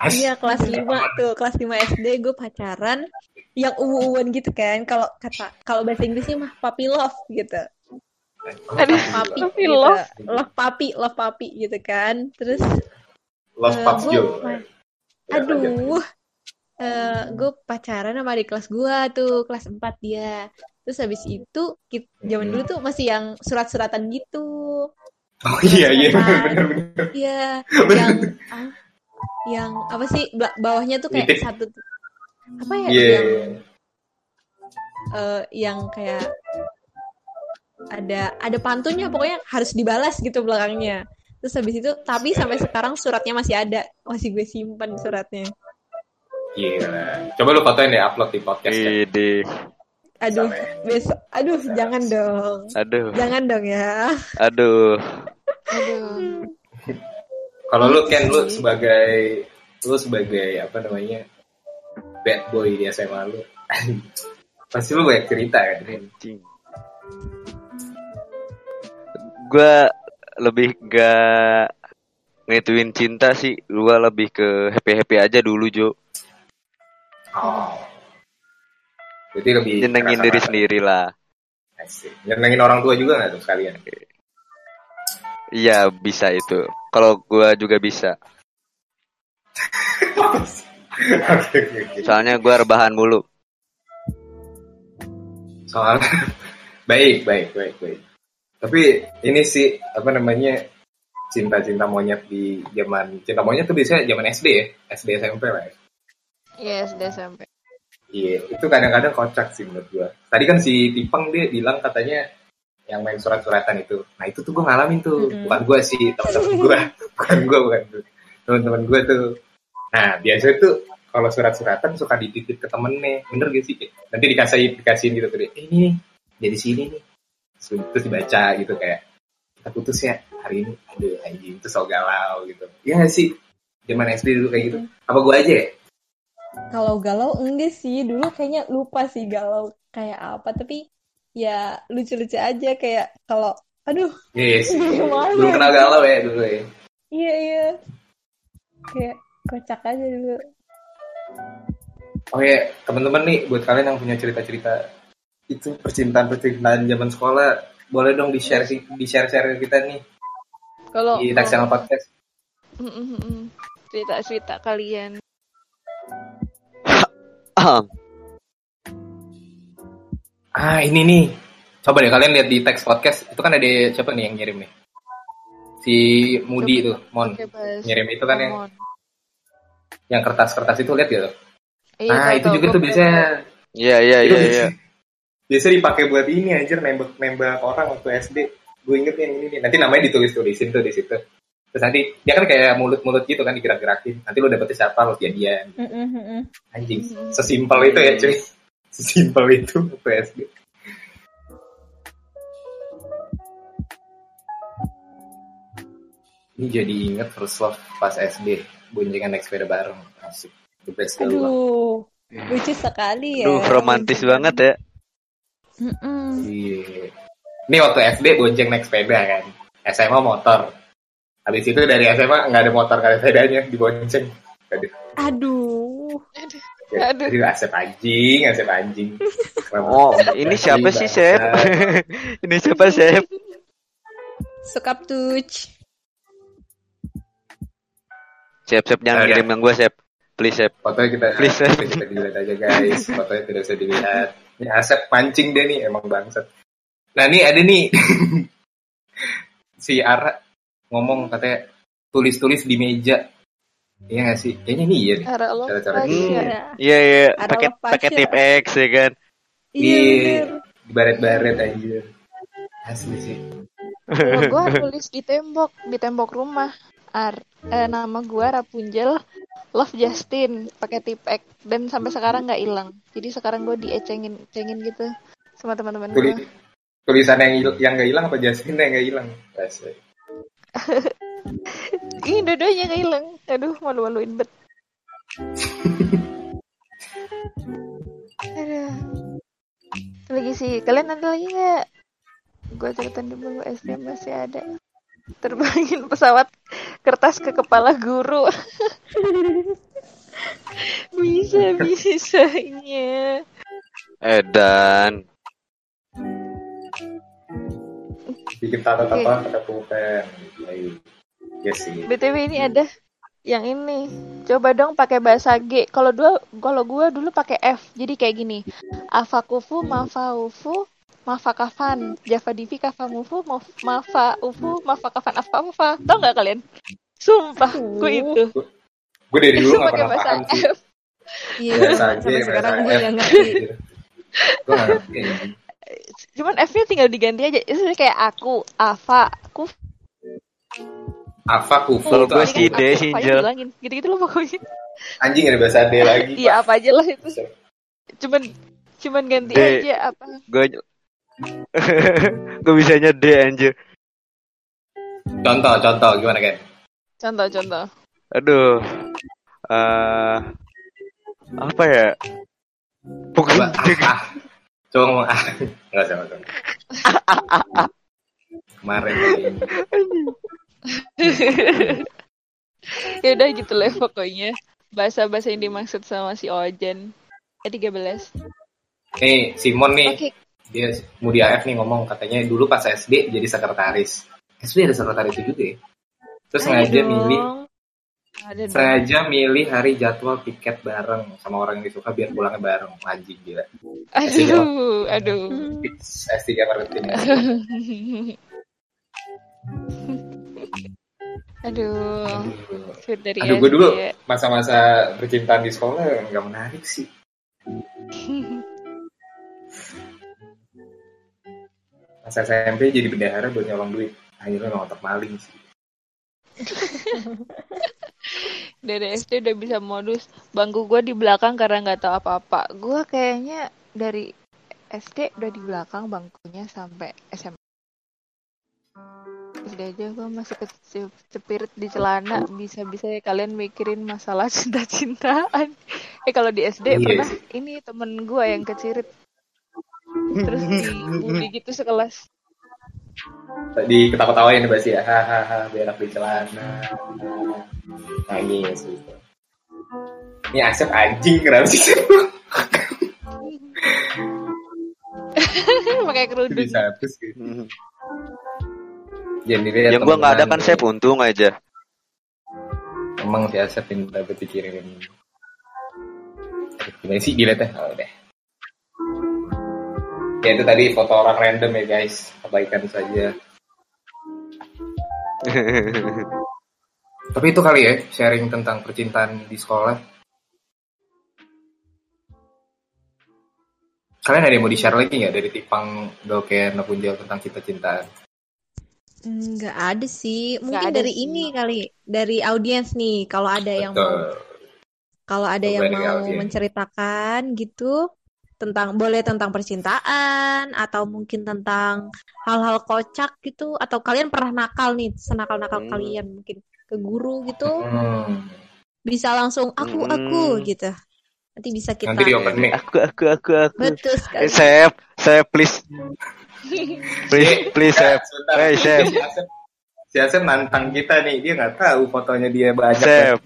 As- Iya kelas 5 tuh, kelas 5 SD gue pacaran yang uwu-uwan gitu kan. Kalau kata kalau bahasa Inggrisnya mah puppy love gitu. Aduh, Papi puppy gitu. love. Love papi, love papi gitu kan. Terus Love eh, gua Joe. ma- Ya, aduh. eh gue pacaran sama adik kelas gue tuh kelas 4 dia terus habis itu kit- zaman dulu tuh masih yang surat-suratan gitu Oh iya iya bener bener. Iya, yang ah, yang apa sih ba- bawahnya tuh kayak Nitip. satu apa ya Iya. yang eh, yang kayak ada ada pantunnya pokoknya harus dibalas gitu belakangnya. Terus habis itu tapi sampai sekarang suratnya masih ada, masih gue simpan suratnya. Gila. Coba lu fotoin deh upload di podcast ya. Ide. Aduh, besok aduh jangan dong. Aduh. Jangan dong ya. Aduh. Aduh. Kalau lu kan lu sebagai lu sebagai apa namanya bad boy di SMA lu, pasti lu banyak cerita kan? Anjing. Gua lebih gak ngituin cinta sih, gua lebih ke happy-happy aja dulu, Jo. Oh. Jadi lebih Nyenengin diri banget. sendiri lah. Asik. Nyenengin orang tua juga nggak tuh sekalian? Iya, bisa itu. Kalau gua juga bisa. Soalnya gua rebahan mulu. Soal baik baik baik baik. Tapi ini sih apa namanya cinta-cinta monyet di zaman cinta monyet tuh biasanya zaman SD ya, SD SMP lah ya. Yes, udah sampai. Iya, itu kadang-kadang kocak sih menurut gua. Tadi kan si Tipeng dia bilang katanya yang main surat-suratan itu. Nah itu tuh gue ngalamin tuh, Mm-mm. bukan gua sih, teman-teman gua, bukan gua, bukan gua. teman-teman gua tuh. Nah biasanya tuh kalau surat-suratan suka dititip ke temennya, bener gak sih? Nanti dikasih dikasihin gitu tuh, eh, ini nih, jadi sini nih. Terus dibaca gitu kayak kita putus ya hari ini, aduh anjing itu so galau gitu. Iya gak sih? Zaman SD dulu kayak gitu. Apa gua aja ya? Kalau galau enggak sih, dulu kayaknya lupa sih galau kayak apa, tapi ya lucu-lucu aja kayak kalau aduh Yes. Gimana Belum ya? kenal galau ya dulu ya. iya iya kayak kocak aja dulu. Oke, teman-teman nih buat kalian yang punya cerita-cerita itu percintaan-percintaan zaman sekolah, boleh dong di-share sih, di-share-share ke kita nih Kalau di Tax Channel Podcast. Mm, mm, mm. cerita-cerita kalian. Ah, ini nih. Coba deh kalian lihat di Tax Podcast, itu kan ada siapa nih yang ngirim nih? Si Mudi itu, Mon. Oke, Bas. Ngirim itu kan yang Mon. yang kertas-kertas itu lihat gitu. Iya, Nah, itu tahu. juga tuh biasanya Iya, iya, iya, iya. biasa dipakai buat ini anjir nembak nembak orang waktu SD. Gue inget yang ini nih. Nanti namanya ditulis-tulisin tuh di situ. Terus nanti dia kan kayak mulut-mulut gitu kan digerak-gerakin. Nanti lu dapetnya siapa lu jadian. Anjing, sesimpel itu ya cuy. Sesimpel itu waktu SD. Ini jadi inget first love pas SD. Boncengan naik sepeda bareng. Asik. The best dulu. Aduh, lucu sekali ya. Duh, romantis banget ya. Iya. Ini waktu SD bonceng naik sepeda kan. SMA motor. Habis itu dari SMA nggak ada motor nggak ada sepedanya dibonceng. Aduh. Aduh. Aduh. asep anjing, asep anjing. Oh, ini siapa sih, Sep? ini siapa, Sep? Sukap touch. Sep, Sep, jangan Ada. kirim yang gue, Sep. Please, Sep. Fotonya kita, Please, Sep. kita dilihat aja guys. Fotonya tidak usah dilihat. Ini asep mancing deh nih, emang bangsat. Nah ini ada nih. si Ara ngomong katanya tulis-tulis di meja. Iya gak sih? Kayaknya ini iya nih. Cara-cara gitu. ya. Iya, iya. Ada Pakai pakai tip X ya kan. Iya, bener. Di baret-baret anjir. Asli sih. Gua tulis di tembok, di tembok rumah. Ar, eh, nama gua Rapunzel Love Justin pakai tipek dan sampai sekarang nggak hilang. Jadi sekarang gua diecengin cengin gitu sama teman-teman Tulis, gua. tulisan yang yang gak hilang apa Jasmine yang gak hilang? Ih, dua-duanya nggak hilang. Aduh, malu-maluin bet. Aduh. Lagi sih, kalian ada lagi nggak? Gue ceritain dulu SD masih ada. Terbangin pesawat kertas ke kepala guru. bisa bisanya. Edan. Bikin tata-tata pakai pulpen. Iya sih. BTW ini ada yang ini. Coba dong pakai bahasa G. Kalau dua kalau gua dulu pakai F. Jadi kayak gini. Afakufu mafaufu mafakafan java divi kafamufu maf- mafa ufu mafakafan apa tau nggak kalian? Sumpah gue itu. Gue dari dulu itu gak pakai pernah bahasa paham sih. F. Iya, sampai sekarang gue F. nggak ngerti. Gue gak ngerti. cuman F-nya tinggal diganti aja. Itu kayak aku Ava aku Apa kufu Kalau tuh gue apa? sih D aku sih, gitu-gitu loh pokoknya Anjing ada bahasa D lagi. iya apa aja lah itu cuman cuman ganti D. aja apa Gue gue bisanya D anjir. Contoh, contoh gimana kan? contoh-contoh Aduh. eh apa ya? Coba Pokoknya ah, ah. Coba ngomong ah. Enggak usah. Kemarin ya udah gitu lah pokoknya bahasa-bahasa yang dimaksud sama si Ojen eh 13 Nih, Simon nih, oke dia mau di AF nih ngomong katanya dulu pas SD jadi sekretaris. SD ada sekretaris juga ya. Terus sengaja dong. milih ada dong sengaja milih hari jadwal piket bareng sama orang yang disuka biar pulangnya bareng anjing gila. aduh aduh S3 Maritim. aduh Fit dari Aduh, gue dulu ya. masa-masa percintaan di sekolah nggak menarik sih. Pas SMP jadi bendahara buat nyolong duit. Akhirnya nggak otak maling sih. dari SD udah bisa modus bangku gue di belakang karena nggak tahu apa-apa gue kayaknya dari SD udah di belakang bangkunya sampai SMA aja gue masih kecepirit di celana bisa-bisa ya kalian mikirin masalah cinta-cintaan eh kalau di SD Iya pernah ini temen gue yang kecirit terus dibully gitu sekelas Di ketawa-ketawain pasti ya. Hahaha, berak di celana. Nangis gitu. Ini Asep anjing kenapa sih? pakai kerudung Bisa hapus gitu. Dilihat yang gua nggak ada kan saya untung aja. Emang si Asep yang dapat dikirimin. Gimana sih dilihat ya? Oh, udah. Ya itu tadi foto orang random ya guys. Abaikan saja. Tapi itu kali ya sharing tentang percintaan di sekolah. Kalian ada yang mau di-share lagi nggak dari Tipang, Doken, Napunjal tentang cinta-cintaan? Nggak ada sih. Mungkin ada dari sih. ini kali, dari audiens nih. Kalau ada yang mau, Betul. kalau ada Coba yang mau audiens. menceritakan gitu tentang boleh tentang percintaan atau mungkin tentang hal-hal kocak gitu atau kalian pernah nakal nih senakal-nakal Hmm. kalian mungkin ke guru gitu Hmm. bisa langsung aku aku Hmm. gitu nanti bisa kita Nanti di open mic. Aku aku aku aku. betul Eh, sekali Sep, Sep please. Please, please Sep. Sebentar. Hey, Chef. Si Asep, si Asep nantang kita nih, dia nggak tahu fotonya dia banyak Chef.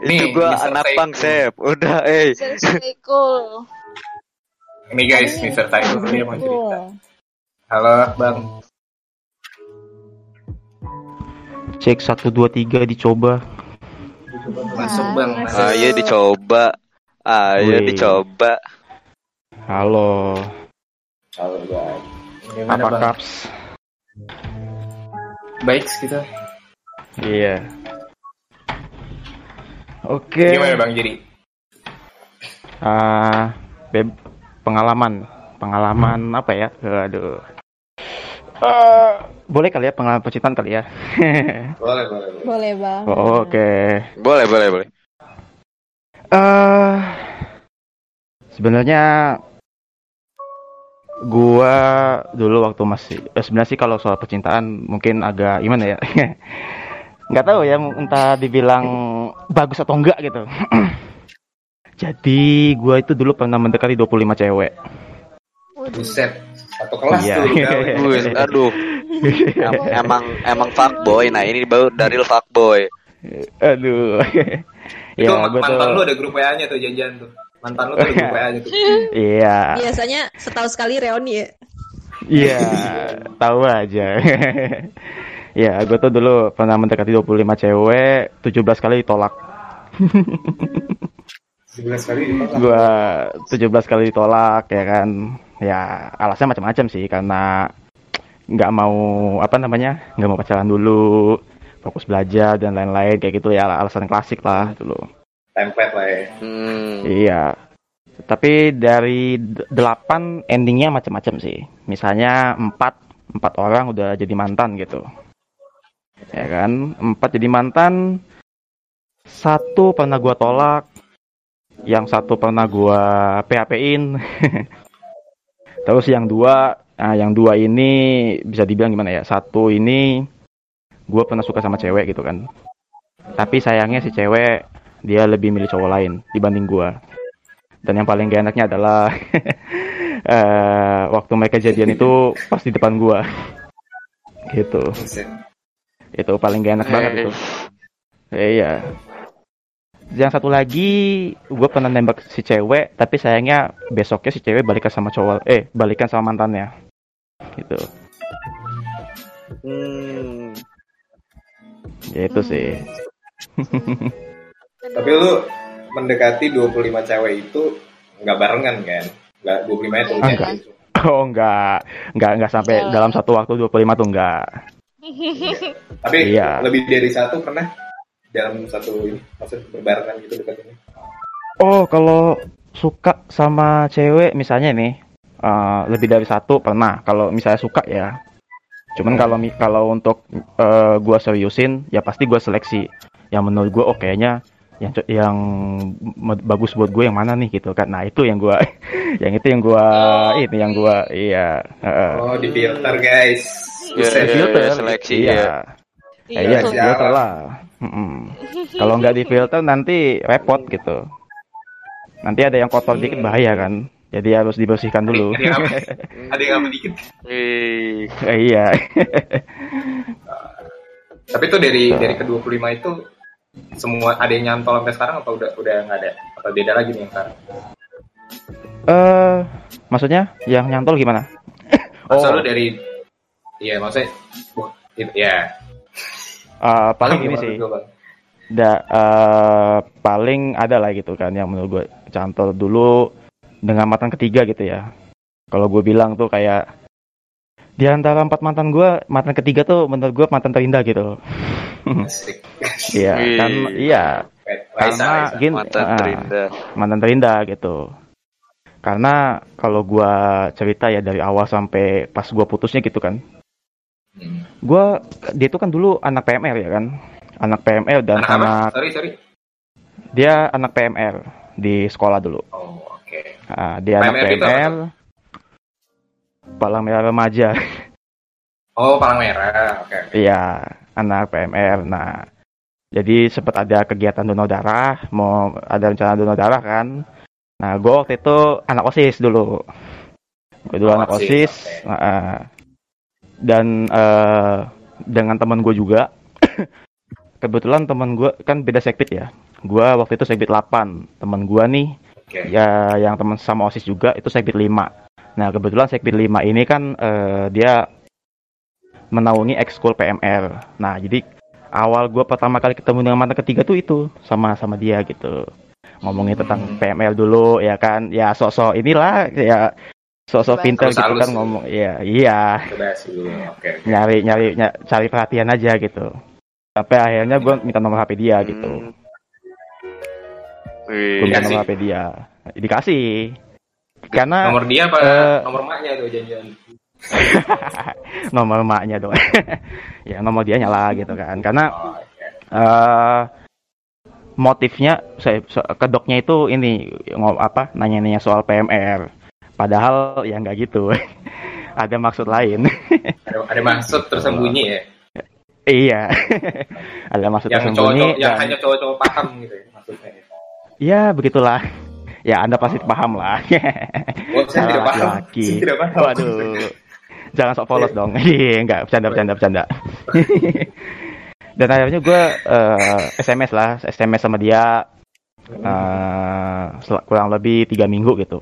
Nih, Itu gua anak pang Sep. Udah, eh. Psycho Ini guys, Mr. Taiko dia mau cerita. Halo, Bang. Cek 1 2 3 dicoba. Masuk, Bang. Masuk. Ayo dicoba. Ayo Wih. dicoba. Halo. Halo. Gimana, Apa Bang? kaps? Baik kita. Iya. Oke. Gimana, Bang? Jadi, Ah, beb pengalaman. Pengalaman apa ya? Aduh. Eh, boleh kali ya pengalaman percintaan kali ya? boleh, boleh, boleh. boleh bang Oh, Oke. Boleh, boleh, boleh. Eh, sebenarnya gua dulu waktu masih eh, sebenarnya sih kalau soal percintaan mungkin agak gimana ya nggak tahu ya entah dibilang bagus atau enggak gitu jadi gua itu dulu pernah mendekati 25 cewek Buset. Satu kelas Iya. tuh. Wih, aduh. Em- emang emang fuckboy. Nah, ini baru dari fuckboy. aduh Itu ya ma- gua tuh mantan lu ada grup WA-nya tuh jajan tuh. Mantan lu tuh WA-nya tuh. iya biasanya setahun sekali reuni ya Iya, tahu aja. Ya, gue tuh dulu pernah mendekati 25 cewek, 17 kali ditolak. 11 kali ditolak. Gua 17 kali ditolak ya kan. Ya, alasannya macam-macam sih karena nggak mau apa namanya? nggak mau pacaran dulu, fokus belajar dan lain-lain kayak gitu ya alasan klasik lah dulu. Template lah ya. Hmm. Iya. Tapi dari delapan endingnya macam-macam sih. Misalnya empat empat orang udah jadi mantan gitu. Ya kan, empat jadi mantan. Satu pernah gua tolak, yang satu pernah gua PHP-in. Terus yang dua, nah yang dua ini bisa dibilang gimana ya? Satu ini gua pernah suka sama cewek gitu kan. Tapi sayangnya si cewek dia lebih milih cowok lain dibanding gua. Dan yang paling gak enaknya adalah eh, waktu mereka jadian itu pas di depan gua. Gitu. Itu paling gak enak banget itu. Eh, iya. Yang satu lagi gue pernah nembak si cewek tapi sayangnya besoknya si cewek balikan sama cowok eh balikan sama mantannya. Gitu. Hmm. ya itu sih Tapi lu mendekati 25 cewek itu nggak barengan kan? Nggak 25 itu Ah, enggak. oh enggak enggak enggak sampai dalam satu waktu 25 tuh enggak Tapi Iya. lebih dari satu pernah dalam satu ini maksud berbarengan gitu dekatnya. Oh, kalau suka sama cewek misalnya nih, eh, lebih dari satu pernah. Kalau misalnya suka ya. Cuman kalau mi- kalau untuk eh, gua seriusin, ya pasti gua seleksi. Yang menurut gua oh kayaknya yang yang bagus buat gue yang mana nih gitu kan. Nah, itu yang gua yang itu yang gua ini yang gua iya, heeh. Oh, di filter guys. Ya, Buset. ya, filter seleksi iya. ya. Ya, iya, di filter lah. Mm-mm. Kalau nggak di filter nanti repot gitu. Nanti ada yang kotor dikit bahaya kan. Jadi harus dibersihkan dulu. Ada yang apa? Dikit. Eh, iya. Tapi itu dari dari ke 25 itu semua ada yang nyantol sampai sekarang atau udah udah nggak ada? Atau beda lagi nih yang sekarang? Eh, maksudnya yang nyantol gimana? Oh. lu dari Iya, maksudnya ya. Eh, paling ini sih. Da, eh, paling ada lah gitu kan yang menurut gue cantol dulu dengan mantan ketiga gitu ya. Kalau gue bilang tuh kayak di antara empat mantan gue, mantan ketiga tuh menurut gue mantan terindah gitu. Asik. Iya, kan iya. Karena Raisa. gini, Mantan ah, terindah. mantan terindah gitu. Karena kalau gua cerita ya dari awal sampai pas gua putusnya gitu kan. Hmm. Gua dia itu kan dulu anak PMR ya kan. Anak PMR dan Anak apa? anak Sorry, sorry. dia anak PMR di sekolah dulu. Oh, oke. Ah, dia anak PMR itu apa PMR. Palang Merah Remaja. Oh, palang merah. Oke. Iya, anak PMR. Nah, jadi sempat ada kegiatan donor darah, mau ada rencana donor darah kan. Nah, gue waktu itu anak OSIS dulu. Gue dulu Oh, anak OSIS, OSIS. Nah, dan eh, dengan teman gue juga. Kebetulan teman gue kan beda sekbid ya. Gue waktu itu sekbid 8. Teman gue nih, Oke. ya yang teman sama OSIS juga itu sekbid 5. Nah, kebetulan sekbid 5 ini kan eh, dia menaungi ekskul PMR. Nah, jadi awal gue pertama kali ketemu dengan mantan ketiga tuh itu sama sama dia gitu. Ngomongin tentang PMR dulu ya kan. Ya sok-sok inilah ya sok-sok pintar gitu kan ngomong. Iya, iya. Oke. Nyari nyari ny- cari perhatian aja gitu. Sampai akhirnya gue minta nomor HP dia gitu. Hmm. Gue minta nomor HP dia. Dikasih. Karena Nomor dia apa eh, nomor maknya tuh janjian? nomor emaknya dong. ya nomor dia nyala gitu kan. Karena Oh, eh motifnya saya so- kedoknya itu ini ngo- apa nanya-nanya soal PMR. Padahal ya nggak gitu. Ada maksud lain. Ada, ada maksud tersembunyi ya. iya. Ada maksud Yang tersembunyi. cowok-cowok yang dan- hanya cowok-cowok paham gitu ya maksudnya. Ya begitulah. Ya Anda pasti paham lah. Oh, saya tidak paham. laki-laki. Saya tidak paham. Waduh. Jangan sok polos dong. Iya, enggak, bercanda bercanda bercanda. Dan akhirnya gue SMS lah, SMS sama dia sel- kurang lebih tiga minggu gitu.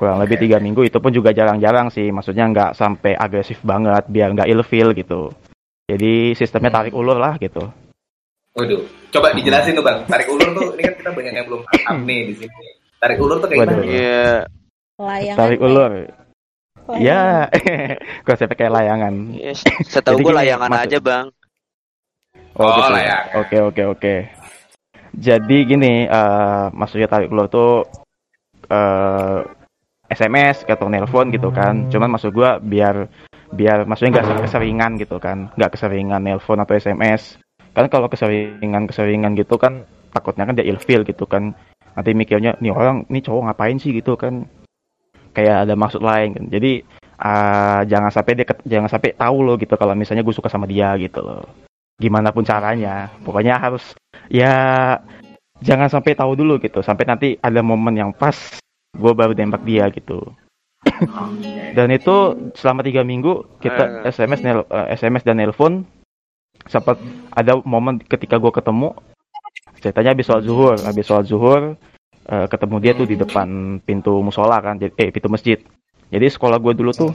Kurang lebih tiga minggu itu pun juga jarang-jarang sih. Maksudnya nggak sampai agresif banget, biar nggak ilfeel gitu. Jadi sistemnya tarik ulur lah gitu. Waduh, coba dijelasin tuh bang. Tarik ulur tuh, ini kan kita banyak yang belum paham nih di sini. Tarik ulur tuh kayak gimana? Iya. Layangan. Tarik ulur. layangan. Ya, konsepnya kayak layangan. Yes. Setahu Jadi gue layangan maksud- aja bang. Oh, Oh, gitu. layangan. Oke, oke, oke. Jadi gini, eh maksudnya tarik ulur tuh eh SMS atau nelpon gitu kan. Cuman maksud gua biar biar maksudnya nggak keseringan gitu kan, nggak keseringan nelpon atau SMS. Kan kalau keseringan keseringan gitu kan takutnya kan dia ilfeel gitu kan. Nanti mikirnya nih orang nih cowok ngapain sih? gitu kan. Kayak ada maksud lain kan. Jadi ah, jangan sampai dia jangan sampai tahu loh gitu kalau misalnya gue suka sama dia gitu loh. Gimana pun caranya. Pokoknya harus ya jangan sampai tahu dulu gitu. Sampai nanti ada momen yang pas gue baru nembak dia gitu. Dan itu selama tiga minggu kita SMS nel- eh, SMS dan nelpon sempat ada momen ketika gue ketemu ceritanya habis sholat zuhur habis sholat zuhur eh, ketemu dia tuh di depan pintu musola kan jadi- eh pintu masjid jadi sekolah gue dulu tuh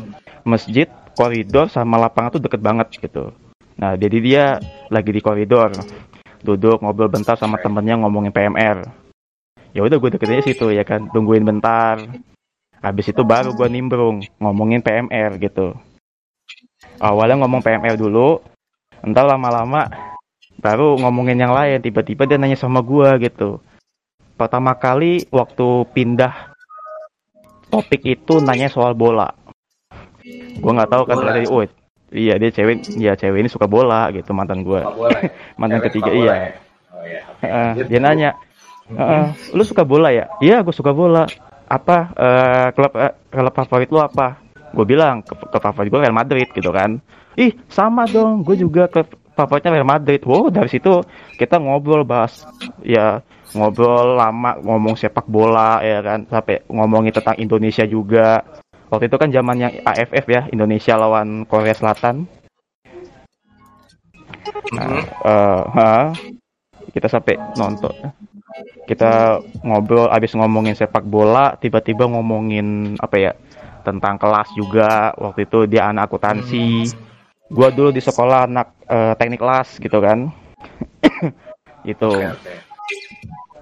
masjid koridor sama lapangan tuh deket banget gitu Nah, jadi dia lagi di koridor, duduk ngobrol bentar sama temennya ngomongin PMR. Ya udah gue deketin aja situ ya kan, tungguin bentar. Habis itu baru gue nimbrung ngomongin PMR gitu. Awalnya ngomong PMR dulu, entar lama-lama baru ngomongin yang lain. Tiba-tiba dia nanya sama gue gitu. Pertama kali waktu pindah topik itu nanya soal bola. Gue nggak tahu kan dari oh iya dia cewek, ya cewek ini suka bola gitu mantan gue. Ya? mantan Cewek ketiga iya. ya? Oh Lanjut. dia nanya, "Heeh, lu suka bola ya? Iya, gue suka bola. Apa eh, klub eh, klub favorit lu apa? Gue bilang ke, ke favorit gue Real Madrid gitu kan. Ih, sama dong. Gue juga ke favoritnya Real Madrid. Wow, dari situ kita ngobrol bahas ya ngobrol lama ngomong sepak bola ya kan sampai ngomongin tentang Indonesia juga. Waktu itu kan zaman yang AFF ya, Indonesia lawan Korea Selatan. Nah, eh, ha, kita sampai nonton. Kita ngobrol abis ngomongin sepak bola, tiba-tiba ngomongin apa ya tentang kelas juga. Waktu itu dia anak akuntansi. Gua dulu di sekolah anak eh, teknik kelas gitu kan. gitu.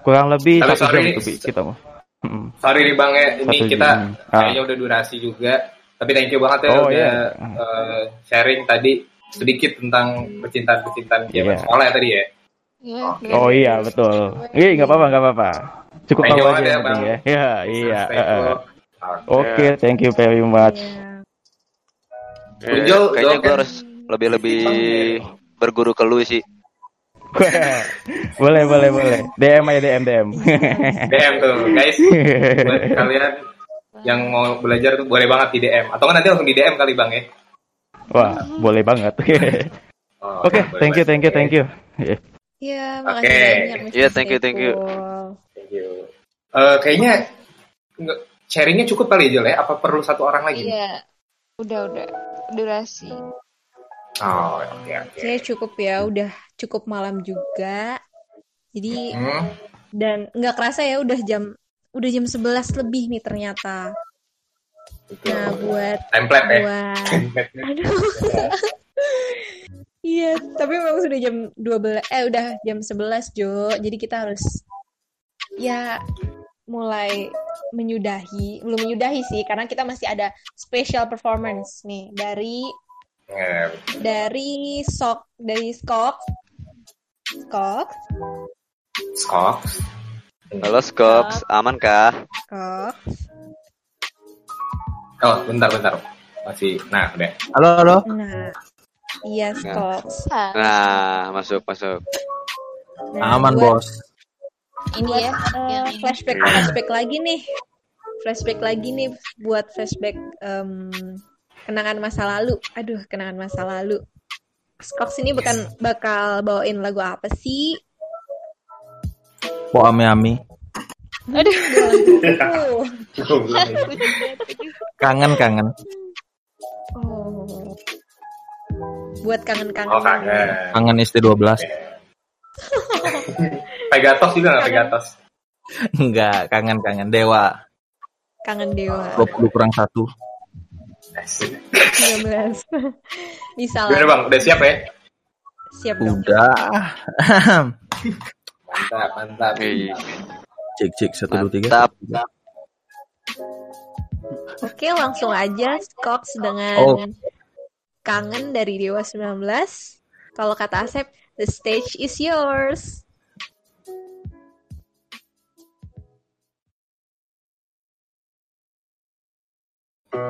Kurang lebih Tapi satu sorry jam itu Bi, kita mau. Mm. Sorry nih bang ya, ini Satu kita jam. Ah. kayaknya udah durasi juga. Tapi thank you banget ya Oh, udah iya. eh, sharing tadi sedikit tentang percintaan-percintaan zaman Iya. sekolah ya tadi ya. Iya, Oh iya betul. Iya nggak apa-apa nggak apa-apa. Cukup tahu aja banget ya, Bang. ya. Ya iya. Eh, eh. Oke, thank you very much. Eh, Unjul, kayaknya Jul, gue kan? harus lebih-lebih berguru ke lu sih. boleh boleh boleh. DM aja DM DM. DM tuh guys. Buat kalian yang mau belajar tuh boleh banget di DM. Atau kan nanti langsung di DM kali bang ya. Wah boleh banget. Oh, Oke, boleh thank you thank you thank you. Iya. Iya, makasih Oke. banyak. Mr. Iya, thank you, thank you. Thank you. Eh, kayaknya sharingnya cukup kali ya Jul ya? Apa perlu satu orang lagi? Iya. Udah, udah. Durasi. Oh, oke oke. Kayaknya cukup ya, udah cukup malam juga. Jadi Hmm. dan nggak kerasa ya udah jam udah jam 11 lebih nih ternyata. Nah, buat Template ya. buat Template. aduh. Iya, tapi memang sudah jam 12 eh udah jam 11 Jo. Jadi kita harus ya mulai menyudahi, belum menyudahi sih karena kita masih ada special performance nih dari Eh, dari sok dari skok skok Skok. Halo Skops, aman kah? skok Oh, bentar bentar. Masih. Nah, udah. Halo, halo. nah iya skok Nah, masuk masuk. Nah, Aman, buat- Bos. Ini buat, ya. yang ini. flashback flashback lagi nih flashback lagi nih buat flashback em, kenangan masa lalu aduh kenangan masa lalu Skox ini bukan bakal bawain lagu apa sih Po ame ami. Aduh. Uh, Kangen kangen. oh. buat kangen-kangen Oh, kangen. Kangen istri 12. Pegatos juga nggak Pegatos? Enggak, kangen kangen dewa. kangen dewa 20 kurang 1. 19 bisa Gimana lah bang? Udah siap ya? Siap dong. Udah. Mantap, mantap. Cek cek satu dua tiga. Mantap. Oke, langsung aja Skox dengan Oh. kangen dari Dewa 19. Kalau kata Asep, the stage is yours. Ku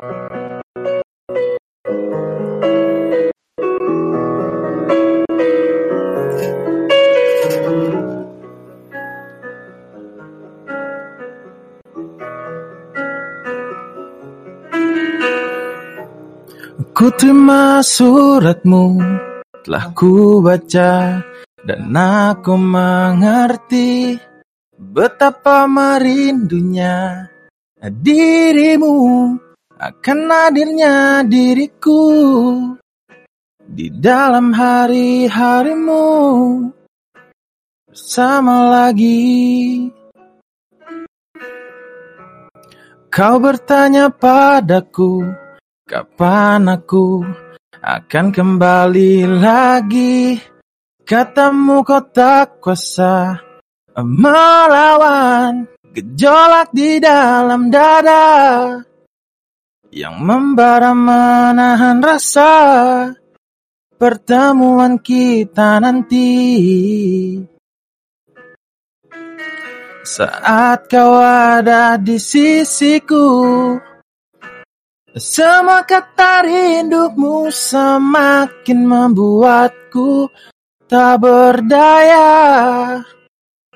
terima suratmu telah ku baca dan aku mengerti betapa merindunya dirimu akan hadirnya diriku di dalam hari-harimu bersama lagi. Kau bertanya padaku, kapan aku akan kembali lagi? Katamu kau tak kuasa melawan gejolak di dalam dada yang membara menahan rasa pertemuan kita nanti. Saat kau ada di sisiku, semua kata rindumu semakin membuatku tak berdaya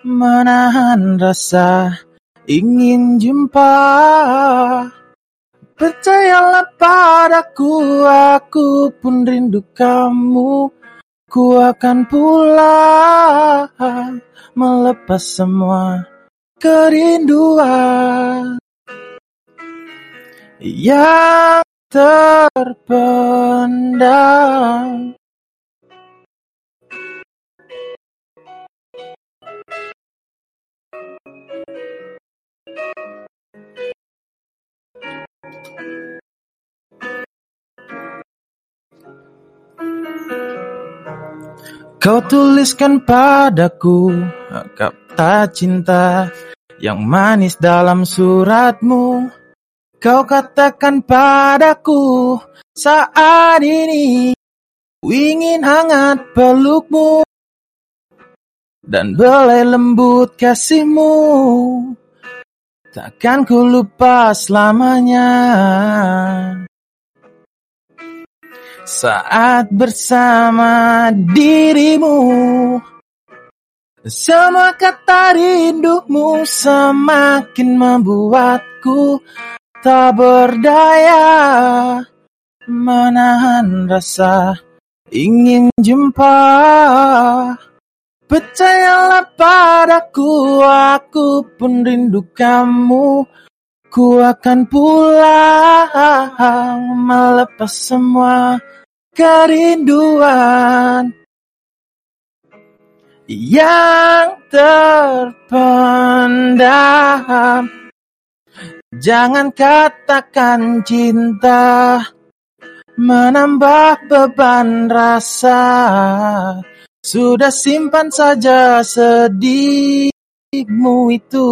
menahan rasa ingin jumpa. Percayalah padaku, aku pun rindu kamu. Ku akan pulang melepas semua kerinduan yang terpendam. Kau tuliskan padaku kata cinta yang manis dalam suratmu. Kau katakan padaku saat ini ingin hangat pelukmu dan belai lembut kasihmu. Takkan ku lupa selamanya. Saat bersama dirimu Semua kata rindumu semakin membuatku tak berdaya Menahan rasa ingin jumpa Percayalah padaku, aku pun rindu kamu Ku akan pulang melepas semua kerinduan yang terpendam. Jangan katakan cinta menambah beban rasa. Sudah simpan saja sedihmu itu.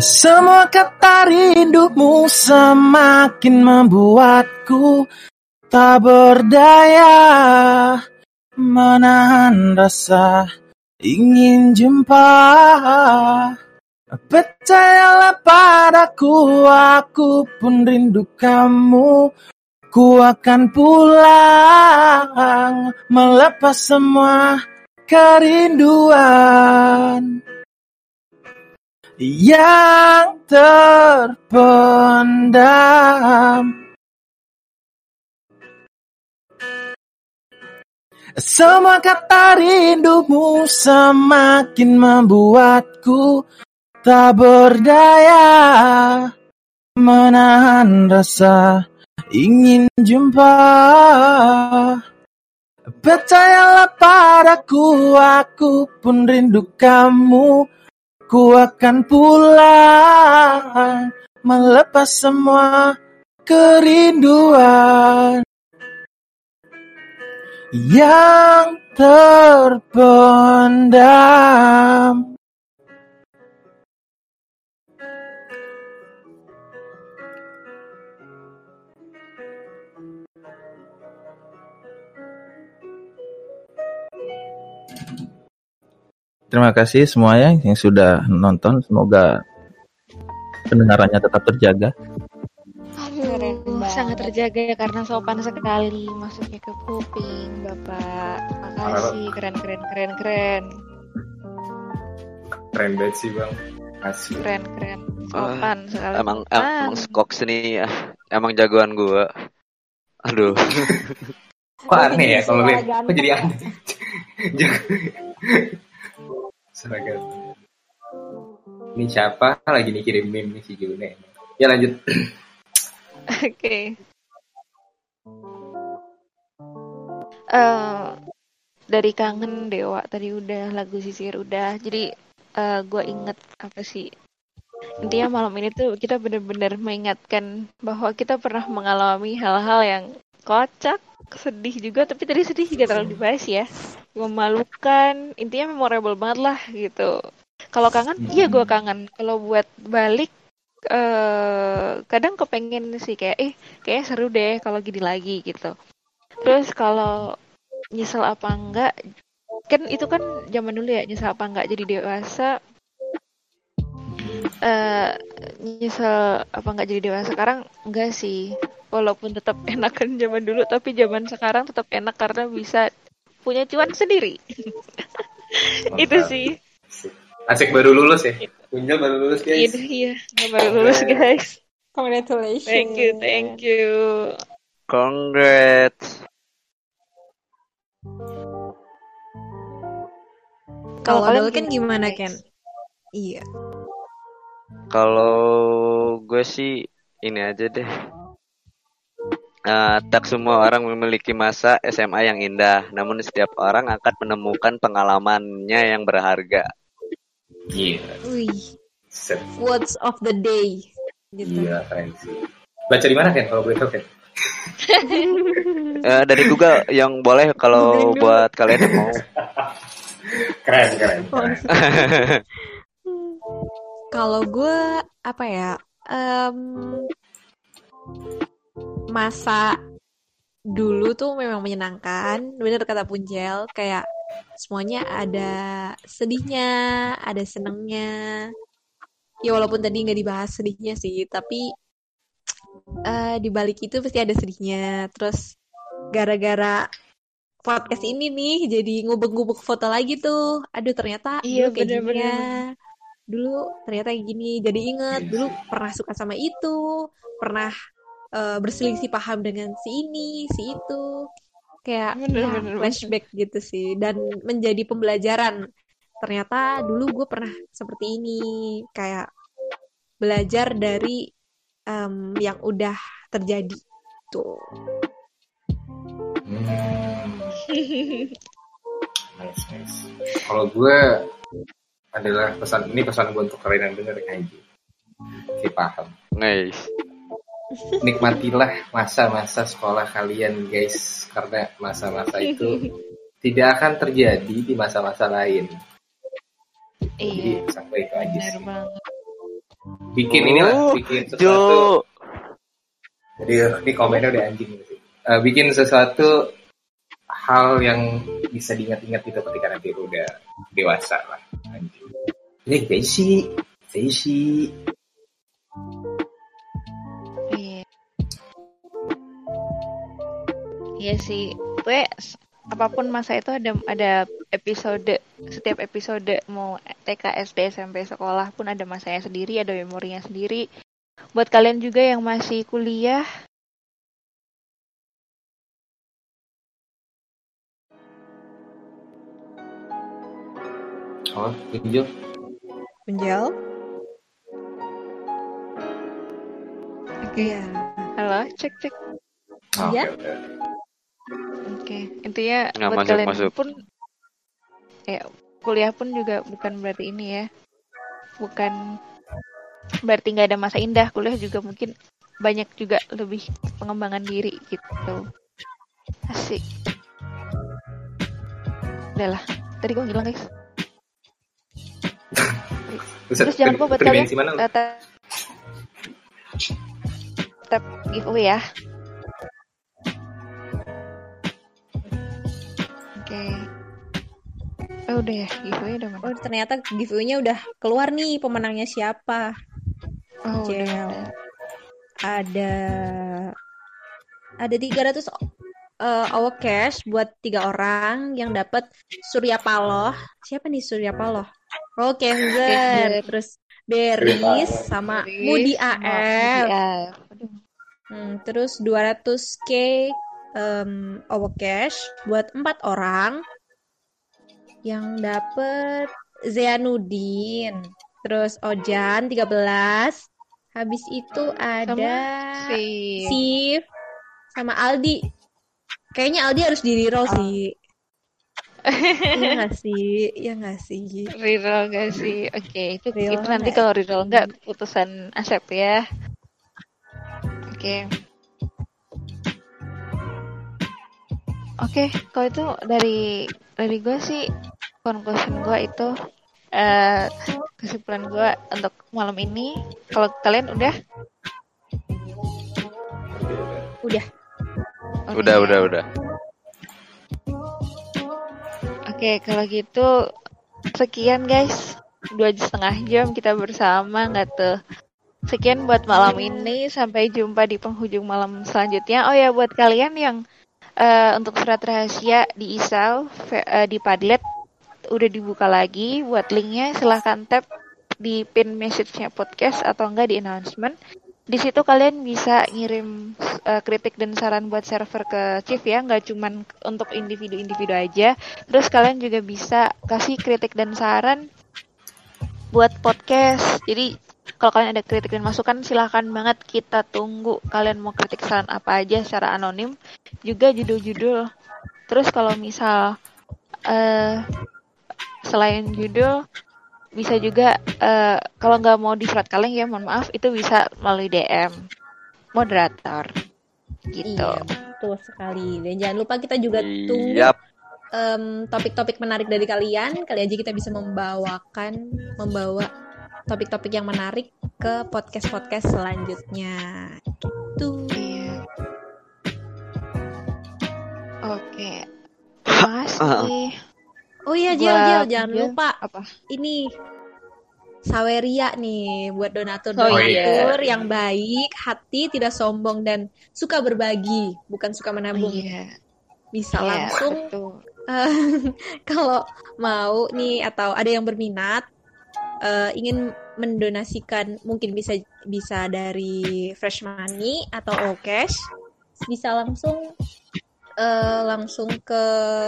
Semua kata rindumu semakin membuatku tak berdaya menahan rasa ingin jumpa. Percayalah padaku, aku pun rindu kamu. ku akan pulang melepas semua kerinduan yang terpendam. Semua kata rindumu semakin membuatku tak berdaya menahan rasa ingin jumpa. Percayalah padaku, aku pun rindu kamu. Ku akan pulang melepas semua kerinduan yang terpendam. Terima kasih semuanya yang sudah nonton. Semoga pendengarannya tetap terjaga. Aduh, sangat terjaga ya karena sopan sekali masuknya ke kuping, Bapak. Makasih, keren keren keren keren. Keren banget sih bang. Asli. Keren keren. Ah, Sopan sekali. emang Ah, emang Skox ini ya, emang jagoan gua. Aduh. Kok aneh ya kalau? Kok jadi aneh? Seragam. Ini siapa lagi nih kirim meme nih si June? Ya lanjut. Oke. Eh, dari kangen Dewa tadi udah lagu sisir udah. Jadi eh gue inget apa sih? Intinya malam ini tuh kita bener-bener mengingatkan bahwa kita pernah mengalami hal-hal yang kocak, sedih juga, tapi tadi sedih juga terlalu dibahas ya. Memalukan, intinya memorable banget lah gitu. Kalau kangen, iya gue kangen. Kalau buat balik, eh kadang kepengen sih kayak, eh kayaknya seru deh kalau gini lagi gitu. Terus kalau nyesel apa enggak, kan itu kan zaman dulu ya nyesel apa enggak jadi dewasa eh nyesel apa enggak jadi dewasa sekarang enggak sih walaupun tetap enakan zaman dulu tapi zaman sekarang tetap enak karena bisa punya cuan sendiri itu sih Asik baru lulus ya. Kunjel baru lulus guys. Iya, iya, nggak baru lulus guys. Congratulations. Thank you, thank you. Congrats. Kalau kalian kan gimana Ken? Iya. Kalau gue sih ini aja deh. Eh, tak semua orang memiliki masa SMA yang indah, namun setiap orang akan menemukan pengalamannya yang berharga. Iya. Wih, Set. words of the day. Gitu. Iya keren sih. Baca di mana Ken kalau boleh tahu Ken? Eh, dari Google yang boleh kalau buat kalian yang mau. Keren keren. keren. Kalau gue apa ya? em, masa dulu tuh memang menyenangkan. Bener kata Punjel, kayak semuanya ada sedihnya, ada senengnya. Ya walaupun tadi nggak dibahas sedihnya sih, tapi eh di balik itu pasti ada sedihnya. Terus gara-gara podcast ini nih jadi ngubek-ngubek foto lagi tuh. Aduh ternyata Iya, gini bener-bener. Dulu ternyata kayak gini. Jadi inget dulu pernah suka sama itu, pernah eh, berselisih paham dengan si ini, si itu. Kayak Bener, ya, bener, flashback gitu sih dan menjadi pembelajaran. Ternyata dulu gue pernah seperti ini, kayak belajar dari em, yang udah terjadi tuh. Nice nice. Kalau gue adalah pesan ini pesan gue untuk kalian yang denger kayak gitu. Si paham. Nice. Nikmatilah masa-masa sekolah kalian guys karena masa-masa itu tidak akan terjadi di masa-masa lain. Jadi Iya, sampai itu aja sih. banget. Bikin inilah, Oh, bikin sesuatu. Jo. Jadi ini komennya udah anjing gitu sih. Eh, bikin sesuatu hal yang bisa diingat-ingat gitu ketika nanti udah dewasa lah. Ini Daisy, Daisy. Iya. Iya sih. Gue apa pun masa itu ada ada episode setiap episode mau TK, SD, SMP, sekolah pun ada masanya sendiri, ada memorinya sendiri. Buat kalian juga yang masih kuliah, Oh, Pinjul. Penjel. Oke. Halo, cek cek. Oh, Iya. oke. Oke, intinya Nggak buat masuk, kalian masuk. pun ya kuliah pun juga bukan berarti ini ya. Bukan berarti nggak ada masa indah. Kuliah juga mungkin banyak juga lebih pengembangan diri gitu. Asik. Udah lah. Tadi gue ngilang guys. Terus jangan lupa buat kalian mana? uh, tap, tap giveaway ya. Oke. Oh udah ya, giveaway udah mana? Oh ternyata giveaway-nya udah keluar nih pemenangnya siapa. Oh, udah Jel. ada. Ada ada 300 uh, our cash buat tiga orang yang dapat Surya Paloh. Siapa nih Surya Paloh? Oh, Kenzer. Terus Beris sama Beris Mudi sama AF. Mudi AF. Hmm, terus 200k um, our cash buat empat orang yang dapet Zainuddin. Terus Ojan 13. Habis itu ada Sif. Sif sama Aldi. Kayaknya Aldi harus di reroll sih. Iya nggak sih? Iya nggak sih? Reroll gak sih? Oke, itu, Reroll itu nanti kalau reroll nggak keputusan Asep ya. Oke. Oke, kalau itu dari dari gue sih conclusion gue itu eh kesimpulan gue untuk malam ini. Kalau kalian udah? Udah. Udah, udah, udah. Oke, kalau gitu sekian guys. Dua setengah jam kita bersama nggak tuh? Sekian buat malam ini. Sampai jumpa di penghujung malam selanjutnya. Oh ya, buat kalian yang eh, untuk surat rahasia di Isau fe- eh, di Padlet udah dibuka lagi. Buat linknya silahkan tap di pin message-nya podcast atau enggak di announcement. Di situ kalian bisa ngirim eh, kritik dan saran buat server ke Chief ya, nggak cuman untuk individu-individu aja. Terus kalian juga bisa kasih kritik dan saran buat podcast. Jadi kalau kalian ada kritik dan masukan silahkan banget kita tunggu. Kalian mau kritik saran apa aja secara anonim, juga judul-judul. Terus kalau misal eh selain judul bisa juga eh, kalau nggak mau di surat kaleng ya mohon maaf itu bisa melalui DM moderator gitu. Iya, betul sekali. Dan jangan lupa kita juga tunggu Yap. em, topik-topik menarik dari kalian. Kali aja kita bisa membawakan, membawa topik-topik yang menarik ke podcast-podcast selanjutnya. Gitu. Iya. Oke. Terima kasih. Oh iya, Buat Jel, jangan Jel, lupa apa? ini Saweria nih buat Oh, donatur-donatur iya. yang baik, hati, tidak sombong dan suka berbagi, bukan suka menabung. Iya. Bisa Iya, langsung betul. eh, kalau mau nih atau ada yang berminat eh, ingin mendonasikan mungkin bisa bisa dari fresh money atau all cash bisa langsung eh, langsung ke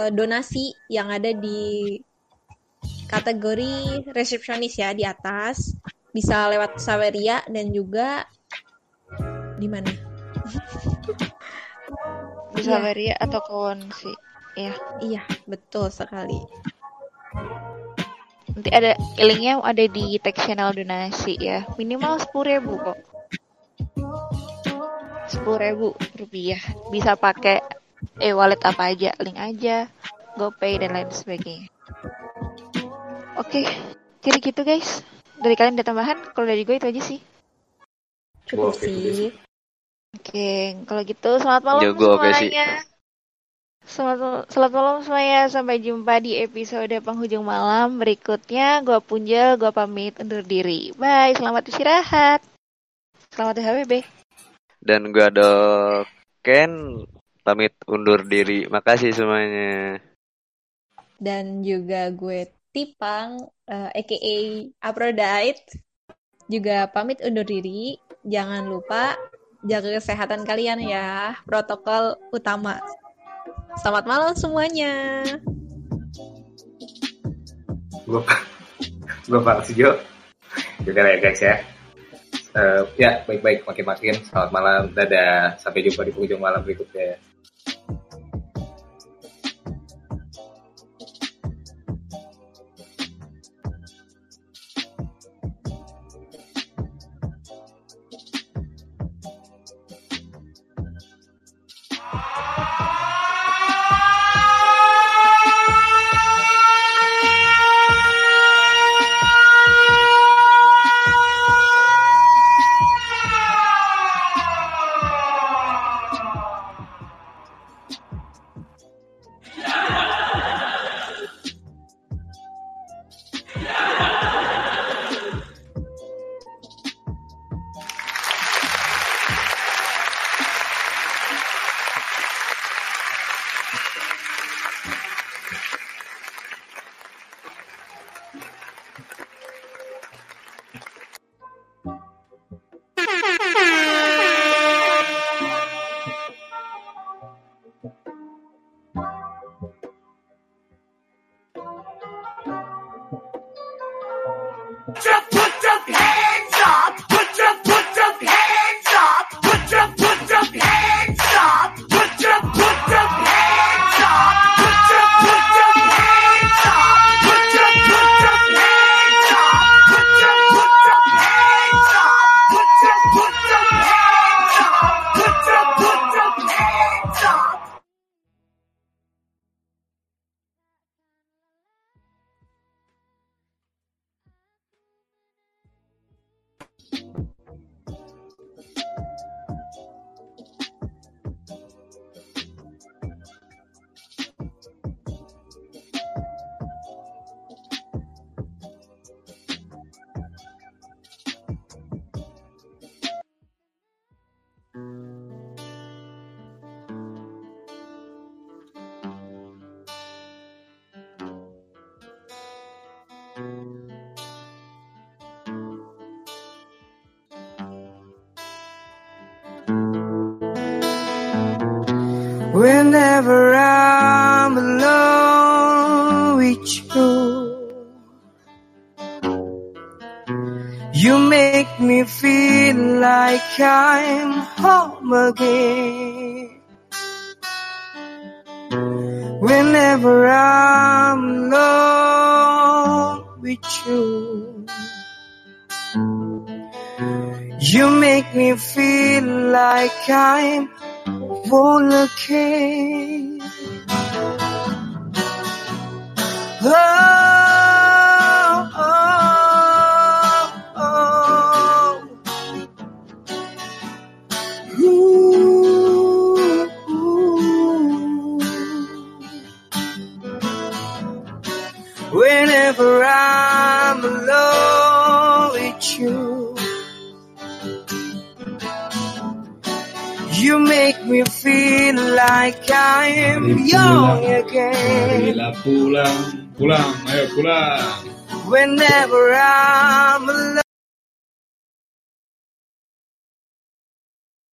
donasi yang ada di kategori resepsionis ya di atas bisa lewat Saweria dan juga di mana Bisa Iya. Varia atau kawan sih. Iya. Iya, betul sekali. Nanti ada linknya ada di tag channel donasi ya. Minimal sepuluh ribu kok. Sepuluh ribu rupiah. Bisa pakai e-wallet apa aja, link aja, GoPay dan lain sebagainya. Oke, jadi gitu guys. Dari kalian ada tambahan? Kalau dari gue itu aja sih. Cukup sih. Oke, kalau gitu selamat malam Jago, oke sih. semuanya. Selamat, selamat malam semuanya. Sampai jumpa di episode penghujung malam berikutnya. Gua Punjel, gua pamit undur diri. Bye, selamat istirahat. Selamat HWB. Dan gue ada Ken pamit undur diri. Makasih semuanya. Dan juga gue Tipang, eh, uh, aka Aphrodite, juga pamit undur diri. Jangan lupa jaga kesehatan kalian ya, protokol utama. Selamat malam semuanya. Gue, gue Pak Sijo, juga ya guys ya. Uh, ya, baik-baik, makin-makin. Selamat malam, dadah. Sampai jumpa di penghujung malam berikutnya.